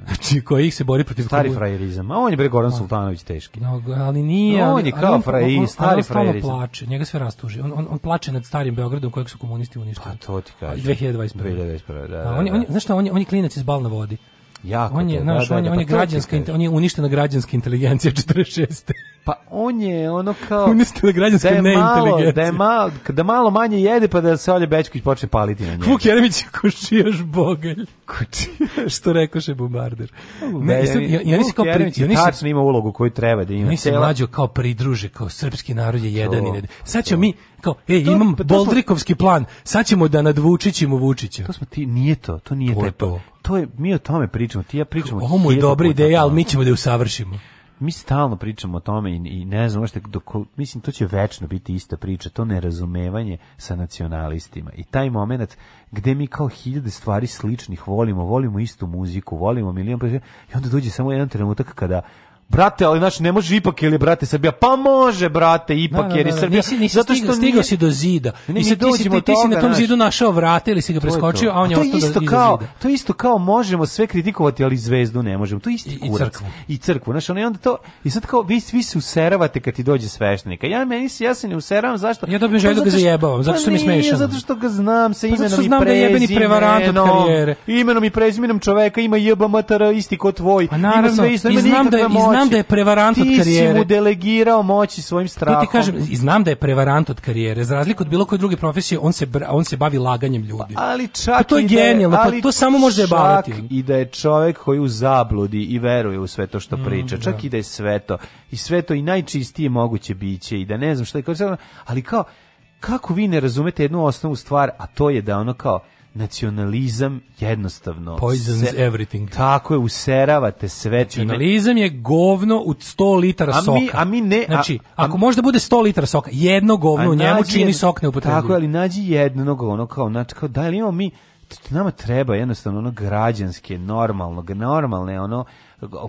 Znači, koji ih se bori protiv... Stari kogu... frajerizam. A on je bre Goran on. Sultanović teški. No, ali nije... No, on je kao frajer, stari frajerizam. On plače, njega sve rastuži. On, on, on plače nad starim Beogradom kojeg su komunisti uništili. Pa to ti kažem. 2021. 2021, da da, da, da, da. A, da, on, je, on, znaš šta, on je, on je klinac iz Balna vodi. Jako on je, to, da, znaš, da, on, da, on pa je pa građanska, on je uništena građanska inteligencija 46. Pa on je ono kao uništena građanska da neinteligencija. Da je malo, da malo manje jede pa da se Olje Bečković počne paliti na njega. Vuk Jeremić kočijaš bogalj. Kočijaš, što rekoše bombarder. Ne, ja, ja nisam kao Jeremić, ja nisam tačno ima ulogu koju treba da ima. Nisam mlađo kao pridruže, kao srpski narod je jedan i Sad ćemo mi kao, ej, to, imam to, Boldrikovski smo, plan, sad ćemo da nadvučićemo Vučića. To smo ti, nije to, to nije to. Taj, to. to je, mi o tome pričamo, ti ja pričamo. Ovo mu je dobra ideja, al mi ćemo da je usavršimo mi stalno pričamo o tome i, i ne znam šta dok mislim to će večno biti ista priča to nerazumevanje sa nacionalistima i taj momenat gde mi kao hiljade stvari sličnih volimo volimo istu muziku volimo milion pa i onda dođe samo jedan trenutak kada brate, ali znači ne može ipak ili brate Srbija. Pa može brate, ipak da, da, jer je da, Srbija. Nisi, nisi zato što stigao, stigao si do zida. Ne, I se ti, si, ti, ti si na tom zidu našao vrata ili si ga preskočio, a on je ostao isto kao, To isto kao možemo sve kritikovati, ali zvezdu ne možemo. To isto I, crkvu. I crkvu, znači ona onda to i sad kao vi vi se useravate kad ti dođe sveštenika. Ja meni se ja se ne useravam zašto? Ja dobijem pa želju da ga zajebavam, zato što pa mi smešan. Zato što ga znam sa pa imenom i prezimenom. Imenom i prezimenom čoveka ima JBMTR isti kao tvoj. Ima sve isto, ima nikakve znam da je prevarant od karijere. Ti si mu delegirao moći svojim da strahom. To ti kažem, i znam da je prevarant od karijere. Za razliku od bilo koje druge profesije, on se, on se bavi laganjem ljudi. Pa, ali čak pa to je da genijalno, pa to samo može je baviti. i da je čovjek koji u zabludi i veruje u sve to što mm, priča, mm, čak da. i da je sve to. I sve to i najčistije moguće biće i da ne znam šta je, ali kao, kako vi ne razumete jednu osnovu stvar, a to je da ono kao, nacionalizam jednostavno poisons se, everything. Tako je useravate sve nacionalizam je govno u 100 litara a soka. Mi, a mi ne, znači, a, ako možda bude 100 litara soka, jedno govno u njemu čini jedno, sok neupotrebljiv. Tako ali nađi jedno ono kao znači kao da li imamo mi nama treba jednostavno ono građanske, normalno, normalne ono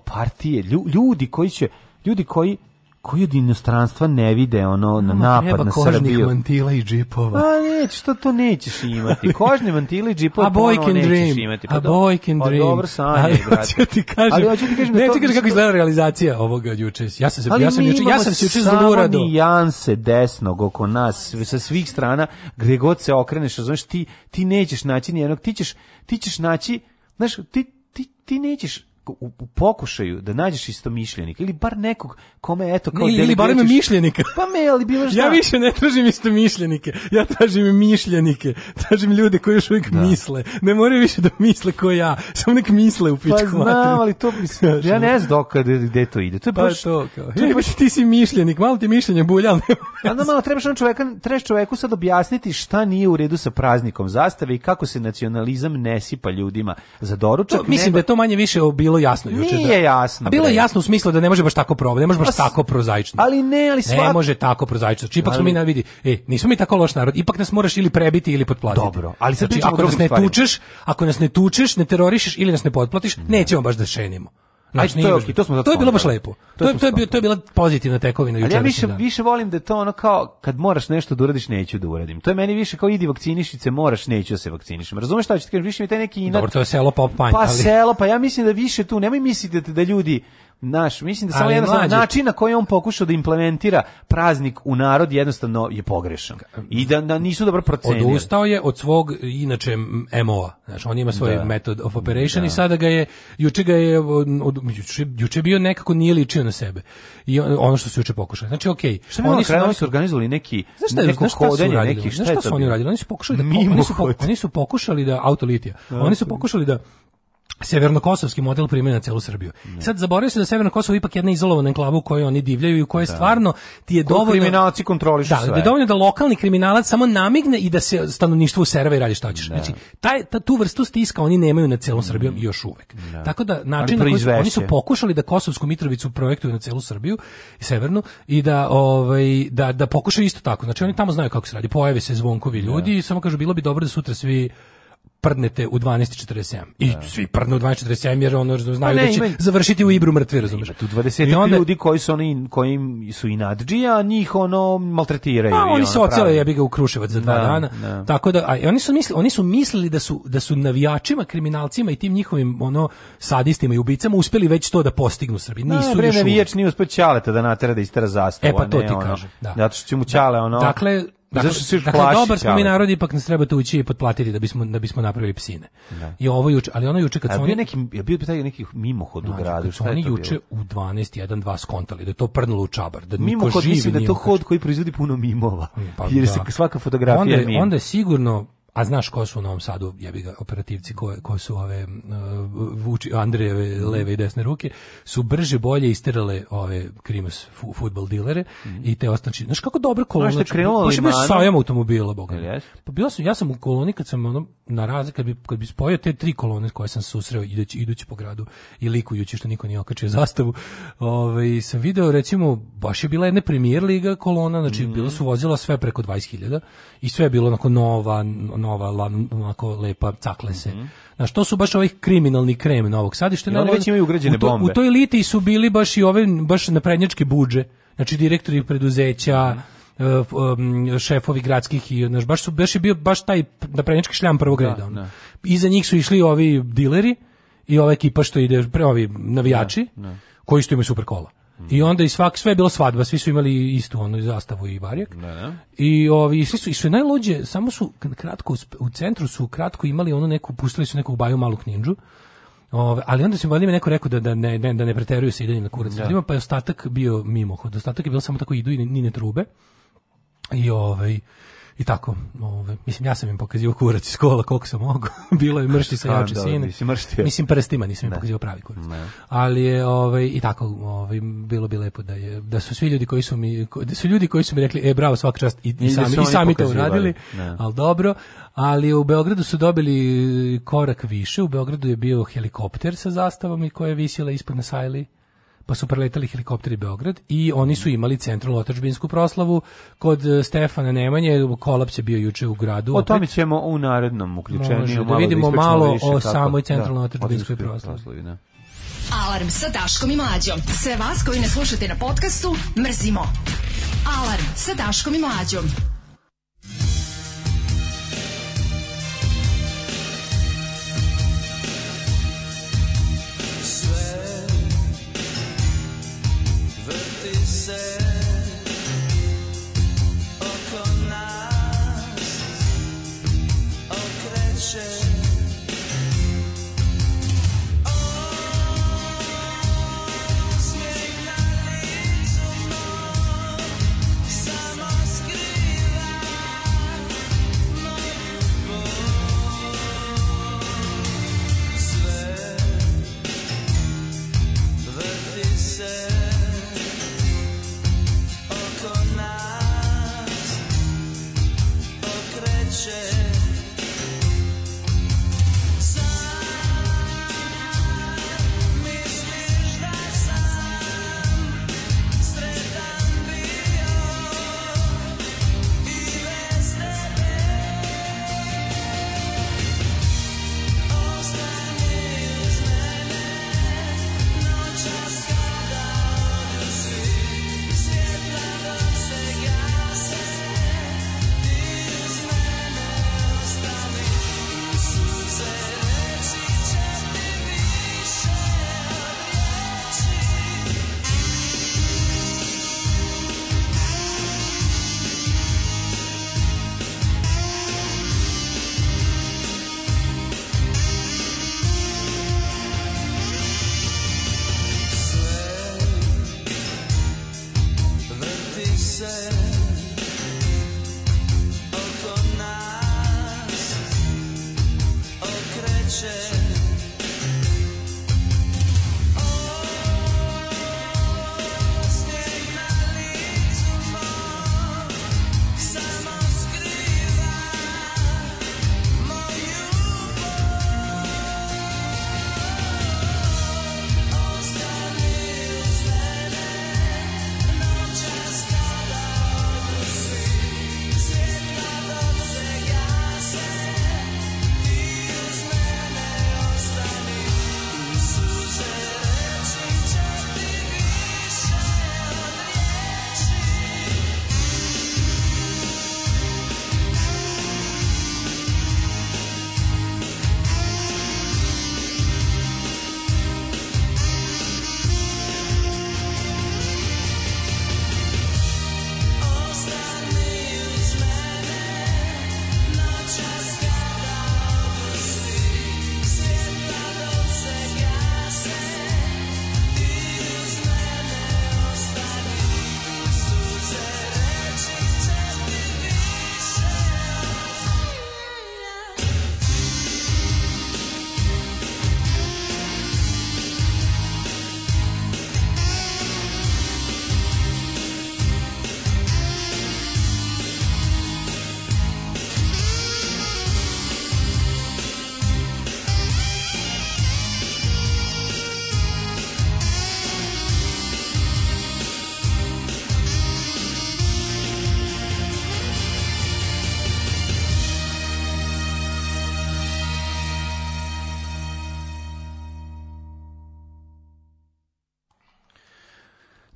partije, ljudi koji će ljudi koji koji od inostranstva ne vide ono na napad na Srbiju. mantila i džipova. A pa neće, što to nećeš imati. Kožne mantile i džipova a pa boy nećeš dream. imati. Pa a do, boy can pa dream. dobro sanje, ali, hoću ti kažem, ali hoću ti kažem, ne, da ti kažem kako izgleda realizacija ovoga juče. Ja sam se, ali ja sam juče, ja sam se juče zlurado. Ali nijanse desnog oko nas, sa svih strana, gdje god se okreneš, znaš, ti, ti nećeš naći nijednog, ti ćeš, ti ćeš naći, znaš, ti, ti, ti nećeš, u, u pokušaju da nađeš istomišljenika ili bar nekog kome eto kao ne, ili barem ćeš... mišljenika. Pa me, ali bilo šta. Ja više ne tražim istomišljenike. Ja tražim mišljenike. Tražim ljude koji još uvijek da. misle. Ne moraju više da misle ko ja. Samo nek misle u pičku. Pa znam, ali to mislim. ja ne znam dok gde to ide. To je pa baš to kao. To e, baš... Pa ti si mišljenik, malo ti mišljenje bulja. Ali ne... Onda malo trebaš on čoveka, trebaš čoveku sad objasniti šta nije u redu sa praznikom zastave i kako se nacionalizam ne sipa ljudima za doručak. To, mislim nego... da je to manje više bilo bilo jasno juče. Nije da, jasno. A bilo je jasno u smislu da ne može baš tako pro, ne može baš pa tako prozaično. Ali ne, ali svak... Ne može tako prozaično. Čipak znači, ali... smo mi na vidi. E, nismo mi tako loš narod. Ipak nas moraš ili prebiti ili potplatiti. Dobro, ali sad znači, ako nas ne tučeš, ako nas ne tučeš, ne terorišeš ili nas ne potplatiš, nećemo baš da šenimo. Znači, Aj, to, okay, to, smo to je bilo baš lepo. To, to, je, to, je, bio, to je bila pozitivna tekovina juče. Ja više, dan. više volim da to ono kao kad moraš nešto da uradiš, neću da uradim. To je meni više kao idi vakcinišice, moraš, neću da se vakcinišem. Razumeš šta ću ti kažeš? Više mi taj neki inat. Dobro, to je selo pop pa- panj, Pa ali... selo, pa ja mislim da više tu, nemoj misliti da, da ljudi naš, mislim da samo jednostavno način na koji on pokušao da implementira praznik u narod jednostavno je pogrešan. I da, da nisu dobro procenili. Odustao je od svog inače MO-a. Znači on ima svoj da. method of operation da. i sada ga je juče ga je od, juče, juče bio nekako nije ličio na sebe. I ono što su juče pokušali. Znači okej, okay, šta oni su oni su organizovali neki šta je, neko hodanje, neki šta, šta su oni uradili? Oni su pokušali da oni su, da- oni su pokušali da autolitija. Oni su pokušali da severnokosovski model primjen na celu Srbiju. Ne. Sad zaboravio se da Severno Kosovo ipak jedna izolovana enklava u kojoj oni divljaju i u kojoj da. stvarno ti je Koliko dovoljno kriminalci kontrolišu da, sve. Da, je dovoljno da lokalni kriminalac samo namigne i da se stanovništvo userva i radi šta ćeš. Da. Znači, taj, ta, tu vrstu stiska oni nemaju na celom mm. Srbijom još uvek. Da. Tako da način na koji su, oni su pokušali da Kosovsku Mitrovicu projektuju na celu Srbiju i severnu i da ovaj da da pokušaju isto tako. Znači oni tamo znaju kako se radi. Pojave se zvonkovi ljudi i da. samo kažu bilo bi dobro da sutra svi prdnete u 12:47. I da. svi prdnu u 12:47 jer ono znaju pa ne, da će ima, završiti u Ibru mrtvi, razumeš. tu 20 onda, ljudi koji su oni kojim su i nadđija, njih ono maltretiraju. Pa, oni se ocele jebi ga u Kruševac za dva da, dana. Da. Tako da a, oni su mislili, oni su mislili da su da su navijačima, kriminalcima i tim njihovim ono sadistima i ubicama uspeli već to da postignu Srbi. Nisu da, još. Ne, navijač nije uspeo Ćaleta da natera da istera zastavu, e, pa to ti ono, da. Zato što će mu Ćale da, ono. Dakle, Dakle, Zašto se još dakle, plaši? dobar smo mi narod, ipak nas treba tući i potplatiti da bismo, da bismo napravili psine. Da. I ovo juče, ali ono juče kad su oni... nekim je bio taj neki mimohod u gradu. Kad oni juče u 12 1 2 skontali, da je to prnulo u čabar. Da mimohod, mislim da je to hod koji proizvodi puno mimova. Mm, pa, jer da. se svaka fotografija onda, je mimo. Onda je sigurno A znaš ko su u Novom Sadu, jebi ga, operativci ko, ko su ove uh, Vuči Andrejeve leve i desne ruke, su brže bolje isterale ove Krimas fu, fudbal dilere mm -hmm. i te ostanči. Znači, znaš kako dobro kolona. Znaš te baš je automobila, boga. Pa bila sam, ja sam u koloni kad sam ono na razli kad bi kad bi spojio te tri kolone koje sam susreo idući idući po gradu i likujući što niko nije okačio zastavu. Ovaj sam video recimo baš je bila jedna premijer liga kolona, znači mm -hmm. bila su vozila sve preko 20.000 i sve je bilo onako nova nova, la, onako lepa, cakle se. Mm -hmm. Znaš, to su baš ovih kriminalni krem Novog Sada. Što I oni već imaju ugrađene u to, bombe. U toj eliti su bili baš i ove, baš na prednjačke budže. Znači, direktori preduzeća, mm -hmm šefovi gradskih i znaš, baš su baš je bio baš taj na prednjački šljam prvog da, reda. Da, ono. Iza njih su išli ovi dileri i ova ekipa što ide pre ovi navijači da, da. koji što imaju super kola. I onda i svak sve je bilo svadba, svi su imali istu onu zastavu i barjak. Da, da. I ovi i svi su i su najlođe, samo su kratko u centru su kratko imali onu neku pustili su nekog baju malu knindžu. Ove, ali onda se valjda neko rekao da da ne ne da ne preteruju sa idanjem na kurac. Da. pa je ostatak bio mimo, ostatak je bio samo tako idu i ni ne trube. I ovaj I tako, ove, mislim, ja sam im pokazio kurac iz kola koliko sam mogu, bilo je mršti sa da, jače da, sine. Mislim, prstima nisam im pokazio pravi kurac. Ne. Ali je, ove, i tako, ove, bilo bi lepo da, je, da su svi ljudi koji su mi, da su ljudi koji su mi rekli, e, bravo, svaka čast, i, i da sami, i sami to uradili, ali dobro, ali u Beogradu su dobili korak više, u Beogradu je bio helikopter sa zastavom i koja je visila ispod na sajli pa su preletali helikopteri Beograd i oni su imali centralnu otačbinsku proslavu kod e, Stefana Nemanje, kolaps je bio juče u gradu. O tome ćemo u narednom uključenju da malo da vidimo da malo više o kako, samoj da, centralnoj otačbinskoj proslavi. Da. Alarm sa Daškom i Mlađom. Sve vas koji ne slušate na podcastu, mrzimo. Alarm sa Daškom i Mlađom.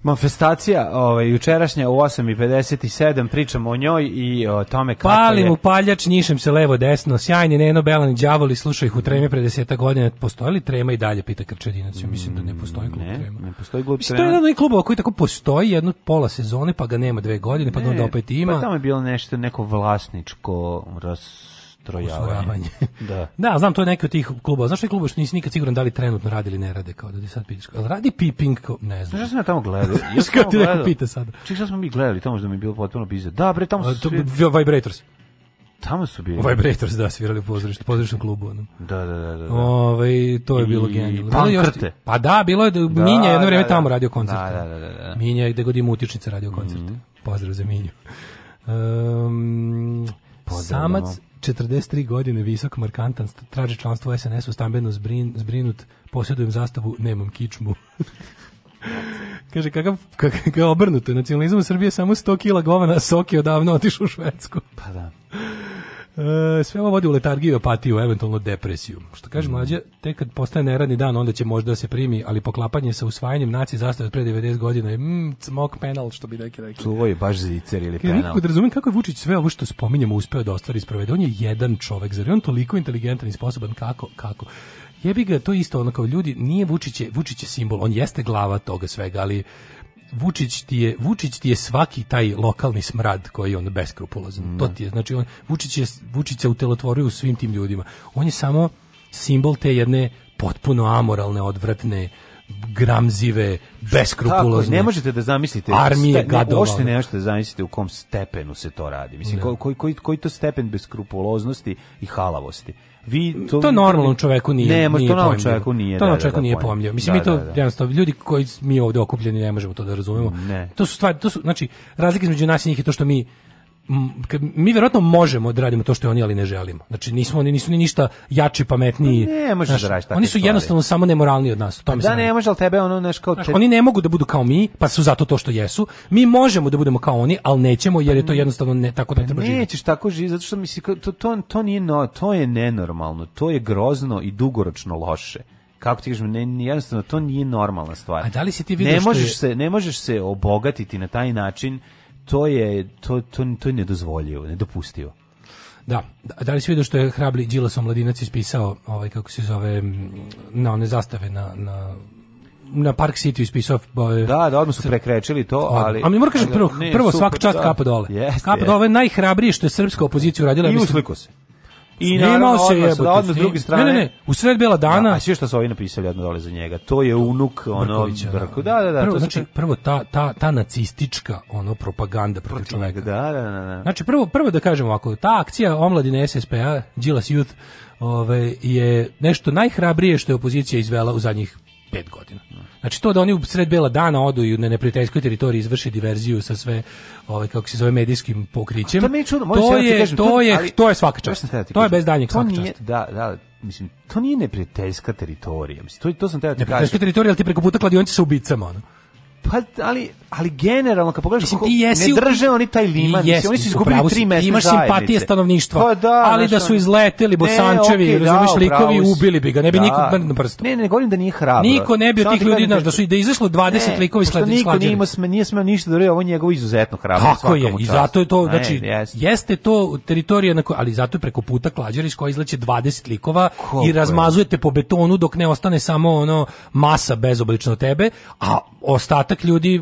manifestacija ovaj, jučerašnja u 8.57, pričamo o njoj i o tome kako Palim je... upaljač, nišem se levo desno, sjajni Neno Belan Đavoli, slušaj ih u treme pre 10 godina, postojali trema i dalje, pita Krčedinac, ja mislim da ne postoji klub ne, trema. Ne postoji klub trema. To jedan jedan klubova koji tako postoji jedno pola sezone, pa ga nema dve godine, pa ne, onda opet pa ima. Pa tamo je bilo nešto, neko vlasničko ras ustrojavanje. da. da, znam, to je neki od tih klubova. Znaš je klub što nisi nikad siguran da li trenutno radi ili ne rade, kao da ti sad pitaš. Ali radi Piping, kao, ne znam. Znaš što sam ja tamo gledao? Ja sam ti neko pita sada? Ček, šta smo mi gledali, tamo što mi je bilo potpuno bizar. Da, bre, tamo su... to, svi... Vibrators. Tamo su bili. Vibrators, da, svirali u pozorištu, pozorišnom klubu. Onom. Da, da, da. da. da. Ove, ovaj, to je bilo genijalno. Pankrte. Pa da, bilo je, da, da Minja jedno vreme da, da. tamo radio koncerte. Da, da, da, da, da. Minja je gde god ima utičnica radio koncerte. Mm -hmm. Pozdrav za Minju. Um, Podavljamo. samac 43 godine, visok, markantan, traži članstvo SNS-u, stambeno zbrin, zbrinut, posjedujem zastavu, nemam kičmu. Kaže, kakav, kakav obrnuto, nacionalizam u Srbije samo 100 kila govana, sok je odavno otišao u Švedsku. Pa da. E, sve ovo vodi u letargiju, apatiju, eventualno depresiju. Što kaže mm. mlađa, tek kad postane neradni dan, onda će možda da se primi, ali poklapanje sa usvajanjem naci zastave od pre 90 godina je mm, cmok penal, što bi neki rekli. To je baš zicer ili penal. Nikako da razumijem kako je Vučić sve ovo što spominjemo uspeo da ostvari sprovede. On je jedan čovek, zar je on toliko inteligentan i sposoban kako, kako? Jebi ga, to isto ono kao ljudi, nije Vučić je, Vučić je simbol, on jeste glava toga svega, ali Vučić ti je Vučić ti je svaki taj lokalni smrad koji on beskrupulozan. Mm. To da. ti je znači on Vučić je Vučića se utelotvorio svim tim ljudima. On je samo simbol te jedne potpuno amoralne, odvratne, gramzive, beskrupulozne. Tako, ne možete da zamislite. Armije gadova. Uopšte ne možete da zamislite u kom stepenu se to radi. Mislim, da. koji, koji, koji to stepen beskrupuloznosti i halavosti vi to, to normalnom čoveku nije ne, nije to normalnom čovjeku nije to da, da, čoveku da, da, nije pomljio mislim da, mi to da, jednostavno ljudi koji mi ovdje okupljeni ne možemo to da razumemo ne. to su stvari to su znači razlika između nas i njih je to što mi mi vjerojatno možemo da radimo to što oni ali ne želimo. Znači nismo oni nisu ni ništa jači, pametniji. Pa ne možeš znači, da Oni su jednostavno samo nemoralni od nas. To pa da ne možeš, al tebe ono neš kao znači, te... oni ne mogu da budu kao mi, pa su zato to što jesu. Mi možemo da budemo kao oni, al nećemo jer je to pa jednostavno ne tako da treba živjeti. Nećeš tako živjeti zato što misli to, to to nije no, to je nenormalno, to je grozno i dugoročno loše kako ti kažem, ne, jednostavno to nije normalna stvar. A da li si ti vidio ne možeš je... se ne možeš se obogatiti na taj način to je to, to, to je nedozvoljivo, nedopustivo. Da, da li si vidio što je hrabri Đilas omladinac ispisao, ovaj, kako se zove, na one zastave na, na na Park City ispisao boje. Ovaj, da, da, odmah su prekrečili to, ali A mi moram kažem prvo, prvo svaka čast da. kapa dole. Yes, kapa yes. dole najhrabrije što je srpska opozicija uradila, I mislim. I se. I naravno, se odmah, jebote, odmah druge strane. Ne, ne, ne, u sred bela da, dana. Da, a sve što su oni napisali jedno dole za njega. To je unuk ono da. Brko. Da, da, da. Prvo, to znači, prvo ta, ta, ta nacistička ono propaganda protiv, protiv čoveka. Da, da, da, da. Znači prvo prvo da kažemo ovako, ta akcija omladine SSP-a, Đilas Youth, ove, je nešto najhrabrije što je opozicija izvela u zadnjih pet godina. Znači to da oni u sred bela dana odu i na neprijateljskoj teritoriji izvrše diverziju sa sve ovaj kako se zove medijskim pokrićem. to, mi je to, je, kažem, to, to, je, ali, to je svaka čast. Ja da to je bez daljnjeg svaka čast. da, da, mislim, to nije neprijateljska teritorija. Mislim, to, to sam teo da ti kažem. Neprijateljska teritorija, al ti preko puta kladionice sa ubicama, ono. Pa, ali ali generalno kad pogledaš kako, ne drže oni taj liman, jesi, mislim, oni su izgubili tri mesta Imaš simpatije stanovništva, pa da, ali da su izleteli bosančevi, okay, razumeš, da, likovi, ubili bi ga, ne bi da. nikog na prstu. Ne, ne, ne govorim da nije hrabro. Niko ne bi od tih ljudi, znaš, da su da izašlo 20 ne, likova iz slađe. Niko nije imao, nije smeo ništa da radi, ovo je njegovo izuzetno hrabro. Tako je, i zato je to, znači, jeste to teritorija, na ali zato je preko puta klađer iz koje izleće 20 likova i razmazujete po betonu dok ne ostane samo ono masa bezoblično tebe, a ostatak ljudi,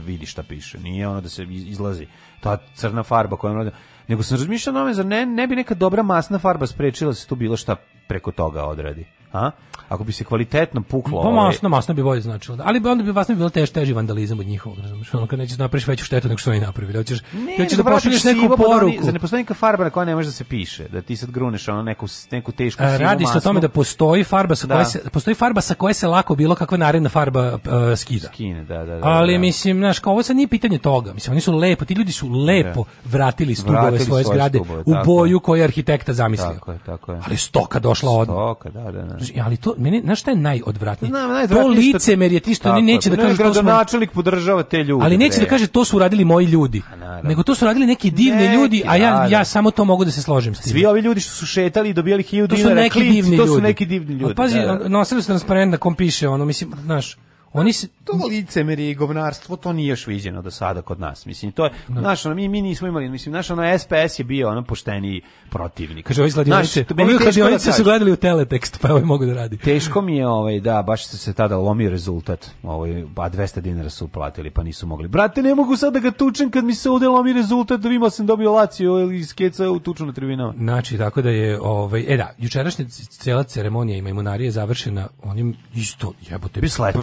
vidi šta piše. Nije ono da se izlazi ta crna farba koja ono... Da- nego sam razmišljao o nome, zar ne, ne bi neka dobra masna farba sprečila da se tu bilo šta preko toga odradi? A? ako bi se kvalitetno puklo. Pa ovaj- masno, masno bi bolje značilo. Da. Ali bi onda bi masno bi bilo teže teži vandalizam od njihovog, razumiješ? Ono kad nećeš da napraviš veću štetu nego što oni napravili. Da hoćeš hoćeš da pošalješ neku pa poruku. Za ne postoji neka farba na koja ne može da se piše, da ti sad gruneš ono neku neku tešku sivu Radi se o tome da postoji farba sa da. se postoji farba sa koje se lako bilo kakva naredna farba uh, skida. Skine, da, da, da. Ali da. mislim, znaš, kao ovo sad nije pitanje toga. Mislim, oni su lepo, ti ljudi su lepo da. vratili stubove vratili svoje, zgrade u boju koju arhitekta zamislio. Tako je, tako je. Ali stoka došla od. Stoka, da, da, da. Ali to meni, znaš šta je najodvratnije? Znam, najodvratnije to licemerje, ti što oni neće da kaže to smo... načelik podržava te ljude. Ali neće da kaže to su radili moji ljudi. A, pa nego to su radili neki divni neki, ljudi, a ja, ja samo to mogu da se složim s tim. Svi ovi ljudi što su šetali i dobijali 1000 dinara, to su neki divni ljudi. To su neki divni ljudi. pazi, da, da. nosili su transparent na kom piše, ono, mislim, znaš, Oni se to licemerje i govnarstvo to nije još viđeno do sada kod nas. Mislim to je no. Da. naš mi mi nismo imali, mislim naš ono SPS je bio ono pošteni protivnik. Kaže ovi sladionice, ovi kladionice da su gledali u teletekst, pa ovaj mogu da radi. Teško mi je ovaj da baš se se tada lomi rezultat. Ovaj ba 200 dinara su platili, pa nisu mogli. Brate, ne mogu sad da ga tučem kad mi se ovde mi rezultat, da imao sam dobio Lazio ili Skeca u tuču na tribinama. Znači tako da je ovaj e da, jučerašnja cela ceremonija i majmunarije završena onim isto jebote bi slet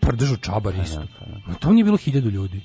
prdžu čabar pa da, isto. Na pa da. tom nije bilo hiljadu ljudi.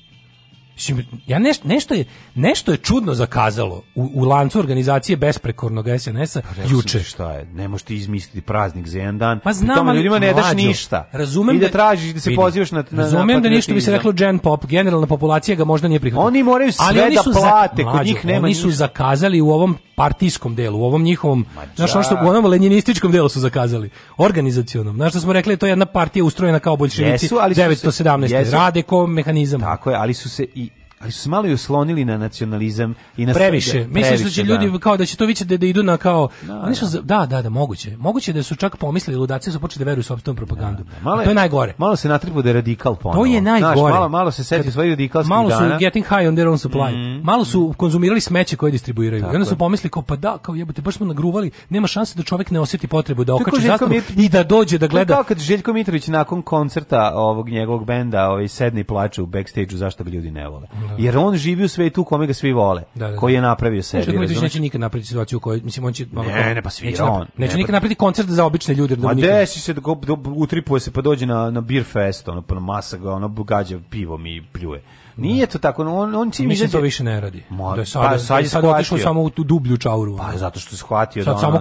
Mislim, ja neš, nešto, je, nešto je čudno zakazalo u, u lancu organizacije besprekornog SNS-a pa juče. Šta je, ne možeš ti izmisliti praznik za jedan dan. Pa znam, tome, ali, ljudima ne daš ništa. Razumem da, da, tražiš, da se vidim, pozivaš na, na Razumem da ništa bi se reklo gen pop, generalna populacija ga možda nije prihvatila. Oni moraju sve ali oni da plate, za, kod njih nema Oni su ništa. zakazali u ovom partijskom delu, u ovom njihovom, znaš što da. u onom leninističkom delu su zakazali, organizacionom. Znaš što smo rekli, to je jedna partija ustrojena kao boljševici, 917. rade ko mehanizam. Tako je, ali su se i ali su se malo i oslonili na nacionalizam i na previše. Previše, misliš da će ljudi da. kao da će to vidjeti da, da idu na kao da, nisu, su da. da da da moguće. Moguće da su čak pomislili ludaci da su počeli da veruju sopstvenu propagandu. Da, da. Malo, je, to je najgore. Malo se natripu da je radikal ponovo. To je najgore. Znaš, malo malo se seti svojih radikalskih dana. Malo su dana. getting high on their own supply. Mm Malo su konzumirali smeće koje distribuiraju. Tako I onda su pomislili kao pa da, kao jebote, baš smo nagruvali, nema šanse da čovek ne osjeti potrebu da okači zastavu i da dođe da gleda. Kao kad Željko Mitrović nakon koncerta ovog njegovog benda, ovaj sedni plače u bekstejdu zašto ga ljudi ne vole. Mhm. Da. jer on živi u svetu u kome ga svi vole, da, da, da. koji je napravio sebi. Neće, neće nikad napraviti situaciju u kojoj, mislim, on će... Ne, ne, pa svi neće on. Napra neće ne, nikad pa- napraviti koncert za obične ljude. Da Ma desi se, do, utripuje se, pa dođe na, na beer fest, ono, pa na masa ga, ono, bugađa pivom i pljuje. Nije to tako, on on čini mi se to više ne radi. Ma, da je sad, pa, sad, sad otišao samo u tu dublju čauru. Pa zato što se shvatio sad da samo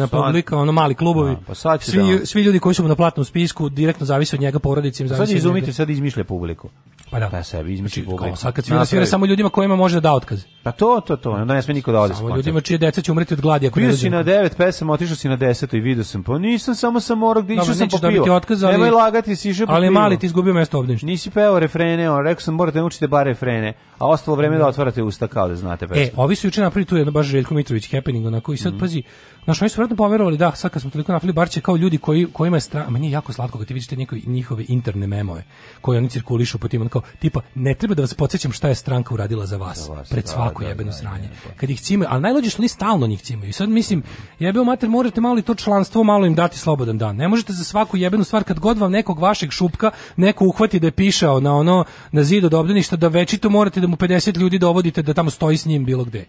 na publika, ono mali klubovi. Da, pa sad svi, da svi ljudi koji su mu na platnom spisku direktno zavise od njega, porodice im pa zavise. Sad izumite, sad izmišlja publiku. Pa da. Pa sebi izmišlja znači, publiku. Kao, sad kad svira, svira samo ljudima kojima može da da otkaz. Pa to, to, to, onda ne sme niko da ode. Samo ljudima čije deca će umreti od gladi ako ne Bio si na 9 pesama, otišao si na 10 i video sam, pa nisam samo sam morao gde da išao sam popio. Nemoj lagati, si išao Ali mali ti izgubio mesto ovde. Nisi peo refrene, on rekao sam morate ne učite bare refrene, a ostalo vreme da mm. otvarate usta kao da znate e, pesmu. E, ovi su juče napravili tu jedno baš Željko Mitrović happening onako i sad mm. pazi, Znaš, oni su vjerojatno poverovali, da, sad kad smo toliko nafili, bar će kao ljudi koji, kojima je strano, meni je jako slatko kad ti vidite njihove, njihove interne memove koje oni cirkulišu po tim, on kao, tipa, ne treba da vas podsjećam šta je stranka uradila za vas, za vas pred da, svako da, jebeno da, sranje. Da, kad ih cimaju, ali najlođe što oni stalno njih cimaju. I sad mislim, jebeo mater, morate malo i to članstvo malo im dati slobodan dan. Ne možete za svaku jebenu stvar, kad god vam nekog vašeg šupka neko uhvati da je pišao na ono, na zidu dobljeništa, da večito morate da mu 50 ljudi dovodite da tamo stoji s njim bilo gde.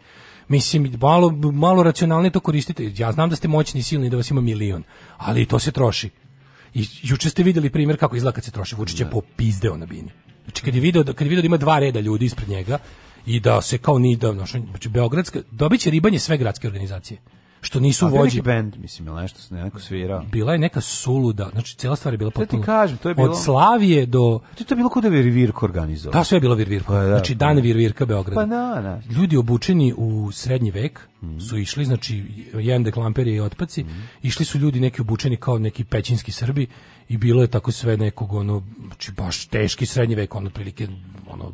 Mislim, malo, malo racionalnije to koristite. Ja znam da ste moćni i silni, da vas ima milion, ali to se troši. I juče ste videli primjer kako izgleda kad se troši. Vučić je da. popizdeo na bini. Znači, kad je video, da, kad je video da ima dva reda ljudi ispred njega i da se kao ni da, znači, Beogradska, dobit će ribanje sve gradske organizacije što nisu vođi bend mislim ili nešto se neko svirao bila je neka suluda znači cela stvar je bila potpuno kažem to je bilo od Slavije do to je to bilo kod da Virvirko organizovao da sve je bilo Virvirko pa, da, znači pa dan da. Virvirka Beograda pa da, da. ljudi obučeni u srednji vek mm. su išli znači jedan deklamper i otpaci mm. išli su ljudi neki obučeni kao neki pećinski Srbi i bilo je tako sve nekog ono znači baš teški srednji vek on otprilike ono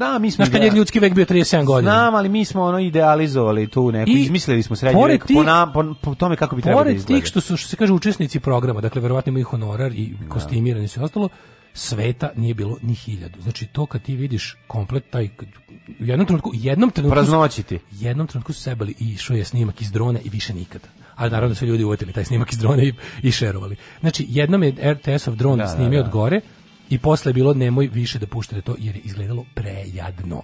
Da, mi smo Znaš kad je ljudski vek bio 37 godina. Znam, ali mi smo ono idealizovali tu neku, I, izmislili smo srednji vek tih, po, nam, po, po, tome kako bi trebalo da izgleda. Pored tih što su, što se kaže, učesnici programa, dakle, verovatno imaju honorar i da. kostimirani su i ostalo, sveta nije bilo ni hiljadu. Znači to kad ti vidiš komplet taj u jednom trenutku, jednom trenutku praznoćiti. Jednom trenutku su sebali i što je snimak iz drona i više nikada. Ali naravno da su ljudi uvatili taj snimak iz drona i, i šerovali. Znači jednom je RTS-ov dron da, da, snimio da, da. od gore, I posle je bilo nemoj više da puštate to jer je izgledalo prejadno.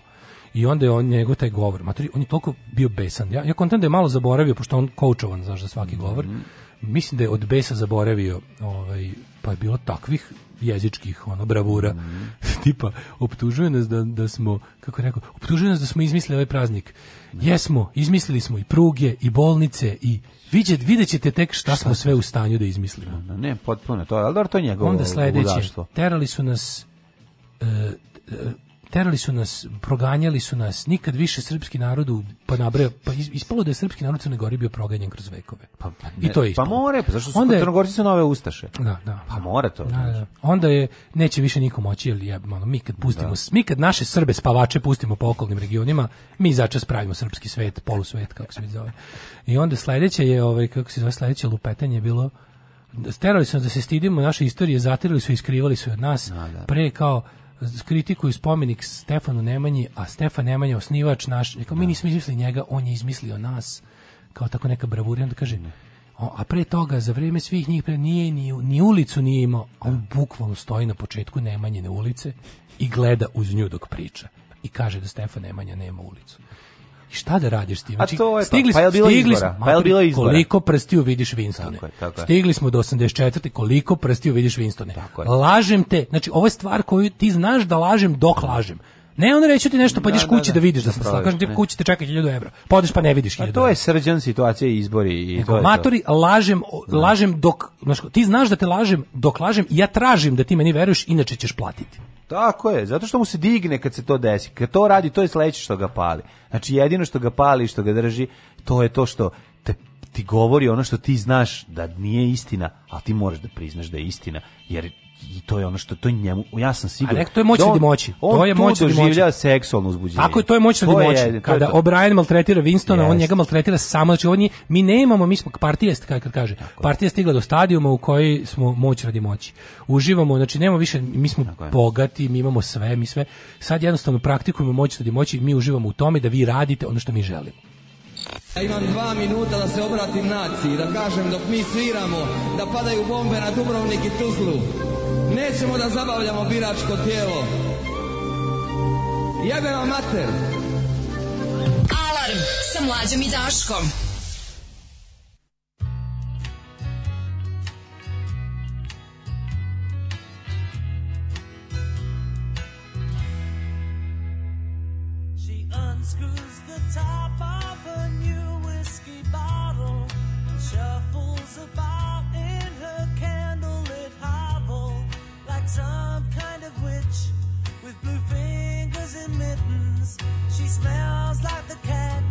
I onda je on njegov taj govor, matri, on je toliko bio besan. Ja, ja kontam da je malo zaboravio, pošto on koučovan, znaš, za svaki govor. Mm -hmm. Mislim da je od besa zaboravio, ovaj, pa je bilo takvih jezičkih ono bravura. Mm -hmm. Tipa optužuje nas da, da smo kako rekao, optužuje nas da smo izmislili ovaj praznik. Mm -hmm. Jesmo, izmislili smo i pruge i bolnice i Vidjet, vidjet ćete tek šta, šta smo sve u stanju da izmislimo. Da, ne, potpuno, to je, ali to je njegovo Onda sledeće, terali su nas, e, e terali su nas, proganjali su nas, nikad više srpski narod u, pa nabraja, pa ispalo da je srpski narod u Crnoj Gori bio proganjen kroz vekove. Pa, pa ne, I to je pa ispalo. Pa more, pa zašto su Onda Crnogorci su nove ustaše? Da, da. Pa more to. Da, da. da. Onda je, neće više niko moći, jer je, malo, mi kad pustimo, da. mi kad naše Srbe spavače pustimo po okolnim regionima, mi začas pravimo srpski svet, polusvet, kako se mi zove. I onda sledeće je, ovaj, kako se zove, sledeće lupetanje je bilo, sterali su da se stidimo naše istorije, zatirali su i iskrivali su od nas, da, da. pre kao kritikuju spomenik Stefanu Nemanji, a Stefan Nemanja osnivač naš, kao, mi da. nismo izmislili njega, on je izmislio nas, kao tako neka bravura, da kaže, a pre toga, za vreme svih njih, pre nije ni, ni ulicu nije imao, a on da. bukvalno stoji na početku Nemanjine ulice i gleda uz nju dok priča i kaže da Stefan Nemanja nema ulicu. I šta da radiš s tim? Znači, stigli, to. Pa bilo stigli izbora? Smo, pa je bilo izbora? Koliko prstiju vidiš Winstone? Tako je, tako je. Stigli smo do 84. Koliko prstiju vidiš Winstone? Tako je. Lažem te. Znači, ovo je stvar koju ti znaš da lažem dok lažem. Ne, on reče ti nešto, pa ideš da, kući da, da, da vidiš da se da slažem. Kažem ti kući te čeka 1000 €. Pođeš pa ne vidiš 1000. A pa to je srđan situacija i izbori i Nego, to. Matori lažem, lažem dok, znači ti znaš da te lažem, dok lažem ja tražim da ti meni veruješ, inače ćeš platiti. Tako je, zato što mu se digne kad se to desi. Kad to radi, to je sledeće što ga pali. Znači jedino što ga pali, i što ga drži, to je to što te ti govori ono što ti znaš da nije istina, ali ti moraš da priznaš da je istina, jer i to je ono što to je njemu ja sam siguran. A nek to je moćno da dimoći. To je moćno doživljava seksualno uzbuđenje. Ako je, to je moćno moći. Kada O'Brien maltretira Winstona, yes. on njega maltretira samo znači on je, mi nemamo mi smo partija kako kaže. Tako partija stigla do stadijuma u kojoj smo moć radi moći. Uživamo, znači nemamo više mi smo tako bogati, mi imamo sve, mi sve. Sad jednostavno praktikujemo moć radi moći, mi uživamo u tome da vi radite ono što mi želimo. Ja imam dva minuta da se obratim naciji, da kažem dok mi sviramo, da padaju bombe na Dubrovnik i Tuzlu. Nećemo da zabavljamo biračko tijelo. Jebe vam mater. Alarm sa mlađom i Daškom. top of a new whiskey bottle and shuffles about. some kind of witch with blue fingers and mittens. She smells like the cat,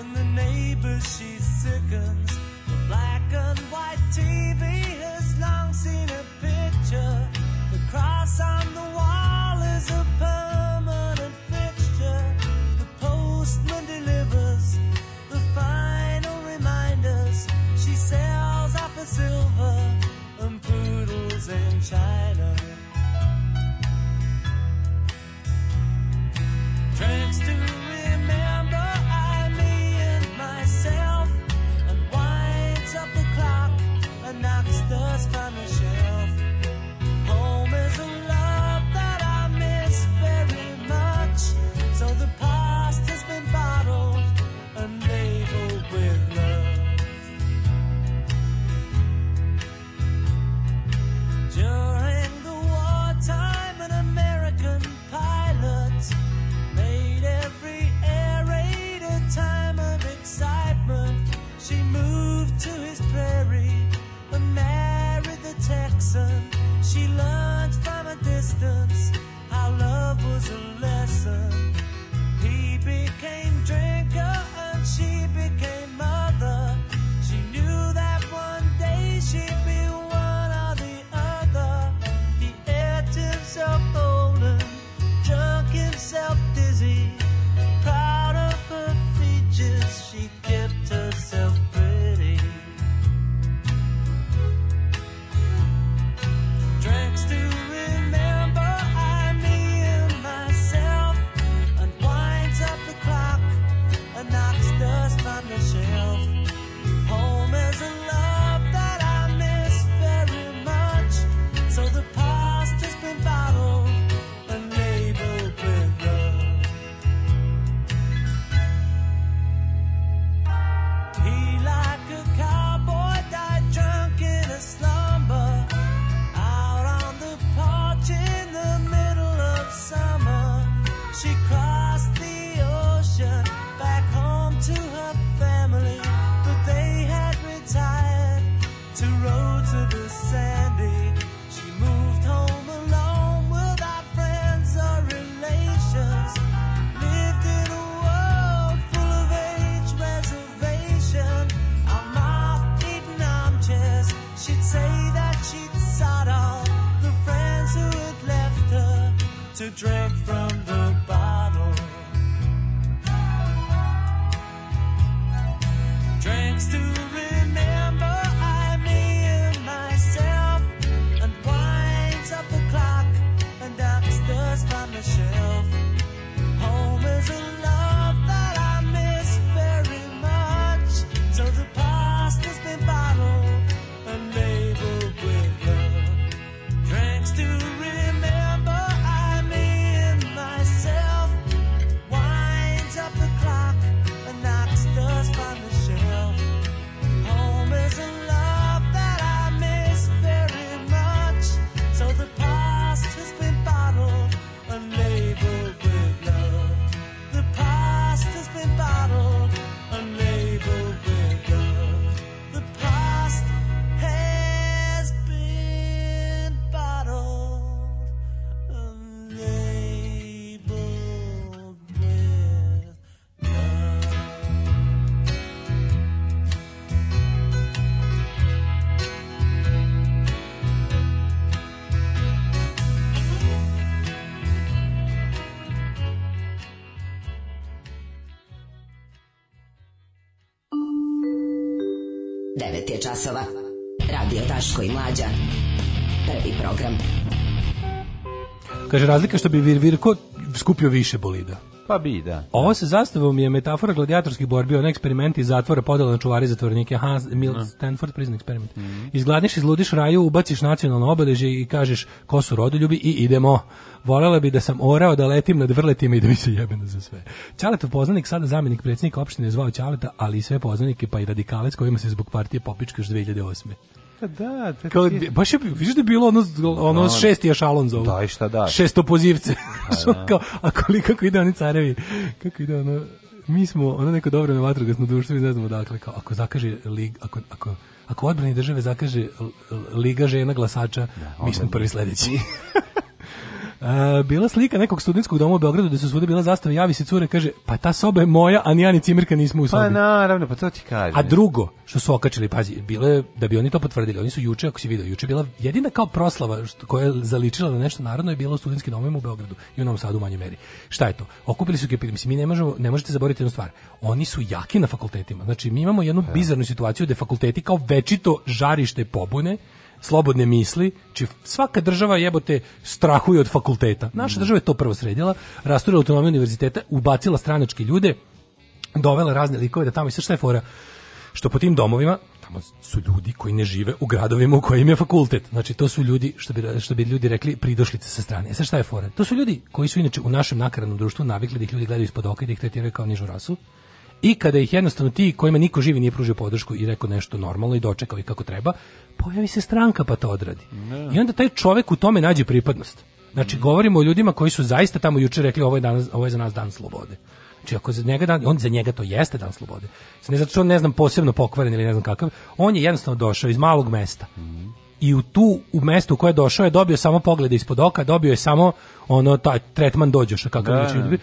and the neighbors she sickens. The black and white TV has long seen a picture. The cross on the wall is a permanent fixture. The postman delivers the final reminders. She sells off for silver and poodles in China. Next to listen. She learned from a distance how love was a lesson. časova. Radio Taško i Mlađa. Prvi program. Kaže, razlika što bi Vir skupio više bolida. Pa bi, da. Ovo da. sa zastavom je metafora gladijatorskih borbi, on eksperiment iz zatvora podala na čuvari zatvornike. Aha, Mil no. Da. Stanford prison eksperiment. Mm -hmm. Izgladniš, izludiš raju, ubaciš nacionalno obeležje i kažeš ko su rodoljubi i idemo. Volela bi da sam orao da letim nad vrletima i da mi se jebeno za sve. Ćaletov poznanik, sada zamenik predsjednika opštine zvao Čaleta, ali i sve poznanike, pa i radikale s kojima se zbog partije popičkaš 2008. Pa da, da kao, baš je, vidiš da je bilo ono, ono da, no, šesti šalon Alonso. Da, i šta da. Šesto pozivce. A, da, da. kao, a koliko, kako ide oni carevi, kako ide ono, mi smo ono neko dobro na vatrogasno društvo i ne znamo dakle, kao, ako zakaže lig, ako, ako, ako odbrani države zakaže Liga žena glasača, da, mi smo prvi sledeći. Uh, bila slika nekog studentskog doma u Beogradu gde su svuda bila zastava, javi se cure, kaže, pa ta soba je moja, a ni ja ni Cimirka nismo u pa sobi. Pa naravno, pa to ti kaže. A drugo, što su okačili, pazi, bile, da bi oni to potvrdili, oni su juče, ako si vidio, juče bila jedina kao proslava što, koja je zaličila na nešto narodno je bila u studentskim domovima u Beogradu i u Novom Sadu u manje meri. Šta je to? Okupili su kepili, mislim, mi ne, možemo, ne možete zaboraviti jednu stvar. Oni su jaki na fakultetima. Znači, mi imamo jednu da. bizarnu situaciju gde fakulteti kao večito žarište pobune, slobodne misli, či svaka država jebote strahuje od fakulteta. Naša mm. država je to prvo sredila, rasturila autonomiju univerziteta, ubacila stranačke ljude, dovela razne likove da tamo i sve šta je fora. Što po tim domovima, tamo su ljudi koji ne žive u gradovima u kojim je fakultet. Znači, to su ljudi, što bi, što bi ljudi rekli, pridošlice sa strane. E sad šta je fora? To su ljudi koji su inače u našem nakaradnom društvu navikli da ih ljudi gledaju ispod oka i da ih tretiraju kao nižu rasu i kada ih jednostavno ti kojima niko živi nije pružio podršku i rekao nešto normalno i dočekao ih kako treba, pojavi se stranka pa to odradi. Ne. I onda taj čovjek u tome nađe pripadnost. Znači, mm. govorimo o ljudima koji su zaista tamo juče rekli ovo je, danas, ovo je za nas dan slobode. Znači, ako za njega dan, on za njega to jeste dan slobode. Ne zato što on ne znam posebno pokvaren ili ne znam kakav, on je jednostavno došao iz malog mesta. Mm i u tu u mesto u koje je došao je dobio samo poglede ispod oka, dobio je samo ono taj tretman dođoša kakav da. da. da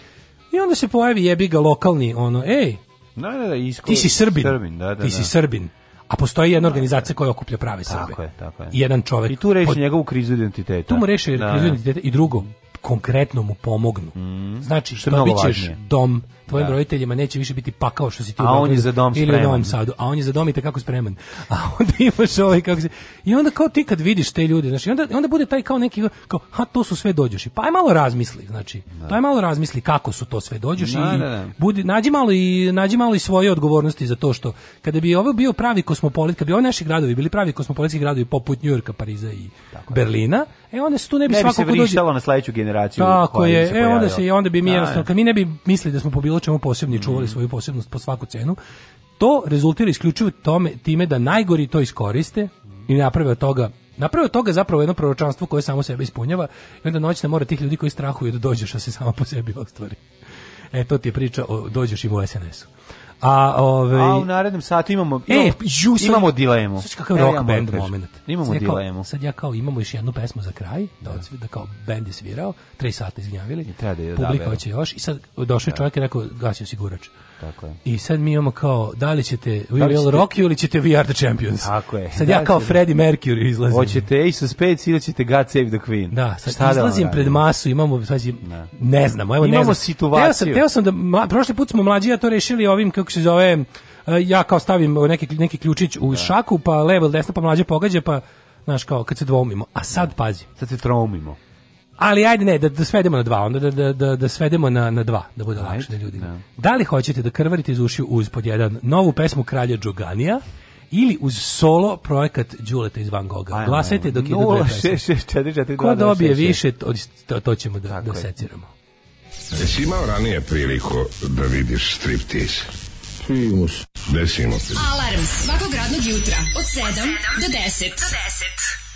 I onda se pojavi jebi ga lokalni ono, ej, Da, da, da, isko... Ti si Srbin. Srbin da, da, ti si da. Srbin. A postoji jedna da, organizacija da. koja okuplja prave Srbe. Tako je, tako je. I jedan čovjek. I tu reši pod... njegovu krizu identiteta. Tu mu reši krizu identiteta i drugo, konkretno mu pomognu. Mm. Znači, što ćeš dom, tvojim da. roditeljima neće više biti pakao što si ti a u Beogradu on je za dom ili spreman. u Novom Sadu, a on je za dom i kako spreman. A onda imaš ovaj kako se i onda kao ti kad vidiš te ljude, znači onda onda bude taj kao neki kao ha to su sve dođoši. Pa aj malo razmisli, znači. Da. Pa aj malo razmisli kako su to sve dođoši da, i da, da. budi nađi malo i nađi malo i svoje odgovornosti za to što kada bi ovo bio pravi kosmopolit, kada bi ovi naši gradovi bili pravi kosmopolitski gradovi poput Njujorka, Pariza i Tako Berlina, e onda se tu ne bi ne svako se dođe... na sledeću generaciju. Tako je, e onda se i onda bi mi da, jednostavno, da. kad mi ne bi mislili da smo pobili bilo čemu posebni, čuvali mm. svoju posebnost po svaku cenu. To rezultira isključivo tome, time da najgori to iskoriste i naprave od toga Napravo od toga zapravo jedno proročanstvo koje samo sebe ispunjava i onda noćna mora tih ljudi koji strahuju da dođeš, a se samo po sebi ostvari. E, to ti je priča o dođeš im u SNS-u. A, ove, ovaj, a u narednom satu imamo, e, ju, imamo dilemu. Sveći kakav e, rock band da moment. Imamo sad dilemu. sad ja kao imamo još jednu pesmu za kraj, da, da. od, da kao band je svirao, 3 sata izgnjavili, publika da, da još i sad došao je čovjek i rekao gasio sigurač. Tako je. I sad mi imamo kao, da li ćete We da Will ćete... Rock ili ćete We Are The Champions? Tako je. Sad da ja kao ćete... Freddie Mercury izlazim. Hoćete Ace of Spades ili ćete God Save the Queen? Da, sad Šta da izlazim da pred masu, imamo, sad, ne. ne znamo, evo imamo ne znam. situaciju. Teo sam, teo sam da, mla, prošli put smo mlađi ja to rešili ovim, kako se zove, eh, ja kao stavim neki, neki ključić u da. šaku, pa level ili desno, pa mlađe pogađa, pa, znaš, kao, kad se dvoumimo. A sad, pazi. Sad se troumimo. Ali ajde ne, da, da svedemo na dva, onda da, da, da, da svedemo na, na dva, da bude lakše na ljudi. No. Da. da li hoćete da krvarite iz ušiju uz pod jedan novu pesmu Kralja Džoganija, ili uz solo projekat Đuleta iz Van Goga. Ajmo, Glasajte dok idu dve pesme. Ko dobije više, to, to ćemo da, da seciramo. Jesi imao ranije priliku da vidiš striptease? Simus. Desimo. Alarms svakog radnog jutra od 7 do 10. Do 10.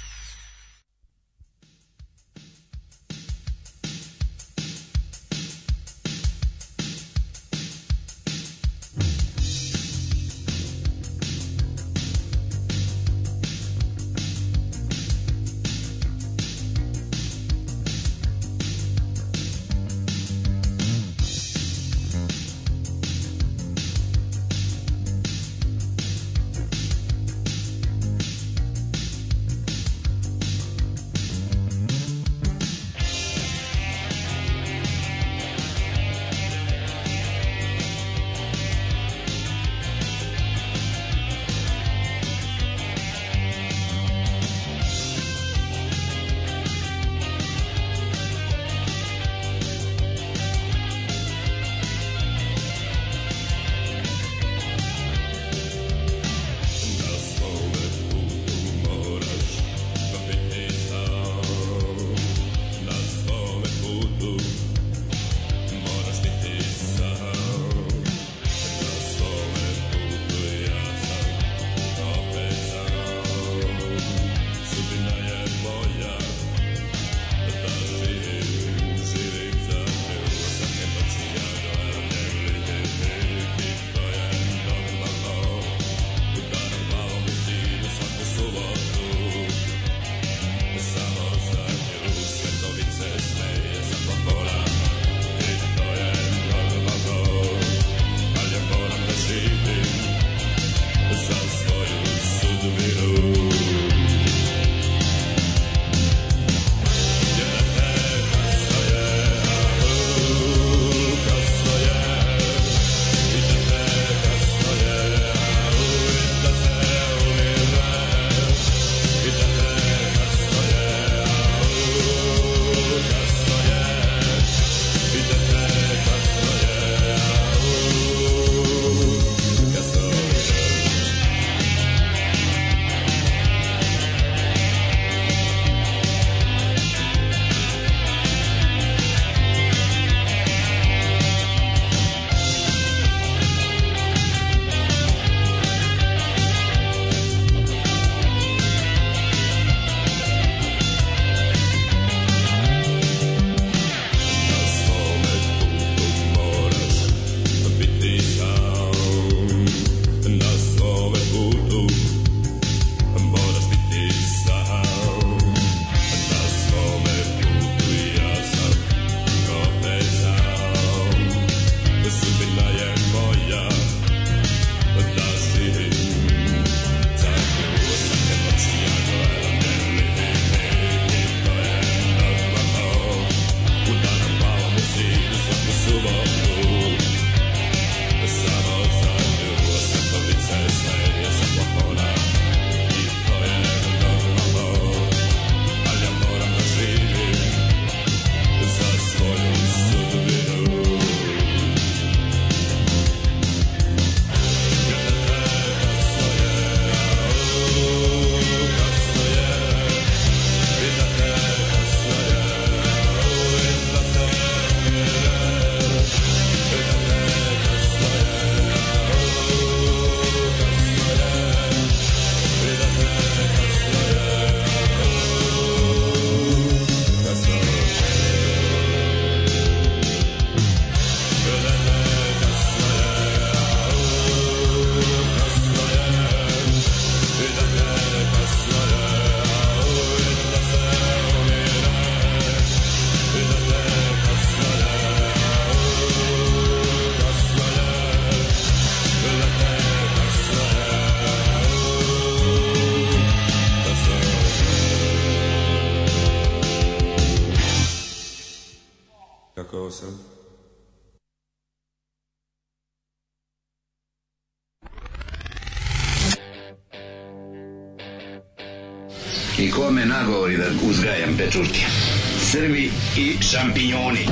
šampioni.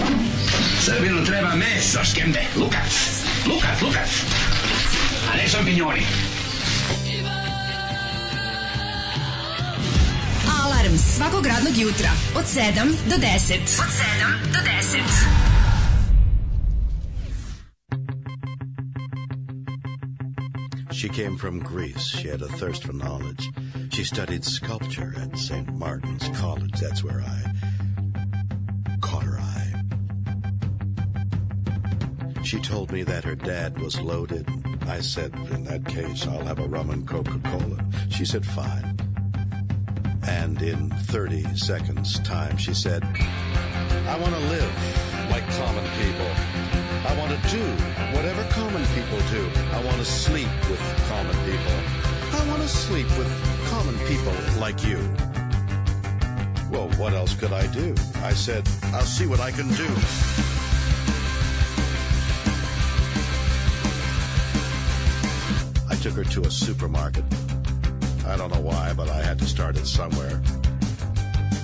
Srbinu treba meso, škembe, lukac. Lukac, lukac. A ne šampioni. Alarm svakog radnog jutra od 7 do 10. Od 7 do 10. She came from Greece. She had a thirst for knowledge. She studied sculpture at St. Martin's College. That's where I told me that her dad was loaded. I said, In that case, I'll have a rum and Coca Cola. She said, Fine. And in 30 seconds' time, she said, I want to live like common people. I want to do whatever common people do. I want to sleep with common people. I want to sleep with common people like you. Well, what else could I do? I said, I'll see what I can do. to a supermarket. I don't know why, but I had to start it somewhere.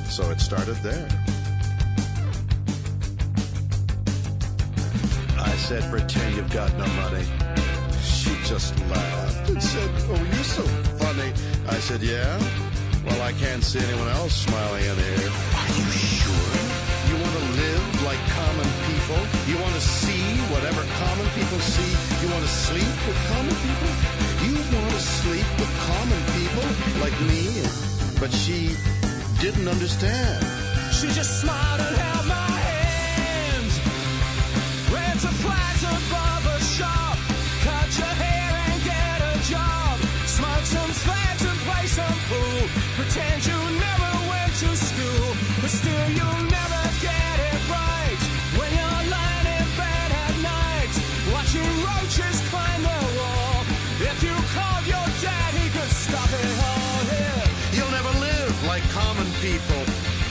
So it started there. I said, pretend you've got no money. She just laughed and said, oh, you're so funny. I said, yeah? Well, I can't see anyone else smiling in here. Are you sure? You want to live like common people? You want to see whatever common people see? You want to sleep with common people? want to sleep with common people like me, but she didn't understand. She just smiled and people.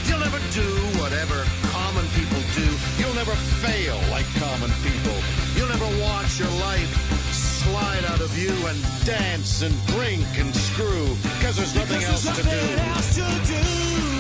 You'll never do whatever common people do. You'll never fail like common people. You'll never watch your life slide out of you and dance and drink and screw. Cause there's nothing, because there's else, nothing to else to do.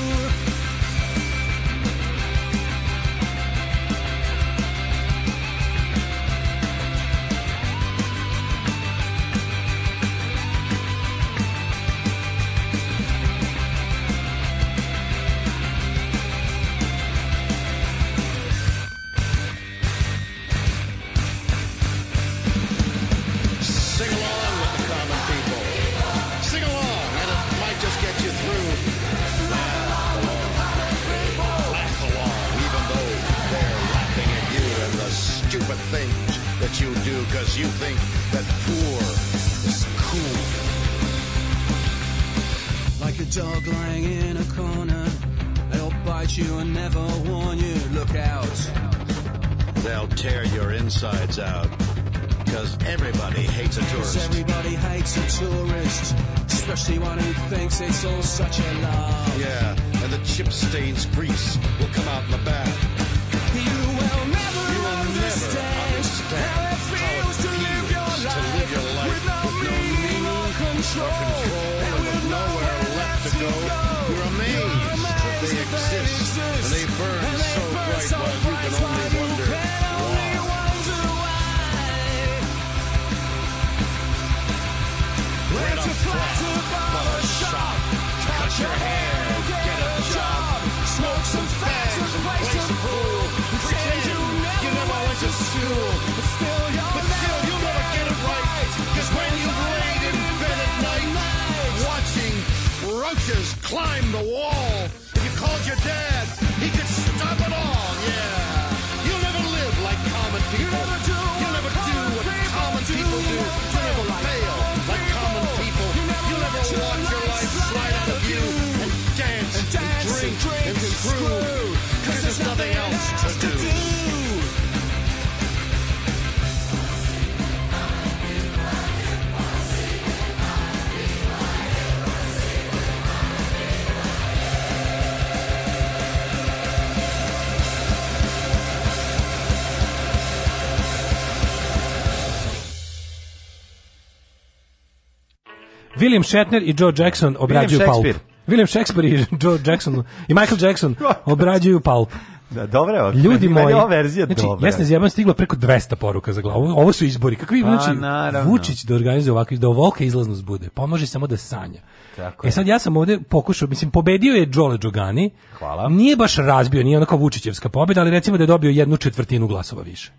William Shatner i Joe Jackson obrađuju William William Shakespeare i Joe Jackson i Michael Jackson obrađuju Palp. Da, dobro je. Ljudi moji, ova verzija znači, dobra. Jesne zjebam stiglo preko 200 poruka za glavu. Ovo su izbori. Kakvi, pa, znači, naravno. Vučić da organizuje ovakvi, da ovolika izlaznost bude. Pomože samo da sanja. Tako e sad ja sam ovde pokušao, mislim, pobedio je Đole Đogani. Hvala. Nije baš razbio, nije onako Vučićevska pobeda, ali recimo da je dobio jednu četvrtinu glasova više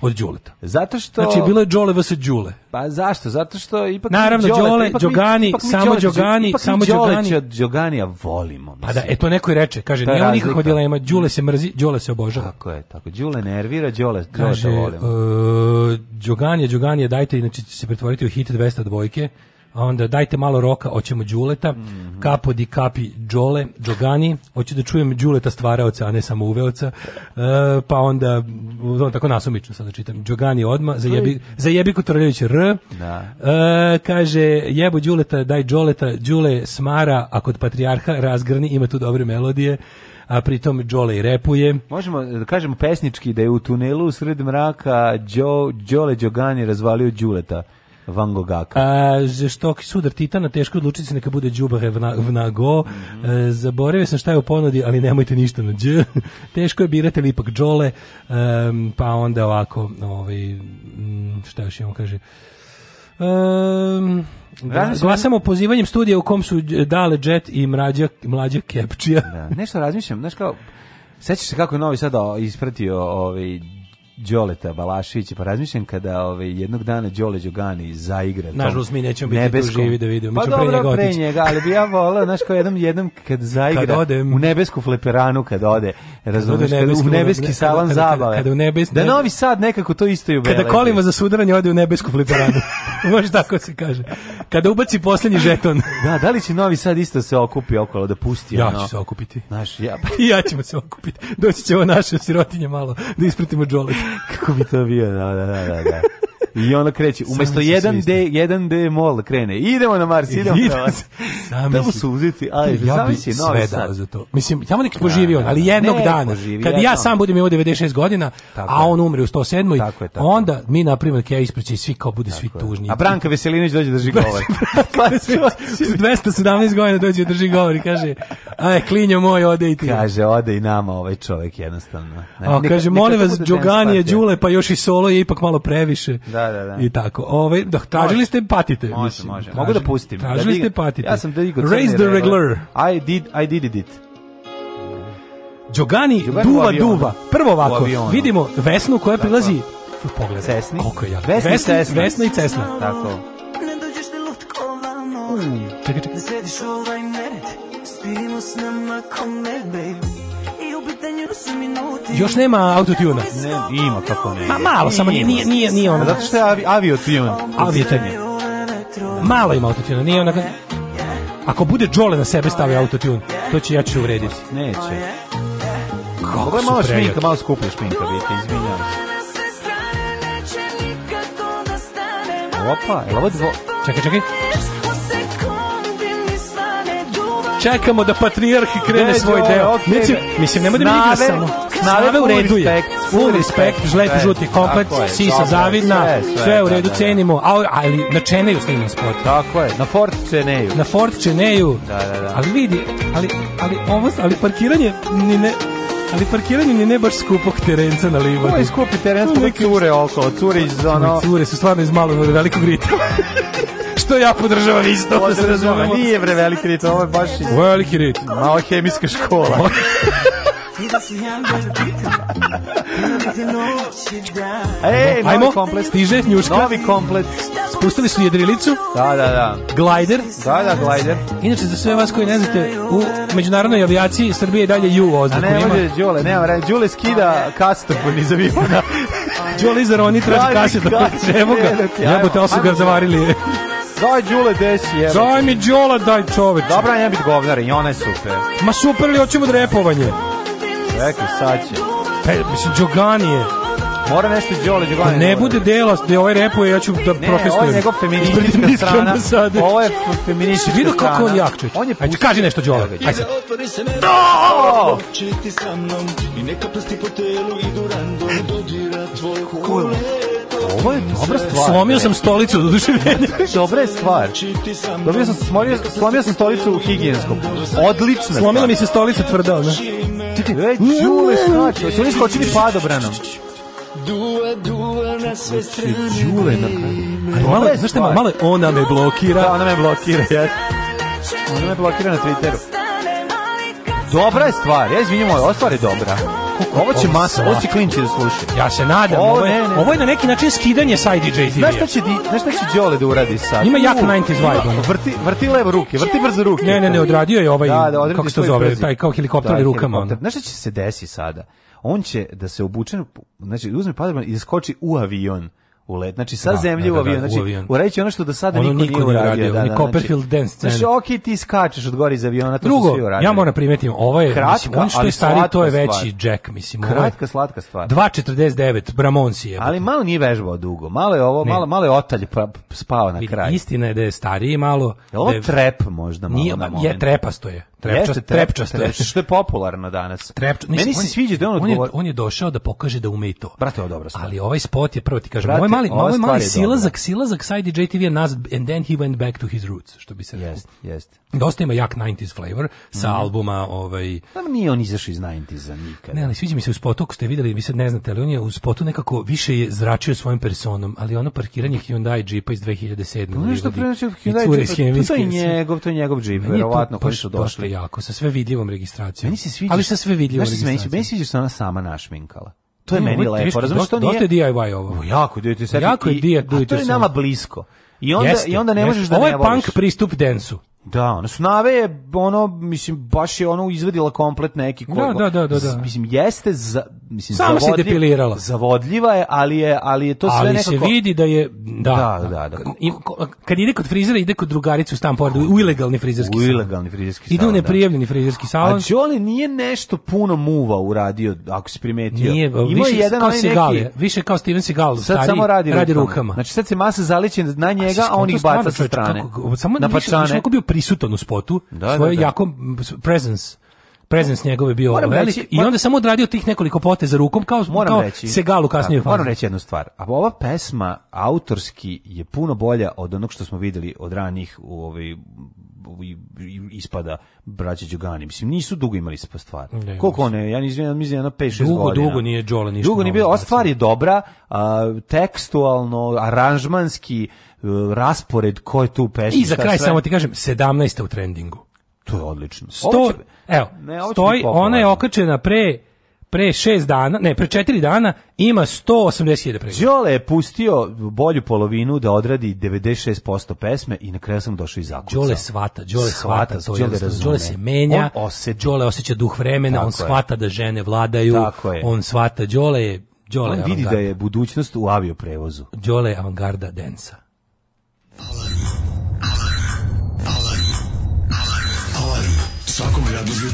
od Đuleta. Zato što Znači bilo je Đole vs Đule. Pa zašto? Zato što ipak Naravno Đole, Đogani, samo Đogani, samo Đogani. od Đoganija volimo. Mislim. Pa da, e to neko i reče, kaže, nije on nikako dilema, Đule se mrzi, Đole se obožava. Tako je, tako. Đule nervira, Đole, Đole volimo. Kaže, Đoganije, Đoganije, dajte, znači se pretvoriti u hit 200 dvojke onda dajte malo roka, hoćemo Đuleta, mm -hmm. kapo di kapi Đole, Đogani, hoću da čujem Đuleta stvaraoca, a ne samo uveoca, e, pa onda, on tako nasumično sada da čitam, Đogani odma, zajebi, zajebi Kotrljević R, da. E, kaže, jebo Đuleta, daj Đoleta, Đule smara, a kod Patrijarha razgrni, ima tu dobre melodije, a pritom Đole i repuje. Možemo da kažemo pesnički da je u tunelu u sred mraka Đo, Đole Đogani razvalio Đuleta. Van Gogaka. A, žestoki sudar Titana, teško odlučiti se neka bude Đubare vna, Vnago. Mm -hmm. e, zaboravio sam šta je u ponudi, ali nemojte ništa na dž. teško je birati ali ipak džole. um, pa onda ovako, ovaj, šta još imamo, kaže... Um, da, glasamo pozivanjem studija u kom su dale Jet i mlađa, mlađa Kepčija. da, nešto razmišljam, znaš kao, Sećaš se kako je Novi Sad ispratio ovaj Đoleta Balaševića, pa razmišljam kada ovaj, jednog dana Đole Đogani zaigra. Nažalost, mi nećemo biti nebeskom. tu živi da vidimo. Pa dobro, pre njega, pre njega ali bi ja volao, znaš, kao jednom, jednom kad zaigra kad ode, u nebesku fleperanu, kad ode, razumiješ, kad u nebeski ne, salon kada, zabave. Kada, kada u nebes, da novi sad nekako to isto i Kada kolima za sudaranje ode u nebesku fleperanu. Može tako se kaže. Kada ubaci poslednji žeton. da, da li će novi sad isto se okupi okolo, da pusti ja ono. Ja ću se okupiti. Znaš, ja. ja ćemo se okupiti. Doći će ovo naše sirotinje malo da ispratimo Đoleta. Kako bi to bio, da, da, da, da. da. I ona kreće, umesto 1D, 1D mol krene. Idemo na Mars, idemo na Mars. Tamo su uzeti, ali ja bi sve dao za to. Mislim, tamo nek da, poživi on, da, da. ali jednog ne, dana, poživi, kad ja sam budem imao 96 godina, tako a on umre u 107. Tako je, tako. onda mi, na primjer, ja ispraći svi kao bude svi tužni. A Branka Veselinović dođe drži govor. 217 pa godina dođe drži govor i kaže, aj, klinjo moj, ode i ti. Kaže, ode i nama ovaj čovjek jednostavno. Ne, a, kaže, molim vas, Đoganije, Đule, pa još i solo je ipak malo previše. Da, da, da. I tako. Ovaj dok tražili ste patite. Može, mislim, može. Tražili, Mogu da pustim. Tražili da ste patite. Ja sam da igu Raise the regular. I did, I did it. it. Đogani duva duva. Prvo ovako, vidimo Vesnu koja tako. prilazi. Pogledaj. Cesni. Koliko je jaka. Vesna, Vesna, Vesna, Vesna i Cesna. Tako. Mm. Čekaj, čekaj. Sediš ovaj mered, spirimo s nama komed, baby. Još nema autotuna. Ne, ima kako ne. Ma malo, samo nije. Nije, nije, nije ona. Zato što je avi, aviotune. Aviotune. Malo ima autotuna, nije ona. Ako bude Jole na sebe stavio autotune, to će ja jače uvrediti. Neće. Kako je malo šminka, malo skuplja šminka, vidite, izvinjam. Opa, je ovo dvo... Čekaj, čekaj. Čekamo da patrijarh krene svoj deo. Okay, mislim, mislim nemoj da mi igra samo. Snave u redu je. U respekt, žleti žuti kompleks, sisa zavidna, sve u da, redu da, da. cenimo. A, ali na Čeneju snimam spot. Tako je, na Fort Čeneju. Na Fort Čeneju. Da, da, da. Ali vidi, ali, ali, ovo, ali parkiranje ni ne, ali parkiranje ni ne baš skupog terenca na livadu. Ovo je skupi teren, skupi cure oko, cure iz ono... Cure su stvarno iz malog, velikog rita. što ja podržavam isto. Ovo da se razumemo. Nije bre veliki rit, ovo je baš... Ovo je veliki rit. Malo hemijska škola. Ej, novi Ajmo, komplet. Stiže, njuška. Novi komplet. Spustili su jedrilicu. Da, da, da. Glider. Da, da, glider. Inače, za sve vas koji ne znate, u međunarodnoj avijaciji Srbije je dalje ju oznak. A ne, može Đule, nema vremena. Đule skida kastopu iz aviona. Đule iza Roni traži kasetu. Evo ga. Jebote, ali su ga zavarili. Daj Đule desi, jebe. Daj mi Đula, daj čoveč. Dobra, ne biti govnare, i ona je super. Ma super li, hoćemo drepovanje. Čekaj, sad će. Pe, mislim, Đogani je. Mora nešto iz Đole Đogani. Pa ne bude dela, da ovaj repuje, ja ću da ne, protestujem. Ne, ovo je njegov feministička strana. Ovo je feministička strana. Vidu kako on jak, čoveč. On je Ajde, kaži nešto, Đole. Ajde sad. No! Čiti sa mnom i neka plasti po telu idu durando, dodira tvoj kule. Ovo je dobra stvar. Slomio sam stolicu do duše. dobra je stvar. Dobio sam, slomio, slomio sam stolicu u higijenskom. Odlična stvar. Slomila mi se stolica tvrda, ne? Čekaj, ej, čule skače. Su oni skočili padobranom? Duva, duva na sve znači, strane. Đule na kraju. Malo, znaš šta, malo ona me blokira. Da, ona me blokira, jes. Ona me blokira na Twitteru. Dobra je stvar, ja izvinjam, ova stvar je dobra. Ovo će masa, ovo će klinci da slušaju. Ja se nadam, ovo, je, ne, ne. ovo je na neki način skidanje sa DJ TV. Znaš šta će, znaš šta će Đole da uradi sad? Ima jak 90s vibe. Vrti, vrti levo ruke, vrti brzo ruke. Ne, ne, ne, odradio je ovaj, da, da, kako se to zove, taj kao helikopter da, rukama. Helikopter. Znaš šta će se desi sada? On će da se obučen, znači uzme padobran i da skoči u avion u let. Znači sa da, da zemlje da, da u znači, avion. Znači uradiće uradit ono što do sada ono niko, nije uradio. da, da, ni da, znači, Copperfield znači, dance scene. Znači, ok, ti skačeš od gori iz aviona, to Drugo, su svi uradili. ja moram primetiti, ovaj, ovo je, Kratka, mislim, on što je stari, to je veći stvar. Jack, mislim. Kratka, je, slatka stvar. 2.49, Bramonci je. Ali malo nije vežbao dugo, malo je ovo, ne. malo, malo je otalj pra, spao na kraj. Istina je da je stariji malo. Je ovo trep možda malo nije, na moment. Je, trepasto je. Trepčast, Jeste, trepčast, trepčast, što je popularno danas. Trepč, Meni se sviđa da on, on, je, on je došao da pokaže da ume i to. Brate, ovo dobro. Ali ovaj spot je, prvo ti kažem, ovaj mali, ovo je mali silazak, dobra. silazak sa IDJ TV nazad, and then he went back to his roots, što bi se rekao. Jest, jest. Dosta ima jak 90s flavor sa mm. albuma, ovaj... Pa nije on izašao iz 90s-a nikad. Ne, ali sviđa mi se u spotu, ako ste videli, vi se ne znate, ali on je u spotu nekako više je zračio svojim personom, ali ono parkiranje Hyundai Jeepa iz 2007. Pa nešto prenosi Hyundai Jeepa, pa to je njegov, to je Jeep, verovatno, koji su došli. jako, sa sve vidljivom registracijom. Meni se sviđa. Ali sa sve vidljivom registracijom. Meni se sviđa što ona sama našminkala to je ne, meni lepo. Razumeš što nije? Dosta je DIY ovo. O, jako, djete, jako je DIY. To je nama blisko. I onda, Jeste. i onda ne možeš da ne voliš. Ovo je punk pristup densu. Da, ono, Snave je, ono, mislim, baš je ono izvedila komplet neki da, koji... Da, da, da, da. Mislim, jeste, za, mislim, Samo se depilirala. Zavodljiva je, ali je, ali je to sve ali nekako... Ali se vidi da je... Da, da, da. da. I, da. kad ide kod frizera, ide kod drugaricu stampo, u ilegalni frizerski salon. U ilegalni frizerski salon. Ide u da. neprijavljeni frizerski salon. A Jolly nije nešto puno muva uradio, ako si primetio. Nije, Ima više jedan kao Sigal, neki... više kao Steven Segal, sad samo radi, radi rukama. rukama. Znači, sad se masa zaliče na njega, a, on ih baca sa strane. Kako, samo na pačane prisutan u spotu, da, da svoje da, da. jako presence presence njegove bio moram veći reći, i onda samo odradio tih nekoliko poteza rukom kao moram kao reći, Segalu da, kasnije. moram reći jednu stvar. A ova pesma autorski je puno bolja od onog što smo videli od ranih u ovoj ispada braća Đugani. Mislim, nisu dugo imali se po stvari. Koliko one, ja nizvijem, mislim, jedno 5-6 godina. Dugo, dugo nije Đole ništa. Dugo nije bilo, ova stvar je dobra, a, tekstualno, aranžmanski, E, raspored ko je tu pesma. I za kraj sve... samo ti kažem, 17. u trendingu. To je odlično. Sto, će... evo, ne, stoji, ona je okačena pre pre 6 dana, ne, pre 4 dana ima 180.000 pregleda. Đole je pustio bolju polovinu da odradi 96% pesme i na kraju sam došao i zakucao. Đole svata, Đole svata, svata to je, Đole se menja, on osjeća. Đole osjeća duh vremena, Tako on svata da žene vladaju, on svata, Đole je Đole on vidi da je budućnost u avioprevozu. Đole je avangarda densa.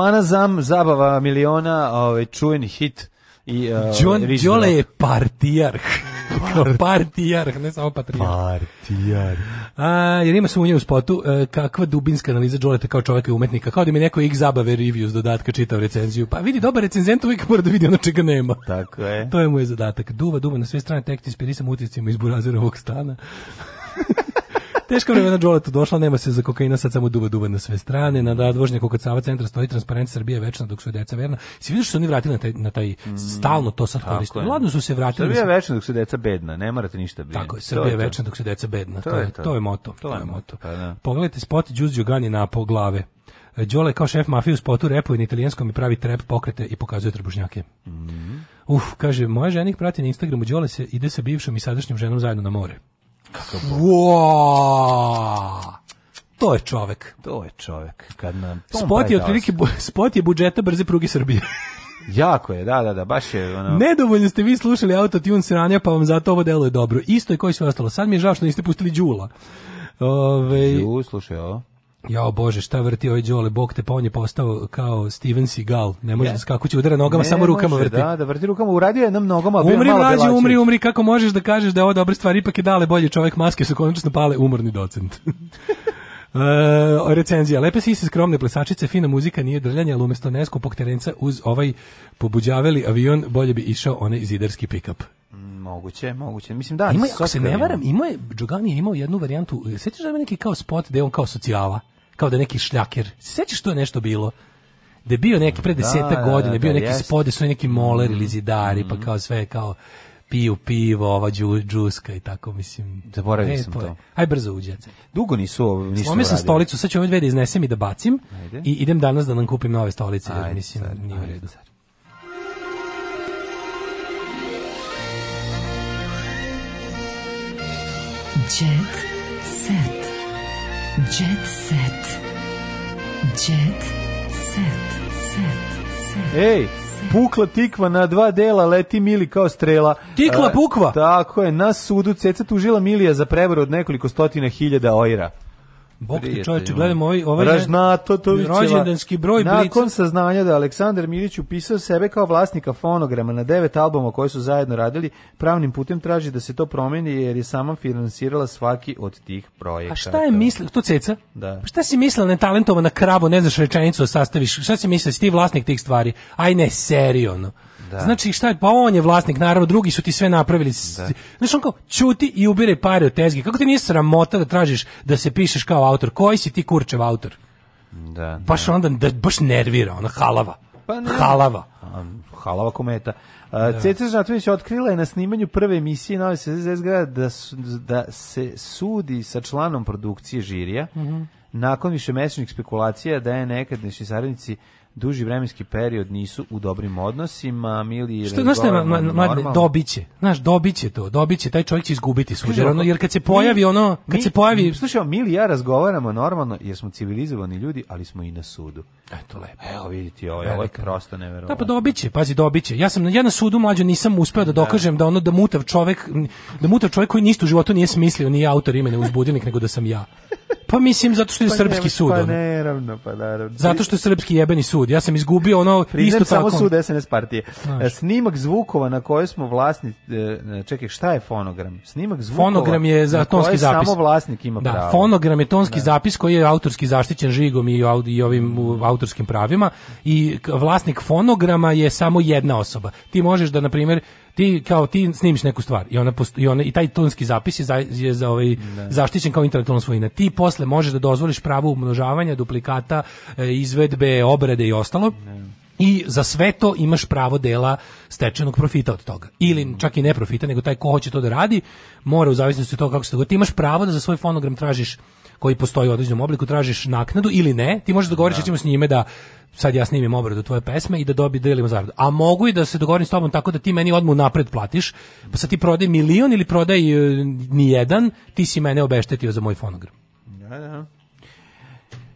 Amana Zam, Zabava miliona, ovaj, čuveni hit. I, uh, John, Đole je partijarh. partijarh, ne samo patrijarh. Partijarh. A, jer ima sumnje u spotu, e, kakva dubinska analiza Đoleta kao čoveka i umetnika. Kao da mi neko X zabave review dodatka čitao recenziju. Pa vidi, dobar recenzent uvijek mora da vidi ono čega nema. Tako je. To je mu je zadatak. Duva, duva, na sve strane tekst ispirisan uticima iz burazerovog stana. Teška vremena Đoletu došla, nema se za kokaina, sad samo duba duba na sve strane, na nadvožnjaku kod Sava centra stoji transparent Srbije večna dok su deca verna. Si vidiš što su oni vratili na taj, na taj mm, stalno to sad koriste. Ladno su se vratili. Srbija mislim. večna dok su deca bedna, ne morate ništa brinuti. Tako je, Srbija večna dok su deca bedna, to, to, je, to. to je moto. To, to je moto. Pa, da. Pogledajte spot Đuđ Đogani na po glave. Đole kao šef mafije u spotu repuje na italijanskom i pravi trep pokrete i pokazuje trbušnjake. Mm. Uf, kaže, moja ženih prati na Instagramu Đole se ide sa bivšom i sadašnjom ženom zajedno na more. Kakav To je čovek. To je čovek. Kad nam spot je otprilike spot je budžeta brze pruge Srbije. jako je, da, da, da, baš je ono... Nedovoljno ste vi slušali autotune sranja, pa vam zato ovo deluje dobro. Isto je koji sve ostalo. Sad mi je žao što niste pustili Đula. Ove... Ju, slušaj ovo. Jao bože, šta vrti ovaj Đole, bog te, pa on je postao kao Steven Seagal, ne može yeah. da skakući, udara nogama, ne samo rukama može, vrti. Da, da vrti rukama, uradio je nam nogama, umri, malo mlađi, umri, umri, kako možeš da kažeš da je ovo dobra stvar, ipak je dale bolje čovjek, maske su konačno pale, umorni docent. Uh, recenzija. Lepe sise, skromne plesačice, fina muzika, nije drljanje, ali umesto neskupog terenca uz ovaj pobuđaveli avion bolje bi išao onaj zidarski pick-up. Moguće, moguće. Mislim da, ima, ako se ne varam, imao je Džogani je imao jednu varijantu. E, sećaš da je neki kao spot da on kao socijala, kao da je neki šljaker. Sećaš što je nešto bilo? Da je bio neki pre 10 da, da godine, da, bio neki da, jest. spot da su neki moler ili mhm. zidari, mm pa mhm. kao sve kao piju pivo, ova džuska i tako, mislim. Zaboravio e, sam to. Aj brzo uđe. Dugo nisu nisu Slomio sam stolicu, sad ću ove dve da iznesem i da bacim Ajde. i idem danas da nam kupim nove stolice, Ajde, mislim, sad, nije u redu. Sad. Jet set. Jet set. Jet set. Set. set. Ej, pukla tikva na dva dela, leti Mili kao strela. Tikla pukva? E, tako je, na sudu ceca tužila Milija za prevar od nekoliko stotina hiljada ojra. Bog te čovječe, gledam ovaj, ovaj rođendanski broj Blica. Nakon saznanja da Aleksandar Milić upisao sebe kao vlasnika fonograma na devet albuma koje su zajedno radili, pravnim putem traži da se to promeni jer je sama finansirala svaki od tih projekata. A šta je mislila, to ceca? Da. Pa Šta si mislila talentovana kravo, ne znaš rečenicu da sastaviš, šta si mislila, si ti vlasnik tih stvari? Aj ne, serio, no. Da. Znači šta je, pa on je vlasnik, naravno, drugi su ti sve napravili. Da. Znaš, on kao, čuti i ubire pare od tezge. Kako ti nije sramota da tražiš da se pišeš kao autor? Koji si ti kurčev autor? Da, da. Baš onda, da, baš nervira, ona halava. Pa ne. Halava. Halava kometa. Da. Ceca Žatvić otkrila je na snimanju prve emisije Nove SZS da, su, da se sudi sa članom produkcije žirija mm -hmm. nakon višemesečnih spekulacija da je nekadnešnji saradnici duži vremenski period nisu u dobrim odnosima, mili Što znaš šta, ma, ma, dobiće. Znaš, dobiće to, dobiće, taj čovjek će izgubiti sud, jer, ono, jer kad se pojavi mi, ono, kad mi, se pojavi... Mi, slušaj, Mili ja razgovaramo normalno, jer smo civilizovani ljudi, ali smo i na sudu. Eto, lepo. Evo, vidite, ovo, ovo je prosto neverovatno. Da, pa dobiće, pazi, dobiće. Ja sam, ja na sudu mlađo nisam uspeo da, da. dokažem da ono, da mutav čovjek, da mutav čovjek koji ništa u životu nije smislio, nije autor imena uzbudilnik, nego da sam ja. Pa mislim zato što je pa srpski ne, pa sud. Pa ne, ravno, pa naravno. Zato što je srpski jebeni sud. Ja sam izgubio ono Priznam isto tako. samo sud SNS partije. Znaš. E, snimak zvukova na koje smo vlasni e, čekaj, šta je fonogram? Snimak zvukova. Fonogram je za tonski zapis. Samo vlasnik ima da, pravo. fonogram je tonski da. zapis koji je autorski zaštićen žigom i i ovim autorskim pravima i vlasnik fonograma je samo jedna osoba. Ti možeš da na primjer ti kao ti snimiš neku stvar i ona i ona i taj tonski zapis je za, je za ovaj ne. Da. zaštićen kao intelektualna svojina. Ti posle možeš da dozvoliš pravo umnožavanja, duplikata, e, izvedbe, obrade i ostalo. Ne da. i za sve to imaš pravo dela stečenog profita od toga. Ili mm. čak i ne profita, nego taj ko hoće to da radi, mora u zavisnosti od toga kako se to Ti imaš pravo da za svoj fonogram tražiš koji postoji u određenom obliku, tražiš naknadu ili ne, ti možeš dogovoriti da. ćemo da. s njime da sad ja snimim obradu tvoje pesme i da dobi da delimo zaradu. A mogu i da se dogovorim s tobom tako da ti meni odmah napred platiš, pa sad ti prodaj milion ili prodaj e, ni jedan, ti si mene obeštetio za moj fonogram. Da, da.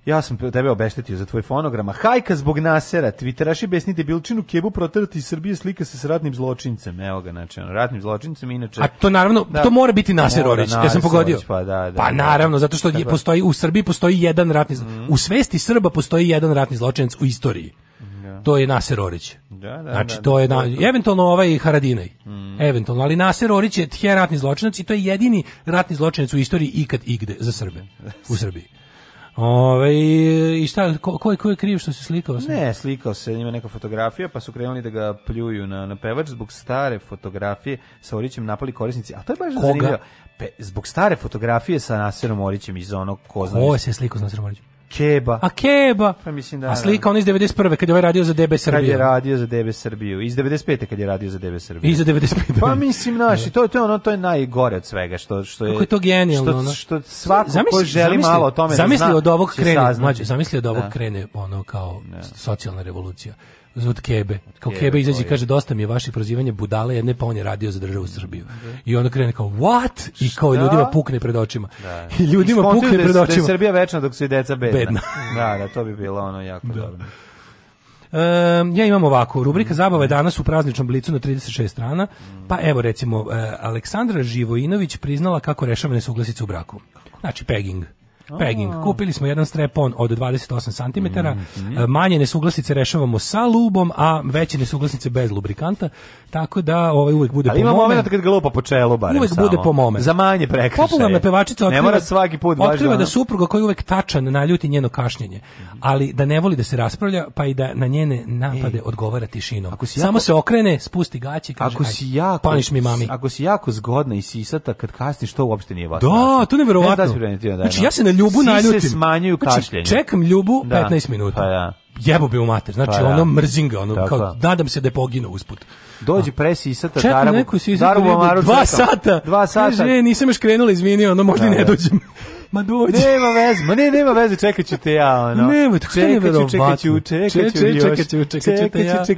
Ja sam tebe obeštetio za tvoj fonograma. Hajka zbog nasera, twitteraši besni debilčinu kebu protrati iz Srbije slika se s ratnim zločincem. Evo ga, znači, on, ratnim zločincem, inače... A to naravno, da, to mora biti Naser Orić, ja sam pogodio. Pa, da, da, pa da. naravno, zato što je, postoji, u Srbiji postoji jedan ratni zločinac. Mm. U svesti Srba postoji jedan ratni zločinac u istoriji. Da. To je Naser Orić. Da, da, znači, da, to je, da, na, eventualno ovaj Haradinaj. Mm. Eventualno, ali Naser Orić je ratni zločinac i to je jedini ratni zločinac u istoriji ikad igde za Srbe, u Srbiji. Ove, I šta, ko, ko, je, ko je kriv što se slikao? Sam? Ne, slikao se, ima neka fotografija, pa su krenuli da ga pljuju na, na pevač zbog stare fotografije sa Orićem napali korisnici. A to je baš Koga? zanimljivo. Pe, zbog stare fotografije sa Naserom Orićem iz onog ko zna. Ko se slikao sa Naserom Orićem? Keba. A Keba. Pa mislim da. A da. slika on iz 91. kad je ovaj radio za DB Srbiju. Kad je radio za DB Srbiju. Iz 95. kad je radio za DB Srbiju. Iz 95. Pa mislim naši, da. to je to je ono to je najgore od svega što što je Kako je to genijalno. Što, što svako zamisli, ko želi zamisli, malo o tome da zamisli da zna. Zamisli od ovog krene, mlađe, zamisli od ovog da. krene ono kao da. socijalna revolucija od Kebe. Kao Kebe izađe i kaže dosta mi je vaših prozivanja budale jedne pa on je radio za državu Srbiju. Da. I onda krene kao what? I kao Šta? ljudima pukne pred očima. Da. I ljudima Ispontaju pukne da je- pred Da je očima. Srbija večna dok su i deca bedna. Bedna. da, da, to bi bilo ono jako da. dobro. Em, ja imam ovako, rubrika mhm. zabava je danas u prazničnom blicu na 36 strana, mhm. pa evo recimo, e, Aleksandra Živojinović priznala kako rešava nesuglasice u braku. Znači, pegging. Pegging. Kupili smo jedan strepon od 28 cm. Mm -hmm. Manje nesuglasice rešavamo sa lubom, a veće nesuglasice bez lubrikanta. Tako da ovaj uvek bude Ali po mome. Ali moment kad ga lupa po čelu barem Uvek samo. bude po mome. Za manje prekršaje. Popularna pevačica otkriva, ne mora svaki put otkriva da, da supruga koji uvek tačan na ljuti njeno kašnjenje, ali da ne voli da se raspravlja, pa i da na njene napade Ej. odgovara tišinom. Ako si jako, Samo se okrene, spusti gaće i kaže: ako si jako, "Paniš mi mami." Ako si jako zgodna i sisata kad kasniš, to uopšte nije važno. Da, to neverovatno. Ne znači ja se ne Ljubu si naljutim. se smanjuju kašljenje. Znači, čekam Ljubu da. 15 minuta. Pa da. Jebo bi u mater. Znači, pa, da. ono mrzinga, ono, kao, nadam se da je poginuo usput. Dođi presisata, Čekam darabu, neko si dva sata. Dva sata. Kaže, e, nisam još krenula, izvinio, ono možda da, ne da. dođem ma dođi. Nema veze, ma ne, nema veze, čekat ću te ja, ono. Nema, tako što je verovatno. Čekat ću, čekat ću, čekat ću, čekat ću, čekat ću,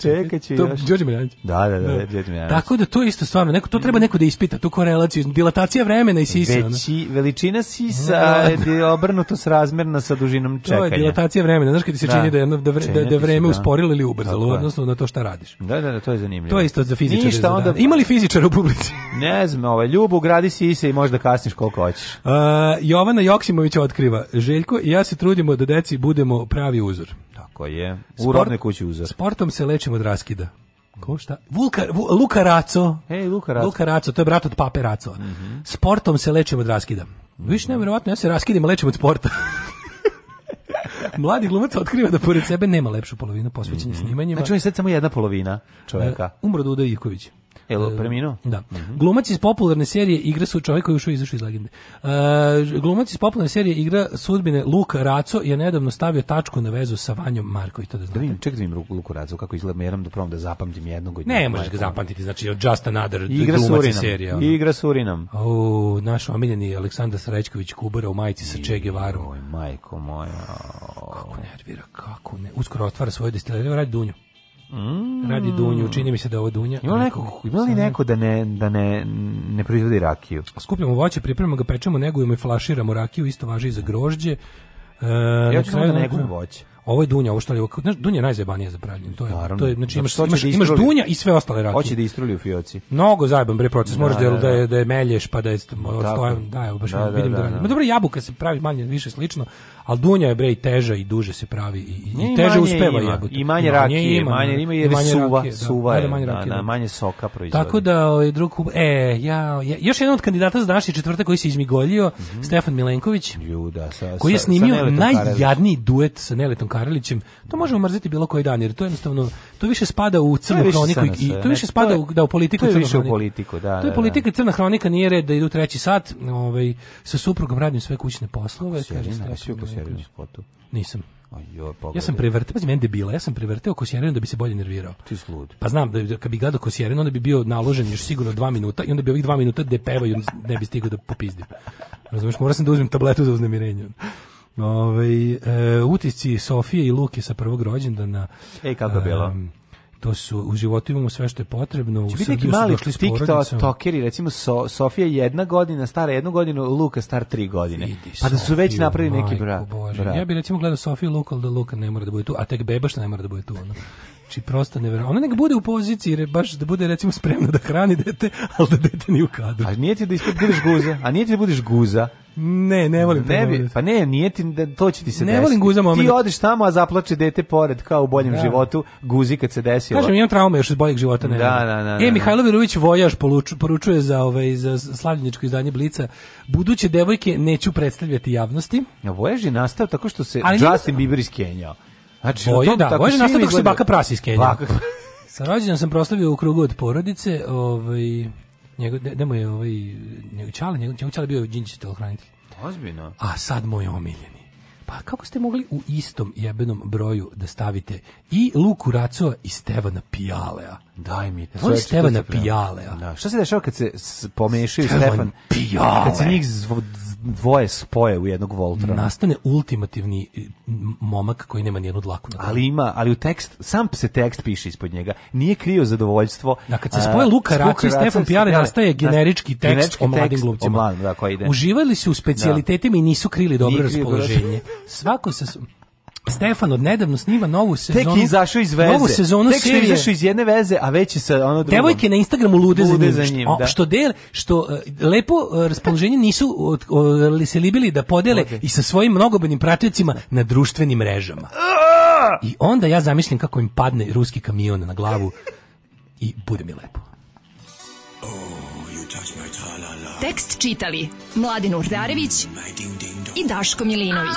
čekat ću, čekat ću, još. Đorđe Miljanić. Da, da, da, da, Đorđe Miljanić. Tako da to isto stvarno, neko, to treba neko da ispita, tu korelaciju, dilatacija vremena i sisa. Veći, veličina sisa da, da. je obrnuto s razmerna sa dužinom čekanja. To je dilatacija vremena, znaš kad ti se čini da, jedno, da, da, da vreme usporilo ili ubrzalo, odnosno na to šta radiš. Da, da, da, to je zanimljivo. To je isto za fizičare. Ništa, onda... Ima li fizičara u publici? Ne znam, ovaj, Ljubu, gradi sise i možda kasniš koliko hoćeš. Jovana Joksimović otkriva. Željko i ja se trudimo da deci budemo pravi uzor. Tako je. U Sport, rodnoj kući uzor. Sportom se lečimo od raskida. Ko šta? Vulka, v, Luka Raco. Ej, Luka Raco. Luka Raco, to je brat od Pape Raco. Mm -hmm. Sportom se lečimo od raskida. Više -hmm. Viš mhm. nevjerovatno, ja se raskidim, lečim od sporta. Mladi glumac otkriva da pored sebe nema lepšu polovinu posvećenja mm -hmm. snimanjima. Znači on je sad samo jedna polovina čovjeka. Uh, e, umro Duda Ivković. Jel e, preminuo? Da. Mm -hmm. Glumac iz popularne serije igra su čovjek koji ušao izašao iz legende. E, glumac iz popularne serije igra sudbine Luka Raco je nedavno stavio tačku na vezu sa Vanjom Marković to da znate. Da vidim, čekaj da vidim Luku Raco kako izgleda, meram da probam da zapamtim jednog od Ne možeš ga zapamtiti, znači Just Another igra glumac serije. Ono. Igra s O, naš omiljeni Aleksandar Srećković Kubara u majici sa Che Guevarom. Oj, majko moja. Kako nervira, kako ne. Uskoro otvara svoju destileriju, radi Dunju. Mm. Radi dunju, čini mi se da ovo dunja. Ima, neko, ima li neko da ne, da ne, ne proizvodi rakiju? Skupljamo voće, pripremamo ga, pečemo, negujemo i flaširamo rakiju, isto važi i za grožđe. E, ja ću samo da ne voće. Ovo je Dunja, ovo što je, znaš, Dunja je najzajebanija za pravljenje. To je, Naravno. to je, znači, imaš, znači, imaš, da imaš Dunja i sve ostale rakije. Hoće da istruli u fioci. Mnogo zajeban bre proces, da, možeš da, da, da, je, da. da je melješ, pa da je, stojan, da, evo, baš da, vidim da, da, da, da. Ma dobro, jabuka se pravi manje, više slično, ali Dunja je bre i teža i duže se pravi i, i, i teže uspeva ima, jabuta. I manje rakije, ima, manje ima jer manje suva, rakije, da. suva je, da, manje, da, da, manje soka proizvodi. Tako da, ovaj, drug, e, ja, još jedan od kandidata za naši četvrtak koji se izmigolio, mhm. Stefan Milenković, koji je snimio najjadniji duet sa Neletom Karelićem, to može mrziti bilo koji dan, jer to jednostavno, to više spada u crnu hroniku i, to više spada u, da, u politiku. To je više u politiku, da. da. To je da, politika da. crna hronika, nije red da idu treći sat, ovaj, sa suprugom radim sve kućne poslove. Sjeri, kaže, spotu. Nisam. Jo, ja sam prevrteo, pazi, meni debila, ja sam prevrteo Kosjerinu da bi se bolje nervirao. Ti slud. Pa znam, da, kad bi gledao Kosjerinu, onda bi bio naložen još sigurno dva minuta i onda bi ovih dva minuta depevao i ne bi stigao da popizdim. Razumeš, morao sam da uzmem tabletu za uznemirenje. Ove, ovaj, e, utisci Sofije i Luke sa prvog rođendana. Ej, kako je bilo? to su u životu imamo sve što je potrebno. Če u biti neki mali tokeri, recimo so, Sofija jedna godina, stara jednu godinu, Luka star tri godine. Vidi, pa da su Sofiju, već napravili neki brak. Bra. Ja bih recimo gledao Sofiju Luka, ali da Luka ne mora da bude tu, a tek Bebaš ne mora da bude tu. Ono. Znači, prosto neverovatno. Ona nek bude u poziciji, baš da bude, recimo, spremna da hrani dete, ali da dete nije u kadru. A nije ti da ispod budeš guza? A nije ti da budeš guza? Ne, ne volim ne bi, Pa ne, nije ti, da, to će ti se ne desiti. volim guza moment. Ti odeš tamo, a zaplače dete pored, kao u boljem da. životu, guzi kad se desi. Kažem, imam traume još iz boljeg života. Ne, da, da, da, E, da, da. Mihajlo Virović Vojaš poručuje za, ovaj, za slavljeničko izdanje Blica. Buduće devojke neću predstavljati javnosti. A je nastao tako što se Ali Justin Bieber iskenjao. Znači, Boje, da, Boje nastao da kako se baka prasi iz Kenja. Sa rođendan sam proslavio u krugu od porodice, ovaj, njegov, da mu je ovaj, njegov čale, njegov, njegov čale bio Đinđić telohranitelj. Ozbiljno. A sad moj omiljeni. Pa kako ste mogli u istom jebenom broju da stavite i Luku Racova i Stevana Pijalea? Daj mi. To je Stevana Pijalea. Da. Šta se dešava kad se pomešaju Stefan Pijale? Kad se njih zv dvoje spoje u jednog Voltra. Nastane ultimativni e, momak koji nema nijednu dlaku na Ali ima, ali u tekst, sam se tekst piše ispod njega. Nije krio zadovoljstvo. Da, kad se spoje Luka Raco i Stefan Pijare, nastaje generički tekst generički o mladim glumcima. Da, Uživali su u specijalitetima da. i nisu krili dobro Nije raspoloženje. Svako se... Stefan odnedavno snima novu sezonu. Tek izašao iz veze. Novu sezonu Tek serije. izašao iz jedne veze, a već je sa ono drugom. Devojke na Instagramu lude, lude za njim. Za da. Što, del, što e, lepo e, raspoloženje nisu od, uh, se libili da podele okay. i sa svojim mnogobrojnim pratiocima na društvenim mrežama. I onda ja zamislim kako im padne ruski kamion na glavu i bude mi lepo. Oh, Tekst čitali Mladin Urdarević i Daško Milinović